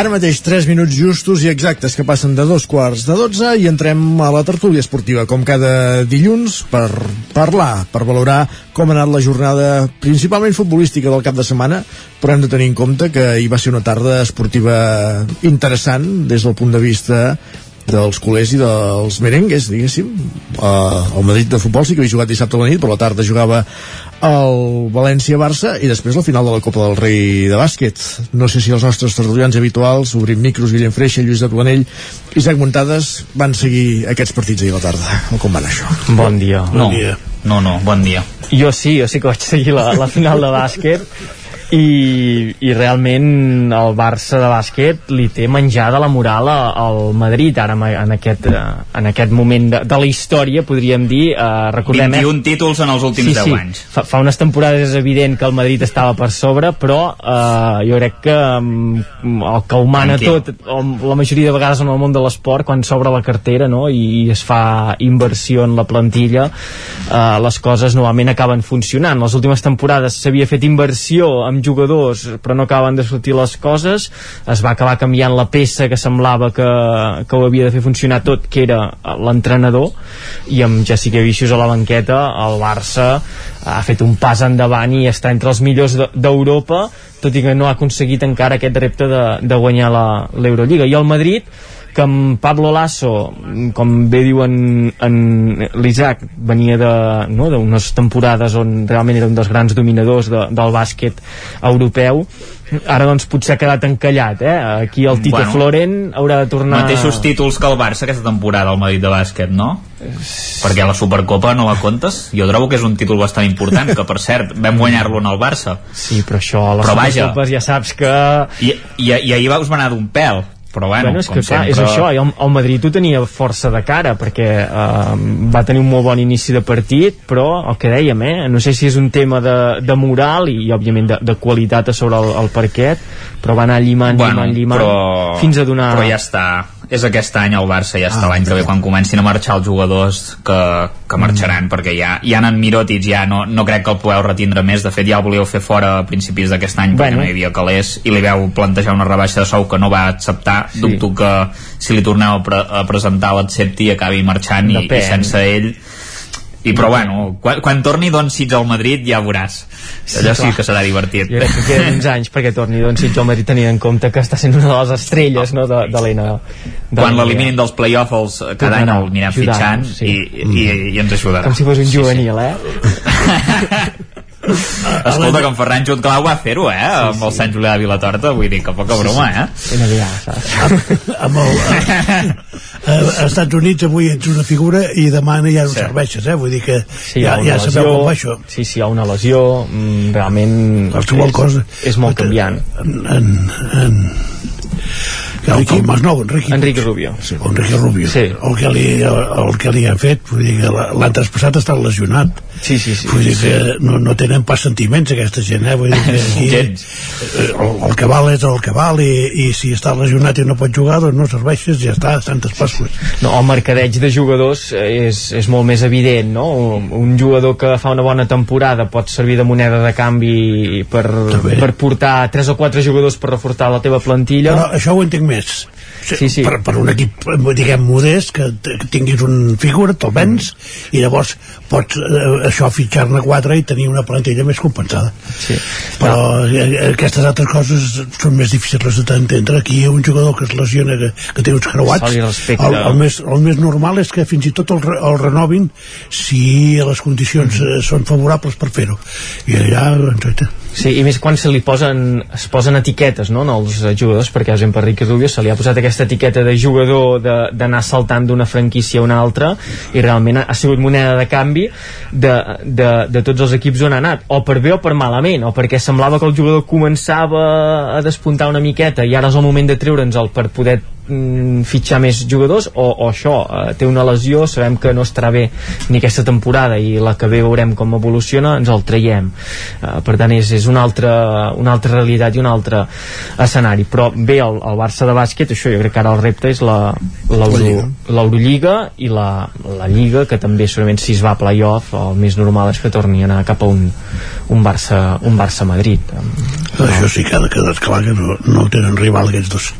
Ara mateix 3 minuts justos i exactes que passen de dos quarts de 12 i entrem a la tertúlia esportiva, com cada dilluns, per parlar, per valorar com ha anat la jornada principalment futbolística del cap de setmana, però hem de tenir en compte que hi va ser una tarda esportiva interessant des del punt de vista dels culers i dels merengues, diguéssim. Uh, el Madrid de futbol sí que havia jugat dissabte a la nit, però a la tarda jugava el València-Barça i després la final de la Copa del Rei de bàsquet. No sé si els nostres tertulians habituals, obrim micros, Guillem Freixa, Lluís de Planell, Isaac Muntades, van seguir aquests partits ahir a la tarda. O com van això? Bon dia. No, no, no, bon dia. Jo sí, jo sí que vaig seguir la, la final de bàsquet i, i realment el Barça de bàsquet li té menjada la moral al Madrid ara en aquest, eh, en aquest moment de, de la història podríem dir eh, recordem, 21 títols en els últims sí, 10 sí. anys. Fa, fa unes temporades és evident que el Madrid estava per sobre però eh, jo crec que mm, el que ho mana En què? tot la majoria de vegades en el món de l'esport quan s'obre la cartera no? I, i es fa inversió en la plantilla eh, les coses normalment acaben funcionant les últimes temporades s'havia fet inversió amb jugadors però no acaben de sortir les coses. Es va acabar canviant la peça que semblava que, que ho havia de fer funcionar tot que era l'entrenador i amb Jessica Vicius a la banqueta el Barça ha fet un pas endavant i està entre els millors de- d'Europa tot i que no ha aconseguit encara aquest repte de, de guanyar l'Eurolliga. I el Madrid que amb Pablo Lasso, com bé diuen en l'Isaac, venia de, no, d'unes temporades on realment era un dels grans dominadors de, del bàsquet europeu, ara doncs potser ha quedat encallat, eh? Aquí el Tito Bueno. Floren haurà de tornar... Mateixos títols que el Barça aquesta temporada al Madrid de bàsquet, no? Perquè la Supercopa no la comptes? Jo trobo que és un títol bastant important, que per cert, vam guanyar-lo en el Barça. Sí, però això a les Però vaja. Supercopes ja saps que... I, i, i ahir va us anar d'un pèl. Però bueno, bueno, és que clar, sempre... és això, i el, el Madrid ho tenia força de cara perquè eh, va tenir un molt bon inici de partit però el que dèiem, eh, no sé si és un tema de, de moral i, òbviament de, de qualitat a sobre el, el parquet però va anar llimant, bueno, llimant, llimant però... fins a donar Però ja està. És aquest any el Barça, ja està Ah, l'any que ve quan comencin a marxar els jugadors que, que marxaran, Mm. perquè ja, ja en Mirotic ja no, no crec que el podeu retindre més. De fet, ja el volíeu fer fora a principis d'aquest any perquè Bueno. no hi havia calés i li veu plantejar una rebaixa de sou que no va acceptar. Sí. Dubto que si li torneu a, pre a presentar l'accepti i acabi marxant i, i sense ell I però bueno, quan, quan torni Don Sitges al Madrid ja veuràs. Allò sí, clar. que serà divertit. Jo crec que queden uns anys perquè torni doncs, Sitges al Madrid tenint en compte que està sent una de les estrelles no, de, de l'N Quan l'eliminin dels play-off els, cada any el Ajudant, fitxant sí. i, i, i ens ajudarà. com si fos un juvenil, eh? Escolta, que en Ferran Jutglau va fer-ho, eh? Sí, amb el Sant Julià de Vilatorta, vull dir que poca broma, eh? NBA, saps? amb el, a, als Estats Units avui ets una figura i demà ja no sí. serveixes, eh? vull dir que Sí, ja, ja sabeu lesió, com va això Sí, sí, hi ha una lesió, mm, realment qualsevol és, cosa és molt canviant. en, en, en, el, el Masnou, Enriqui, Enrique Rubio. sí, Enrique Rubio Sí. el, que li, el, el que li ha fet vull dir que l'any traspassat està lesionat Sí, sí, sí. vull dir que no, no tenen pas sentiments aquesta gent eh? vull dir que aquí, eh, el, el que val és el que val i, i si està lesionat i no pot jugar doncs no serveixes, ja està, santes pasques No, el mercadeig de jugadors és, és molt més evident, no? Un, jugador que fa una bona temporada pot servir de moneda de canvi per, per portar tres o quatre jugadors per reforçar la teva plantilla. Però això ho entenc més. Sí, sí. Per, per un equip, diguem, modest, que, tinguis un figura, te'l vens, i llavors pots eh, això fitxar-ne quatre i tenir una plantilla més compensada. Sí. Però eh, aquestes altres coses són més difícils d'entendre. Aquí hi ha un jugador que es lesiona, que, que té uns creuats. El, el, més, el més normal és que fins i tot el, el renovin si les condicions eh, són favorables per fer-ho. I allà, exacte. Sí, i més quan se li posen, es posen etiquetes no, eh, jugadors, perquè, per exemple, a Rubio se li ha posat aquesta etiqueta de jugador d'anar saltant d'una franquícia a una altra i realment ha, sigut moneda de canvi de, de, de tots els equips on ha anat, o per bé o per malament, o perquè semblava que el jugador començava a despuntar una miqueta i ara és el moment de treure'ns el per poder fitxar més jugadors o, o això, eh, té una lesió sabem que no estarà bé ni aquesta temporada i la que ve veurem com evoluciona ens el traiem. Eh, per tant és, és una, altra, una altra realitat i un altre escenari. Però bé el, el Barça de bàsquet això jo crec que ara el repte és l'Eurolliga i la, la Lliga que també segurament si es va a playoff el més normal és que torni a anar cap a un, un Barça un Barça Madrid. Això sí que ha de quedar clar que no, no tenen rival aquests dos.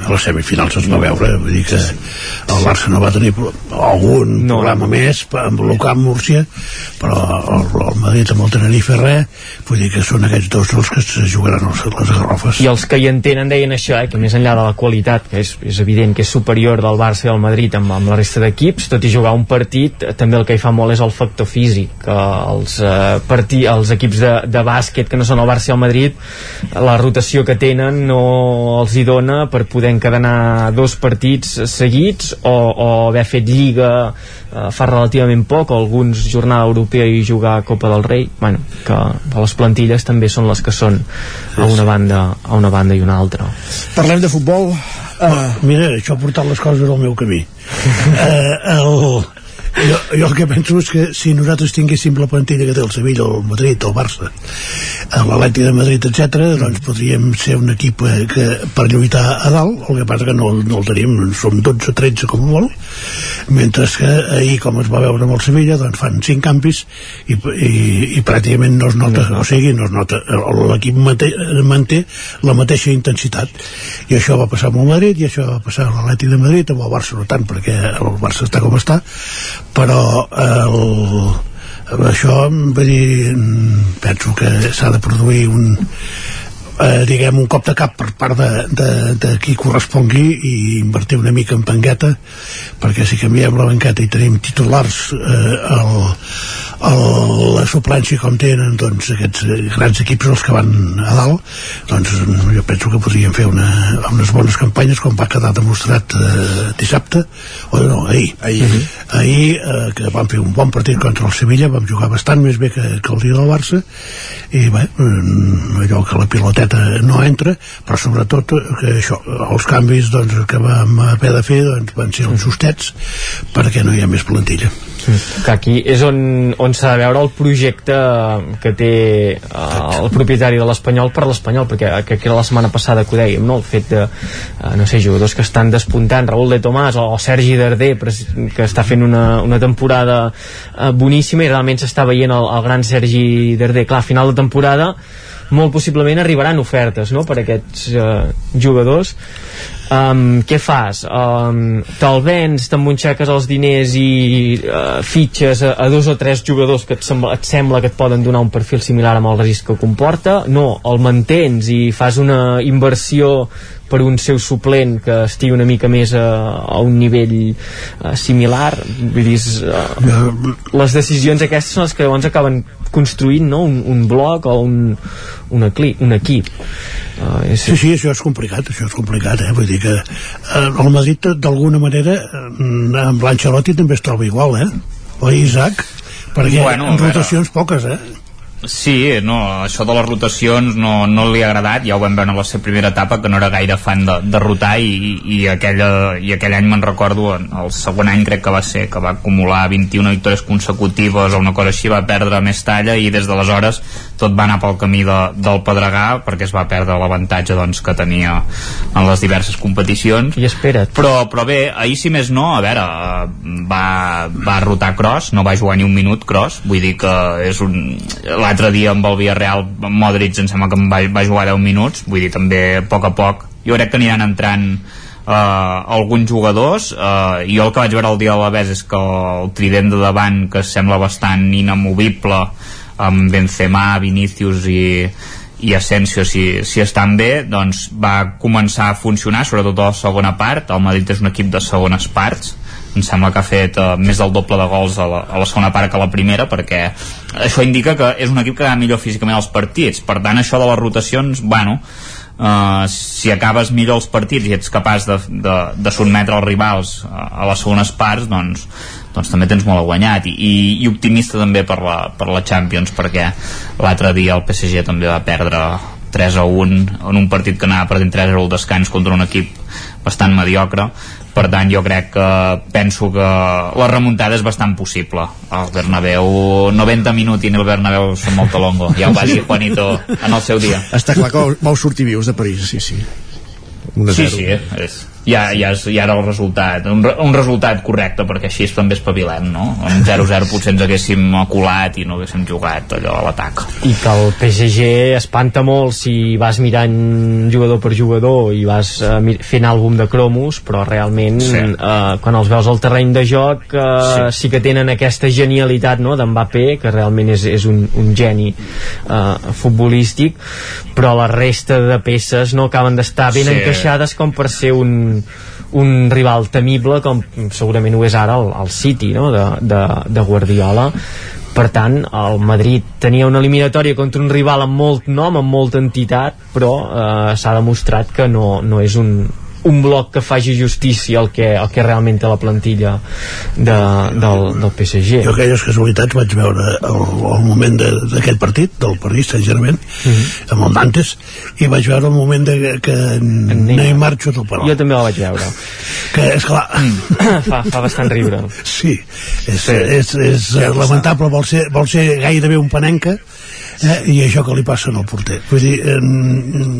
A les semifinals es va veure, vull dir que el Barça no va tenir algun no. problema més amb el Camp Múrcia, però el, el Madrid amb el Tenerife res, vull dir que són aquests dos els que se jugaran els, les garrofes. i els que hi entenen deien això, eh, que més enllà de la qualitat, que és, és evident que és superior del Barça i del Madrid amb, amb la resta d'equips, tot i jugar un partit, eh, també el que hi fa molt és el factor físic, que els, eh, partí, els equips de, de bàsquet que no són el Barça i el Madrid, la rotació que tenen no els hi dona per poder encadenar dos partits seguits o, o haver fet lliga eh, fa relativament poc, o alguns jornada europea i jugar a Copa del Rei bueno, que les plantilles també són les que són a una banda, a una banda i una altra Parlem de futbol. Uh, Mira, això ha portat les coses al meu camí. uh, el, jo, jo el que penso és que si nosaltres tinguéssim la plantilla que té el Sevilla, el Madrid, el Barça, l'Atleti de Madrid, etc, doncs podríem ser un equip eh, que, per lluitar a dalt, el que passa que no, no el tenim, som 12 o 13 com molt, mentre que ahir, com es va veure amb el Sevilla, doncs fan 5 canvis i, i, i pràcticament no es nota, o sigui, no es nota, l'equip manté, la mateixa intensitat. I això va passar amb el Madrid, i això va passar amb l'Atleti de Madrid, amb el Barça no tant, perquè el Barça està com està, però el, això vull dir, penso que s'ha de produir un eh, diguem un cop de cap per part de, de, de qui correspongui i invertir una mica en pangueta perquè si canviem la banqueta i tenim titulars eh, el, el, la suplència com tenen doncs, aquests grans equips els que van a dalt doncs jo penso que podríem fer una, unes bones campanyes com va quedar demostrat eh, dissabte o no, ahir. Ahir, ahir eh, que vam fer un bon partit contra el Sevilla vam jugar bastant més bé que, que el dia del Barça i bé, mm, allò que la piloteta no entra però sobretot eh, que això els canvis doncs, que vam haver de fer doncs, van ser els justets perquè no hi ha més plantilla. Que aquí és on, on s'ha de veure el projecte que té uh, el propietari de l'Espanyol per l'Espanyol perquè que, era la setmana passada que ho dèiem no? el fet de, uh, no sé, jugadors que estan despuntant Raúl de Tomàs o, o Sergi Darder que està fent una, una temporada uh, boníssima i realment s'està veient el, el gran Sergi Darder. Clar, a final de temporada molt possiblement arribaran ofertes no? per a aquests uh, jugadors um, què fas? Um, te'l vens, t'embutxaques els diners i uh, fitxes a, a dos o tres jugadors que et sembla, et sembla que et poden donar un perfil similar amb el risc que comporta no, el mantens i fas una inversió per un seu suplent que estigui una mica més a, a un nivell uh, similar vull dir, uh, les decisions aquestes són les que llavors acaben construint no? un, un bloc o un, un, ecli, un equip uh, és... Sí, sí, això és complicat això és complicat, eh? vull dir que uh, el Madrid d'alguna manera amb l'Ancelotti també es troba igual eh? o Isaac perquè bueno, en rotacions poques eh? Sí, no, això de les rotacions no, no li ha agradat, ja ho vam veure en la seva primera etapa que no era gaire fan de, de rotar i, i, aquella, i aquell any me'n recordo el segon any crec que va ser que va acumular 21 victòries consecutives o una cosa així, va perdre més talla i des d'aleshores tot va anar pel camí de, del Pedregà perquè es va perdre l'avantatge doncs, que tenia en les diverses competicions. I espera't. Però, però bé, ahir si més no a veure, va, va rotar Cross no va jugar ni un minut Cross vull dir que és un l'altre dia amb el Villarreal Modric em sembla que va, va jugar 10 minuts vull dir també a poc a poc. Jo crec que aniran entrant uh, alguns jugadors i jo el que vaig veure el dia de la vez és que el trident de davant que sembla bastant inamovible amb Benzema, Vinicius i, i Asensio si, si estan bé doncs va començar a funcionar sobretot a la segona part. El Madrid és un equip de segones parts em sembla que ha fet uh, més del doble de gols a la, a la segona part que a la primera perquè això indica que és un equip que va millor físicament als partits. Per tant això de les rotacions bueno, uh, si acabes millor els partits i ets capaç de, de, de sotmetre els rivals a, a les segones parts doncs doncs també tens molt guanyat i, i, i optimista també per la, per la Champions perquè l'altre dia el PSG també va perdre 3 a 1 en un partit que anava perdent 3 a 1 al descans contra un equip bastant mediocre per tant jo crec que penso que la remuntada és bastant possible. El Bernabéu 90 minuts i el Bernabéu són molt talongo. Ja ho va dir Juanito en el seu dia. Està clar que vau sortir vius de París. Sí, sí. Sí, sí, és, ja, ja, és, ja era el resultat un, un resultat correcte perquè així també espavilem no? en 0-0 potser ens haguéssim colat i no haguéssim jugat allò a l'atac i que el PSG espanta molt si vas mirant jugador per jugador i vas uh, fent àlbum de cromos però realment sí. uh, quan els veus al terreny de joc uh, sí. sí que tenen aquesta genialitat no, d'Mbappé que realment és, és un, un geni uh, futbolístic però la resta de peces no acaben d'estar ben sí. encaixades com per ser un un rival temible com segurament ho és ara el, el City no? de, de, de Guardiola per tant, el Madrid tenia una eliminatòria contra un rival amb molt nom, amb molta entitat, però eh, s'ha demostrat que no, no és un, un bloc que faci justícia al que, al que realment té la plantilla de, del, del PSG jo aquelles casualitats vaig veure el, el moment d'aquest partit del París Saint-Germain mm -hmm. amb el Nantes i vaig veure el moment de, que Neymar, Neymar xuta el penal jo també el vaig veure. Que és clar. Fa, fa bastant riure. Sí, és, sí. és, és, és lamentable vol ser, vol ser gairebé un panenca eh, i això que li passa al porter vull dir eh,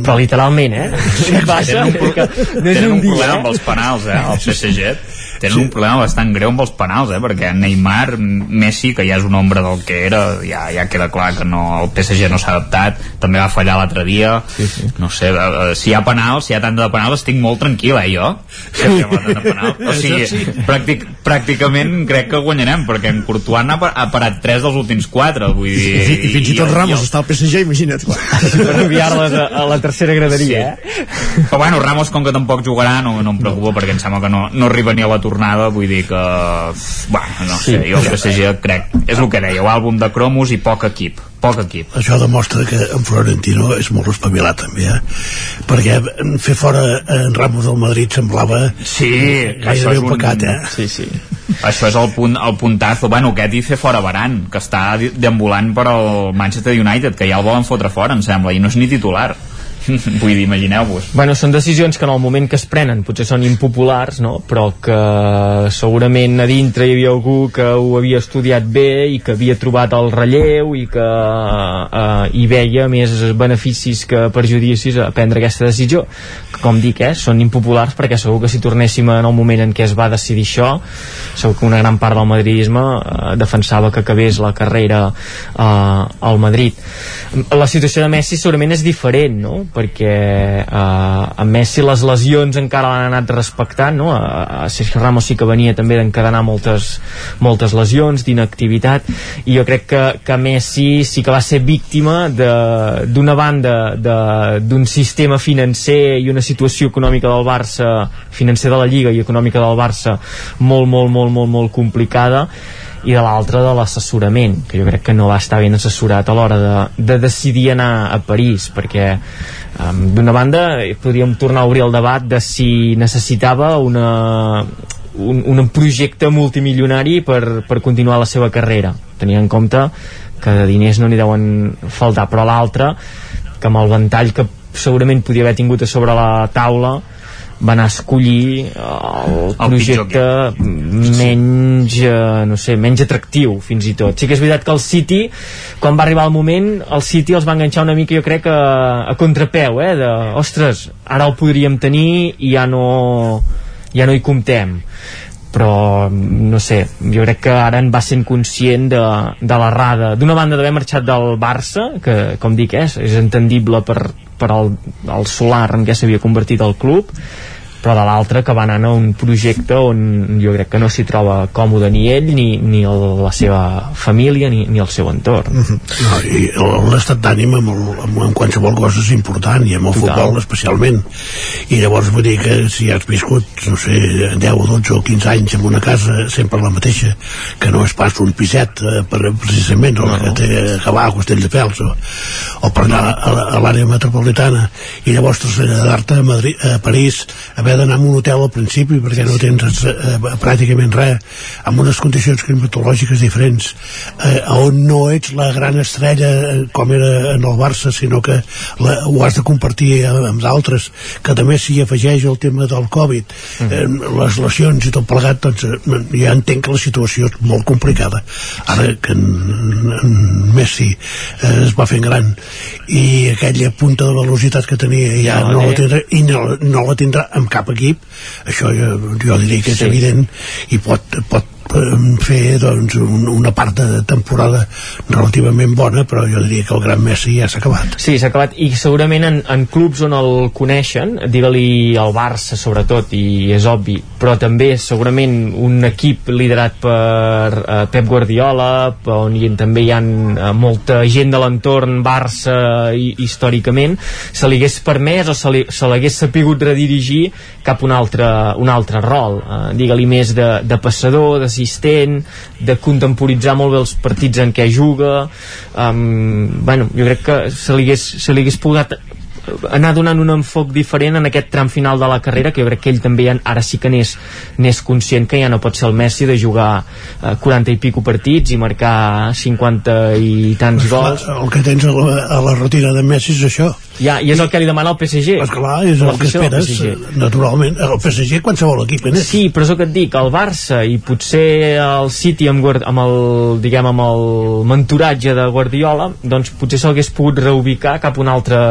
però literalment eh sí, passa, tenen un, no és un, un problema amb els penals eh, el PSG tenen sí. un problema bastant greu amb els penals, eh? perquè Neymar, Messi, que ja és un ombra del que era, ja, ja queda clar que no, el PSG no s'ha adaptat, també va fallar l'altre dia, sí, sí. no sé, uh, si hi ha penals, si hi ha tant de penals, estic molt tranquil, eh, jo, si hi ha tant de penals. O sigui, sí. pràctic, pràcticament crec que guanyarem, perquè en Courtois ha, ha parat 3 dels últims 4, vull dir... I, i fins i tot Ramos jo... està al PSG, imagina't. per enviar-les a, a la tercera graderia, sí. eh? Però bueno, Ramos, com que tampoc jugarà, no, no em preocupa, perquè em sembla que no, no arriba ni a la tornada, vull dir que bueno, no sé, jo el PSG crec és el que dèieu, àlbum de cromos i poc equip poc equip. Això demostra que en Florentino és molt espavilat també, eh? perquè fer fora en Ramos del Madrid semblava sí, gairebé un pecat, eh? Sí, sí. Això és el, punt, el puntazo. Bueno, aquest i fer fora Baran, que està deambulant per al Manchester United, que ja el volen fotre fora, em sembla, i no és ni titular vull dir, imagineu-vos Bueno, són decisions que en el moment que es prenen potser són impopulars, no? però que segurament a dintre hi havia algú que ho havia estudiat bé i que havia trobat el relleu i que eh, hi veia més beneficis que perjudicis a prendre aquesta decisió. Com dic, eh, són impopulars perquè segur que si tornéssim en el moment en què es va decidir això, segur que una gran part del madridisme eh, defensava que acabés la carrera eh, al Madrid. La situació de Messi segurament és diferent, no? Perquè eh, a Messi les lesions encara l'han anat respectant, no? a, a Sergio Ramos sí que venia també d'encadenar moltes, moltes lesions, d'inactivitat, i jo crec que, que Messi sí que va ser víctima d'una banda d'un sistema financer i una situació econòmica del Barça, financer de la Lliga i econòmica del Barça molt, molt, molt, molt, molt complicada i de l'altra de l'assessorament que jo crec que no va estar ben assessorat a l'hora de, de decidir anar a París perquè um, d'una banda podríem tornar a obrir el debat de si necessitava una, un, un projecte multimilionari per, per continuar la seva carrera tenint en compte que de diners no n'hi deuen faltar però l'altra que amb el ventall que segurament podia haver tingut a sobre la taula va anar a escollir el, el projecte menys, eh, no sé, menys atractiu fins i tot. Sí que és veritat que el City quan va arribar el moment, el City els va enganxar una mica jo crec a, a contrapeu eh, de, ostres, ara el podríem tenir i ja no ja no hi comptem. Però no sé, jo crec que ara en va sent conscient de, de l'errada. D'una banda d'haver marxat del Barça que com dic és, és entendible per, per el, el solar en què s'havia convertit el club però de l'altre que va anar a un projecte on jo crec que no s'hi troba còmode ni ell ni, ni el, la seva família ni, ni el seu entorn mm -hmm. no, l'estat d'ànim amb, amb, amb qualsevol cosa és important i amb el Total. futbol especialment i llavors vull dir que si has viscut no sé, 10 o 12 o 15 anys en una casa sempre la mateixa que no és pas un piset eh, per, precisament no, no. que té a acabar a Costelldefels o, o per anar a, a l'àrea metropolitana i llavors traslladar-te a, Madrid, a París a haver d'anar a un hotel al principi perquè no tens eh, pràcticament res amb unes condicions climatològiques diferents eh, on no ets la gran estrella eh, com era en el Barça sinó que la, ho has de compartir amb d'altres que també s'hi afegeix el tema del Covid. Mm. eh, les lesions i tot plegat doncs eh, ja entenc que la situació és molt complicada. Ara que en, en Messi eh, es va fent gran i aquella punta de velocitat que tenia ja no, no la tindrà i no, no la tindrà amb cap cap equip això jo, jo diria que és sí. evident i pot, pot fer doncs, un, una part de temporada relativament bona, però jo diria que el gran Messi ja s'ha acabat. Sí, s'ha acabat, i segurament en, en clubs on el coneixen, digue-li el Barça sobretot, i és obvi, però també segurament un equip liderat per uh, Pep Guardiola, on hi, també hi ha uh, molta gent de l'entorn Barça i, històricament, se li hagués permès o se l'hagués sapigut redirigir cap a un altre, un altre rol, uh, digue-li més de, de passador, de assistent, de contemporitzar molt bé els partits en què juga. Um, bueno, jo crec que se li hagués, se li hagués pogut anar donant un enfoc diferent en aquest tram final de la carrera que jo crec que ell també ja, ara sí que n'és conscient que ja no pot ser el Messi de jugar eh, 40 i pico partits i marcar 50 i tants gols el que tens a la, a la rutina de Messi és això ja, i és el que li demana el PSG. Esclar, és el que esperes, naturalment. El PSG, qualsevol equip en és. Sí, però és el que et dic, el Barça i potser el City amb, amb el, diguem, amb el mentoratge de Guardiola, doncs potser s'hagués pogut reubicar cap a una altra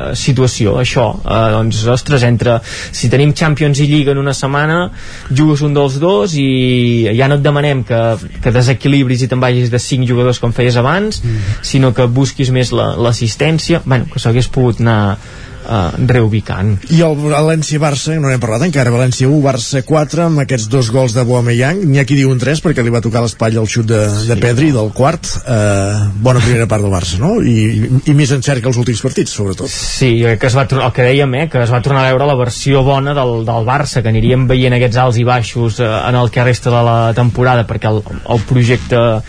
eh, situació, això. Eh, doncs, ostres, entre si tenim Champions i Lliga en una setmana, jugues un dels dos i ja no et demanem que, que desequilibris i te'n vagis de 5 jugadors com feies abans, mm. sinó que busquis més l'assistència, la, bueno, que s'hagués pogut anar uh, reubicant. I el València-Barça, no n'hem parlat encara, València 1, Barça 4, amb aquests dos gols de Boameyang, n'hi ha qui diu un 3 perquè li va tocar l'espatlla el xut de, sí, de Pedri del quart, uh, bona primera part del Barça, no? I, i, i més encert que els últims partits, sobretot. Sí, que es va, el que dèiem, eh, que es va tornar a veure la versió bona del, del Barça, que aniríem veient aquests alts i baixos uh, en el que resta de la temporada, perquè el, el projecte uh,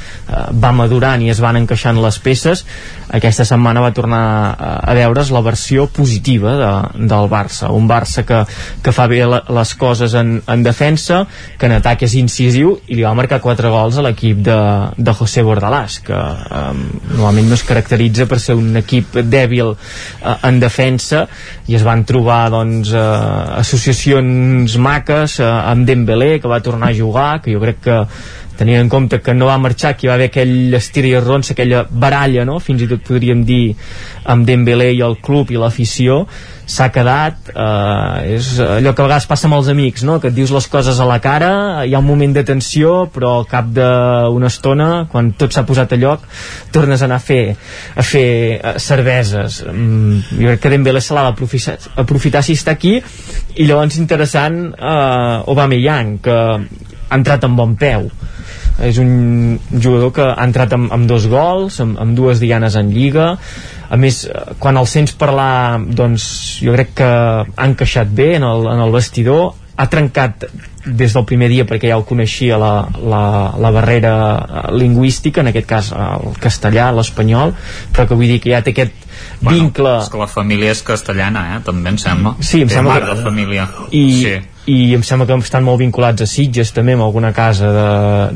va madurant i es van encaixant les peces, aquesta setmana va tornar a, veure's la versió positiva de, del Barça. Un Barça que, que fa bé les coses en, en defensa que en atac és incisiu i li va marcar 4 gols a l'equip de, de José Bordalàs que um, normalment no es caracteritza per ser un equip dèbil uh, en defensa i es van trobar doncs, uh, associacions maques uh, amb Dembélé que va tornar a jugar que jo crec que tenint en compte que no va marxar que hi va haver aquell estir i arronsa aquella baralla, no? fins i tot podríem dir amb Dembélé i el club i l'afició s'ha quedat eh, és allò que a vegades passa amb els amics no? que et dius les coses a la cara hi ha un moment de tensió però al cap d'una estona quan tot s'ha posat a lloc tornes a anar a fer, a fer uh, cerveses mm, jo crec que Dembélé se l'ha d'aprofitar aprofitar si està aquí i llavors interessant eh, Aubameyang que ha entrat amb bon peu és un jugador que ha entrat amb, amb dos gols, amb, amb dues dianes en Lliga. A més, eh, quan el sents parlar doncs jo crec que ha encaixat bé en el, en el vestidor. Ha trencat des del primer dia perquè ja el coneixia la, la, la barrera eh, lingüística, en aquest cas el castellà, l'espanyol, però que vull dir que ja té aquest bueno, vincle... És que la família és castellana, eh? també em sembla. Sí, em Té sembla que... La família. I, sí i em sembla que estan molt vinculats a Sitges també, amb alguna casa de,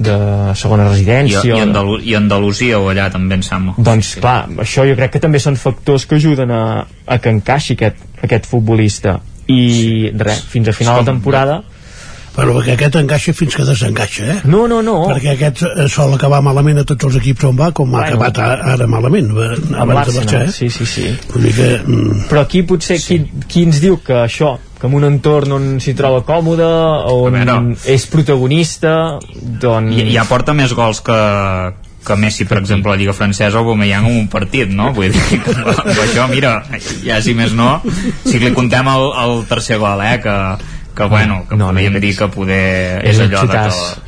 de segona residència i, i, Andalu i Andalusia o allà també em sembla doncs sí. clar, això jo crec que també són factors que ajuden a, a que encaixi aquest, aquest futbolista i sí. res, fins a final de temporada però perquè aquest encaixa fins que desencaixa, eh? No, no, no. Perquè aquest eh, sol acabar malament a tots els equips on va, com ha bueno, acabat ara malament, eh, abans de marxar, eh? Sí, sí, sí. Vull dir que... Mm... Però aquí potser, sí. qui, qui ens diu que això, que en un entorn on s'hi troba còmode, on veure, és protagonista, doncs... I, ja porta més gols que, que Messi, per exemple, a la Lliga Francesa o Aubameyang en un partit, no? Vull dir que amb això, mira, ja si més no, si li contem el, el tercer gol, eh, que que bueno, que no, podríem no, dir que poder és, és allò de que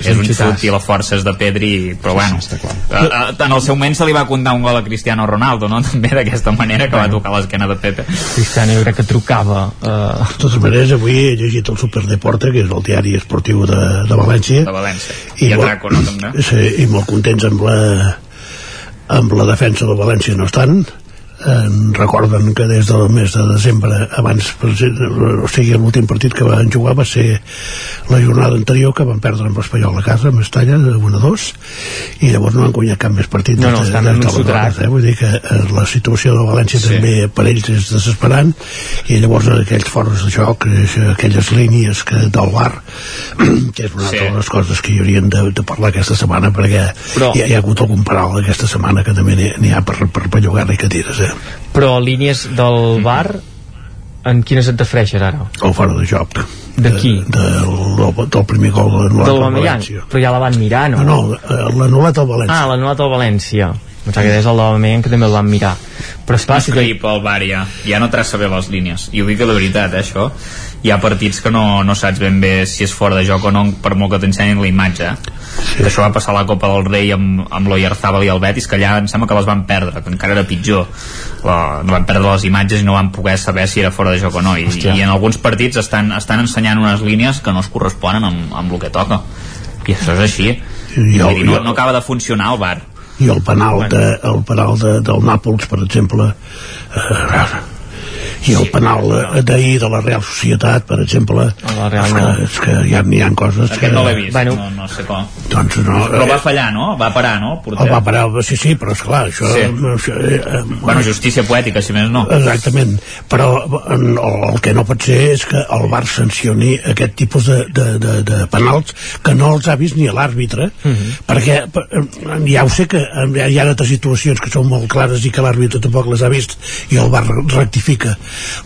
és un xut i la força és de Pedri però bueno, sí, uh, en el seu moment se li va comptar un gol a Cristiano Ronaldo no? també d'aquesta manera que bueno. va tocar l'esquena de Pepe. Cristiano jo crec que trucava uh... de totes maneres avui he llegit el Superdeporte que és el diari esportiu de, de València. De València. I, I Draco no també. Sí, i molt contents amb la amb la defensa de València no estan eh, recorden que des del mes de desembre abans, o sigui l'últim partit que van jugar va ser la jornada anterior que van perdre amb l'Espanyol a casa, amb Estalla de 1 a 2 i llavors no han guanyat cap més partit no, no, estan en un eh? vull dir que eh, la situació de València sí. també per ells és desesperant i llavors aquells fores de joc aquelles línies que del bar que és una sí. de les coses que hi haurien de, de parlar aquesta setmana perquè Però... hi, ha, hi ha hagut algun paral aquesta setmana que també n'hi ha per, per, llogar-li cadires eh? Però línies del bar en quines et refereixes ara? El fora de joc. De qui? De, de, del primer gol de l'anul·lat al València. Però ja la van mirar, no? No, no eh, l'anul·lat al València. Ah, l'anul·lat al València. Em sembla que és el de l'Aubameyang que també el van mirar. Però esclar, si que... pel bar ja, ja no traça bé les línies. I ho dic de veritat, eh, això hi ha partits que no, no saps ben bé si és fora de joc o no per molt que t'ensenyin la imatge. Sí. això va passar a la Copa del Rei amb, amb l'Oyarzabal i el Betis que allà em sembla que les van perdre que encara era pitjor. La, no van perdre les imatges i no van poder saber si era fora de joc o no. I, i en alguns partits estan, estan ensenyant unes línies que no es corresponen amb, amb el que toca. I això és així. I el, dir, no, no acaba de funcionar el bar i el penal, de, el penal de, del Nàpols per exemple eh, i el penal d'ahir de la Real Societat per exemple Real, és, que, és que ja n'hi ha coses Aquest que... no l'he vist, bueno, no, no sé com doncs no, però va fallar, no? va parar, no? Porter. El va parar, sí, sí, però esclar això, sí. això eh, eh, bueno, justícia poètica, si més no exactament, però el, el que no pot ser és que el Bar sancioni aquest tipus de, de, de, de penals que no els ha vist ni l'àrbitre uh mhm. -huh. perquè eh, ja ho sé que hi ha altres situacions que són molt clares i que l'àrbitre tampoc les ha vist i el Bar rectifica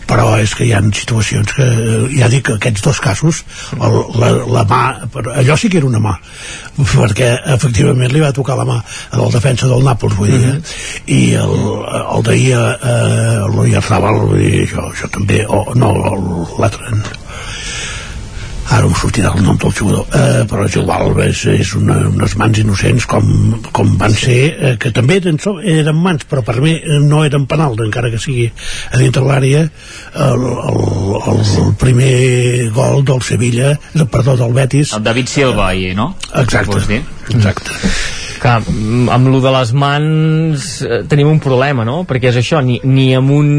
però és que hi ha situacions que ja dic que aquests dos casos el, la, la mà, allò sí que era una mà perquè efectivament li va tocar la mà al defensa del Nàpols vull dir, mm -hmm. i el, el d'ahir eh, l'Oyarzabal això, això també, o no l'altre ara em sortirà el nom del jugador. Eh, però igual és, és una, unes mans innocents com, com van ser eh, que també eren, eren mans però per mi no eren penal encara que sigui a dintre l'àrea. El, el, el, el primer gol del Sevilla perdó del Betis. El David Silva ahir, no? exacte, exacte que mm, amb lo de les mans eh, tenim un problema, no? Perquè és això, ni, ni amb un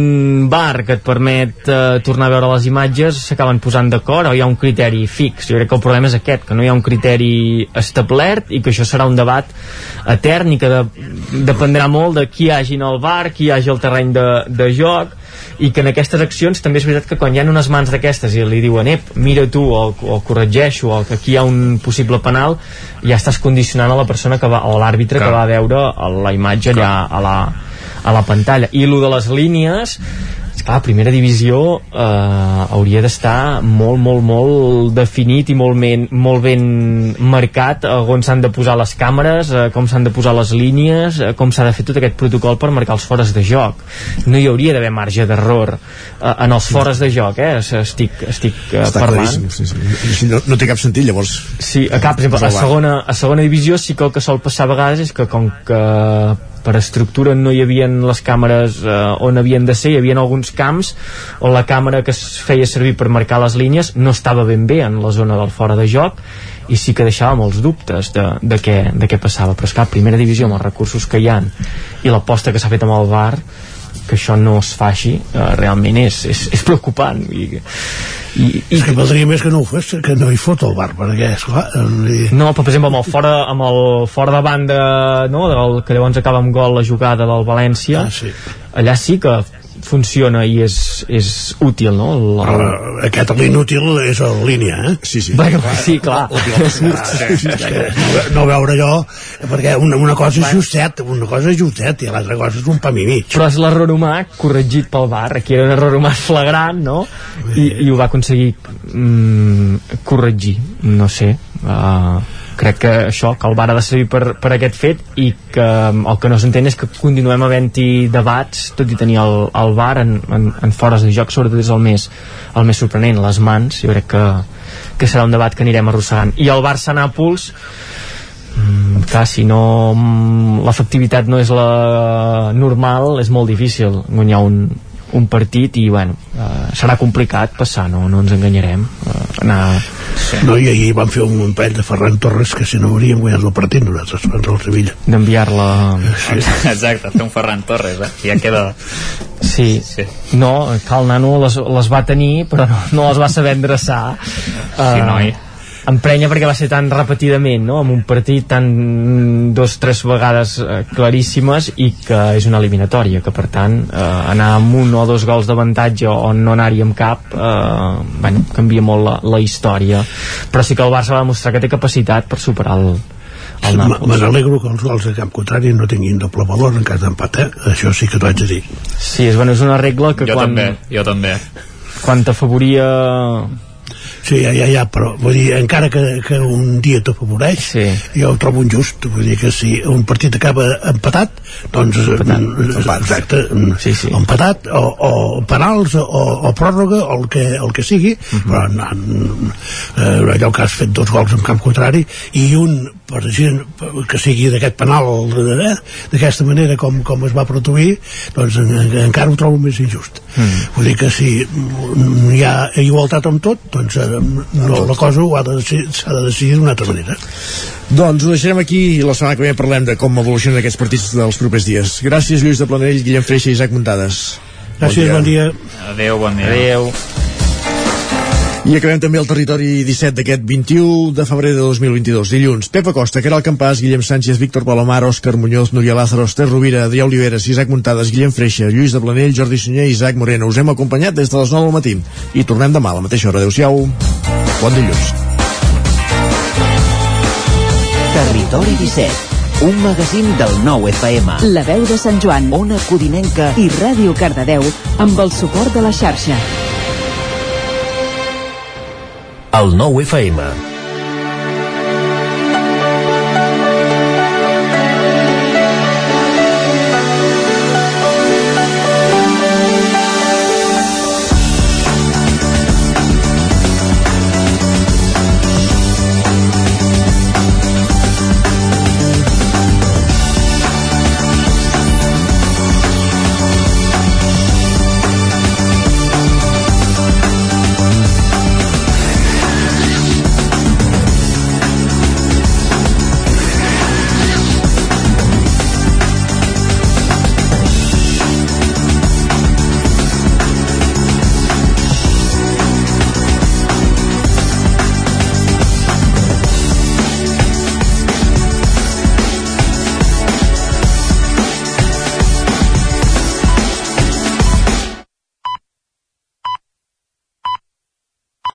bar que et permet eh, tornar a veure les imatges s'acaben posant d'acord o hi ha un criteri fix. Jo crec que el problema és aquest, que no hi ha un criteri establert i que això serà un debat etern i que de, dependrà molt de qui hi hagi en el bar, qui hagi al terreny de, de joc i que en aquestes accions també és veritat que quan hi ha unes mans d'aquestes i li diuen ep, mira tu o, o corregeixo o que aquí hi ha un possible penal ja estàs condicionant a la persona que va, o l'àrbitre que va a veure la imatge allà a la, a la pantalla i el de les línies clar, primera divisió eh, hauria d'estar molt, molt, molt definit i molt ben, molt ben marcat eh, on s'han de posar les càmeres, eh, com s'han de posar les línies, eh, com s'ha de fer tot aquest protocol per marcar els fores de joc. No hi hauria d'haver marge d'error eh, en els fores de joc, eh? Estic, estic eh, Està parlant. sí, sí. No, no té cap sentit, llavors. Sí, a cap, per exemple, a segona, a segona divisió sí que el que sol passar a vegades és que com que per estructura no hi havia les càmeres eh, on havien de ser, hi havia alguns camps on la càmera que es feia servir per marcar les línies no estava ben bé en la zona del fora de joc i sí que deixava molts dubtes de, de, què, de què passava. Però és clar, primera divisió amb els recursos que hi han i l'aposta que s'ha fet amb el VAR que això no es faci eh, realment és, és, és preocupant. I, i, i és que valdria més que no ho fes que no hi fot el bar perquè esclar i... No, però per exemple amb el fora, amb el fora de banda no, del, que llavors acaba amb gol la jugada del València ah, sí. allà sí que funciona i és, és útil no? El, el... Però aquest l'inútil és en línia eh? sí, sí, Bé, sí clar no, no veure allò perquè una, una cosa és justet una cosa és justet i l'altra cosa és un pam i mig però és l'error humà corregit pel bar aquí era un error humà flagrant no? I, i ho va aconseguir mm, corregir no sé uh, crec que això, que el bar ha de servir per, per aquest fet i que el que no s'entén és que continuem havent-hi debats tot i tenir el, el bar en, en, en fores de joc sobretot és el més, el més sorprenent les mans, jo crec que, que serà un debat que anirem arrossegant. I el Barça-Nàpols Mm, clar, si no mm, l'efectivitat no és la normal és molt difícil guanyar un, un partit i bueno, eh, serà complicat passar, no, no ens enganyarem eh, anar... Sí. No, i ahir van fer un parell de Ferran Torres que si no hauríem guanyat el partit nosaltres contra el Sevilla d'enviar-la sí. exacte, fer un Ferran Torres eh? ja queda Sí. sí. No, el nano les, les va tenir, però no, no les va saber endreçar. Sí, noi. Emprenya perquè va ser tan repetidament, no? Amb un partit tan dos, tres vegades eh, claríssimes i que és una eliminatòria, que per tant eh, anar amb un o dos gols d'avantatge o no anar-hi amb cap eh, bueno, canvia molt la, la història però sí que el Barça va demostrar que té capacitat per superar el, el Me Nàpols. me n'alegro que els gols de camp contrari no tinguin doble valor en cas d'empat, eh? Això sí que t'ho haig de dir. Sí, és, bueno, és una regla que jo quan, també, jo també quan t'afavoria Sí, ja, ja, ja, però vull dir, encara que, que un dia t'afavoreix, sí. jo ho trobo injust. Vull dir que si un partit acaba empatat, doncs... Empatat, empat. Exacte, sí, sí. empatat, o, o penals, o, o pròrroga, o el que, el que sigui, uh -huh. però no, eh, allò que has fet dos gols en camp contrari, i un, per gent, que sigui d'aquest penal, eh, d'aquesta manera com, com es va produir, doncs en, en, encara ho trobo més injust. Mm. Vull dir que si hi ha igualtat amb tot, doncs eh, no, la cosa ho ha de decidir- s'ha de decidir d'una altra manera. Doncs ho deixarem aquí i la setmana que ve parlem de com evolucionen aquests partits dels propers dies. Gràcies, Lluís de Planell, Guillem Freixa i Isaac Muntades. Gràcies, bon dia. Adéu, bon dia. Adéu. I acabem també el territori 17 d'aquest 21 de febrer de 2022. Dilluns, Pep Acosta, Caral Campàs, Guillem Sánchez, Víctor Palomar, Òscar Muñoz, Núria Lázaro, Esther Rovira, Adrià Oliveres, Isaac Muntades, Guillem Freixa, Lluís de Planell, Jordi Sunyer i Isaac Moreno. Us hem acompanyat des de les 9 del matí. I tornem demà a la mateixa hora. Adéu-siau. Bon dilluns. Territori 17, un magazín del nou FM. La veu de Sant Joan, Ona Codinenca i Ràdio Cardedeu amb el suport de la xarxa. El nou FM.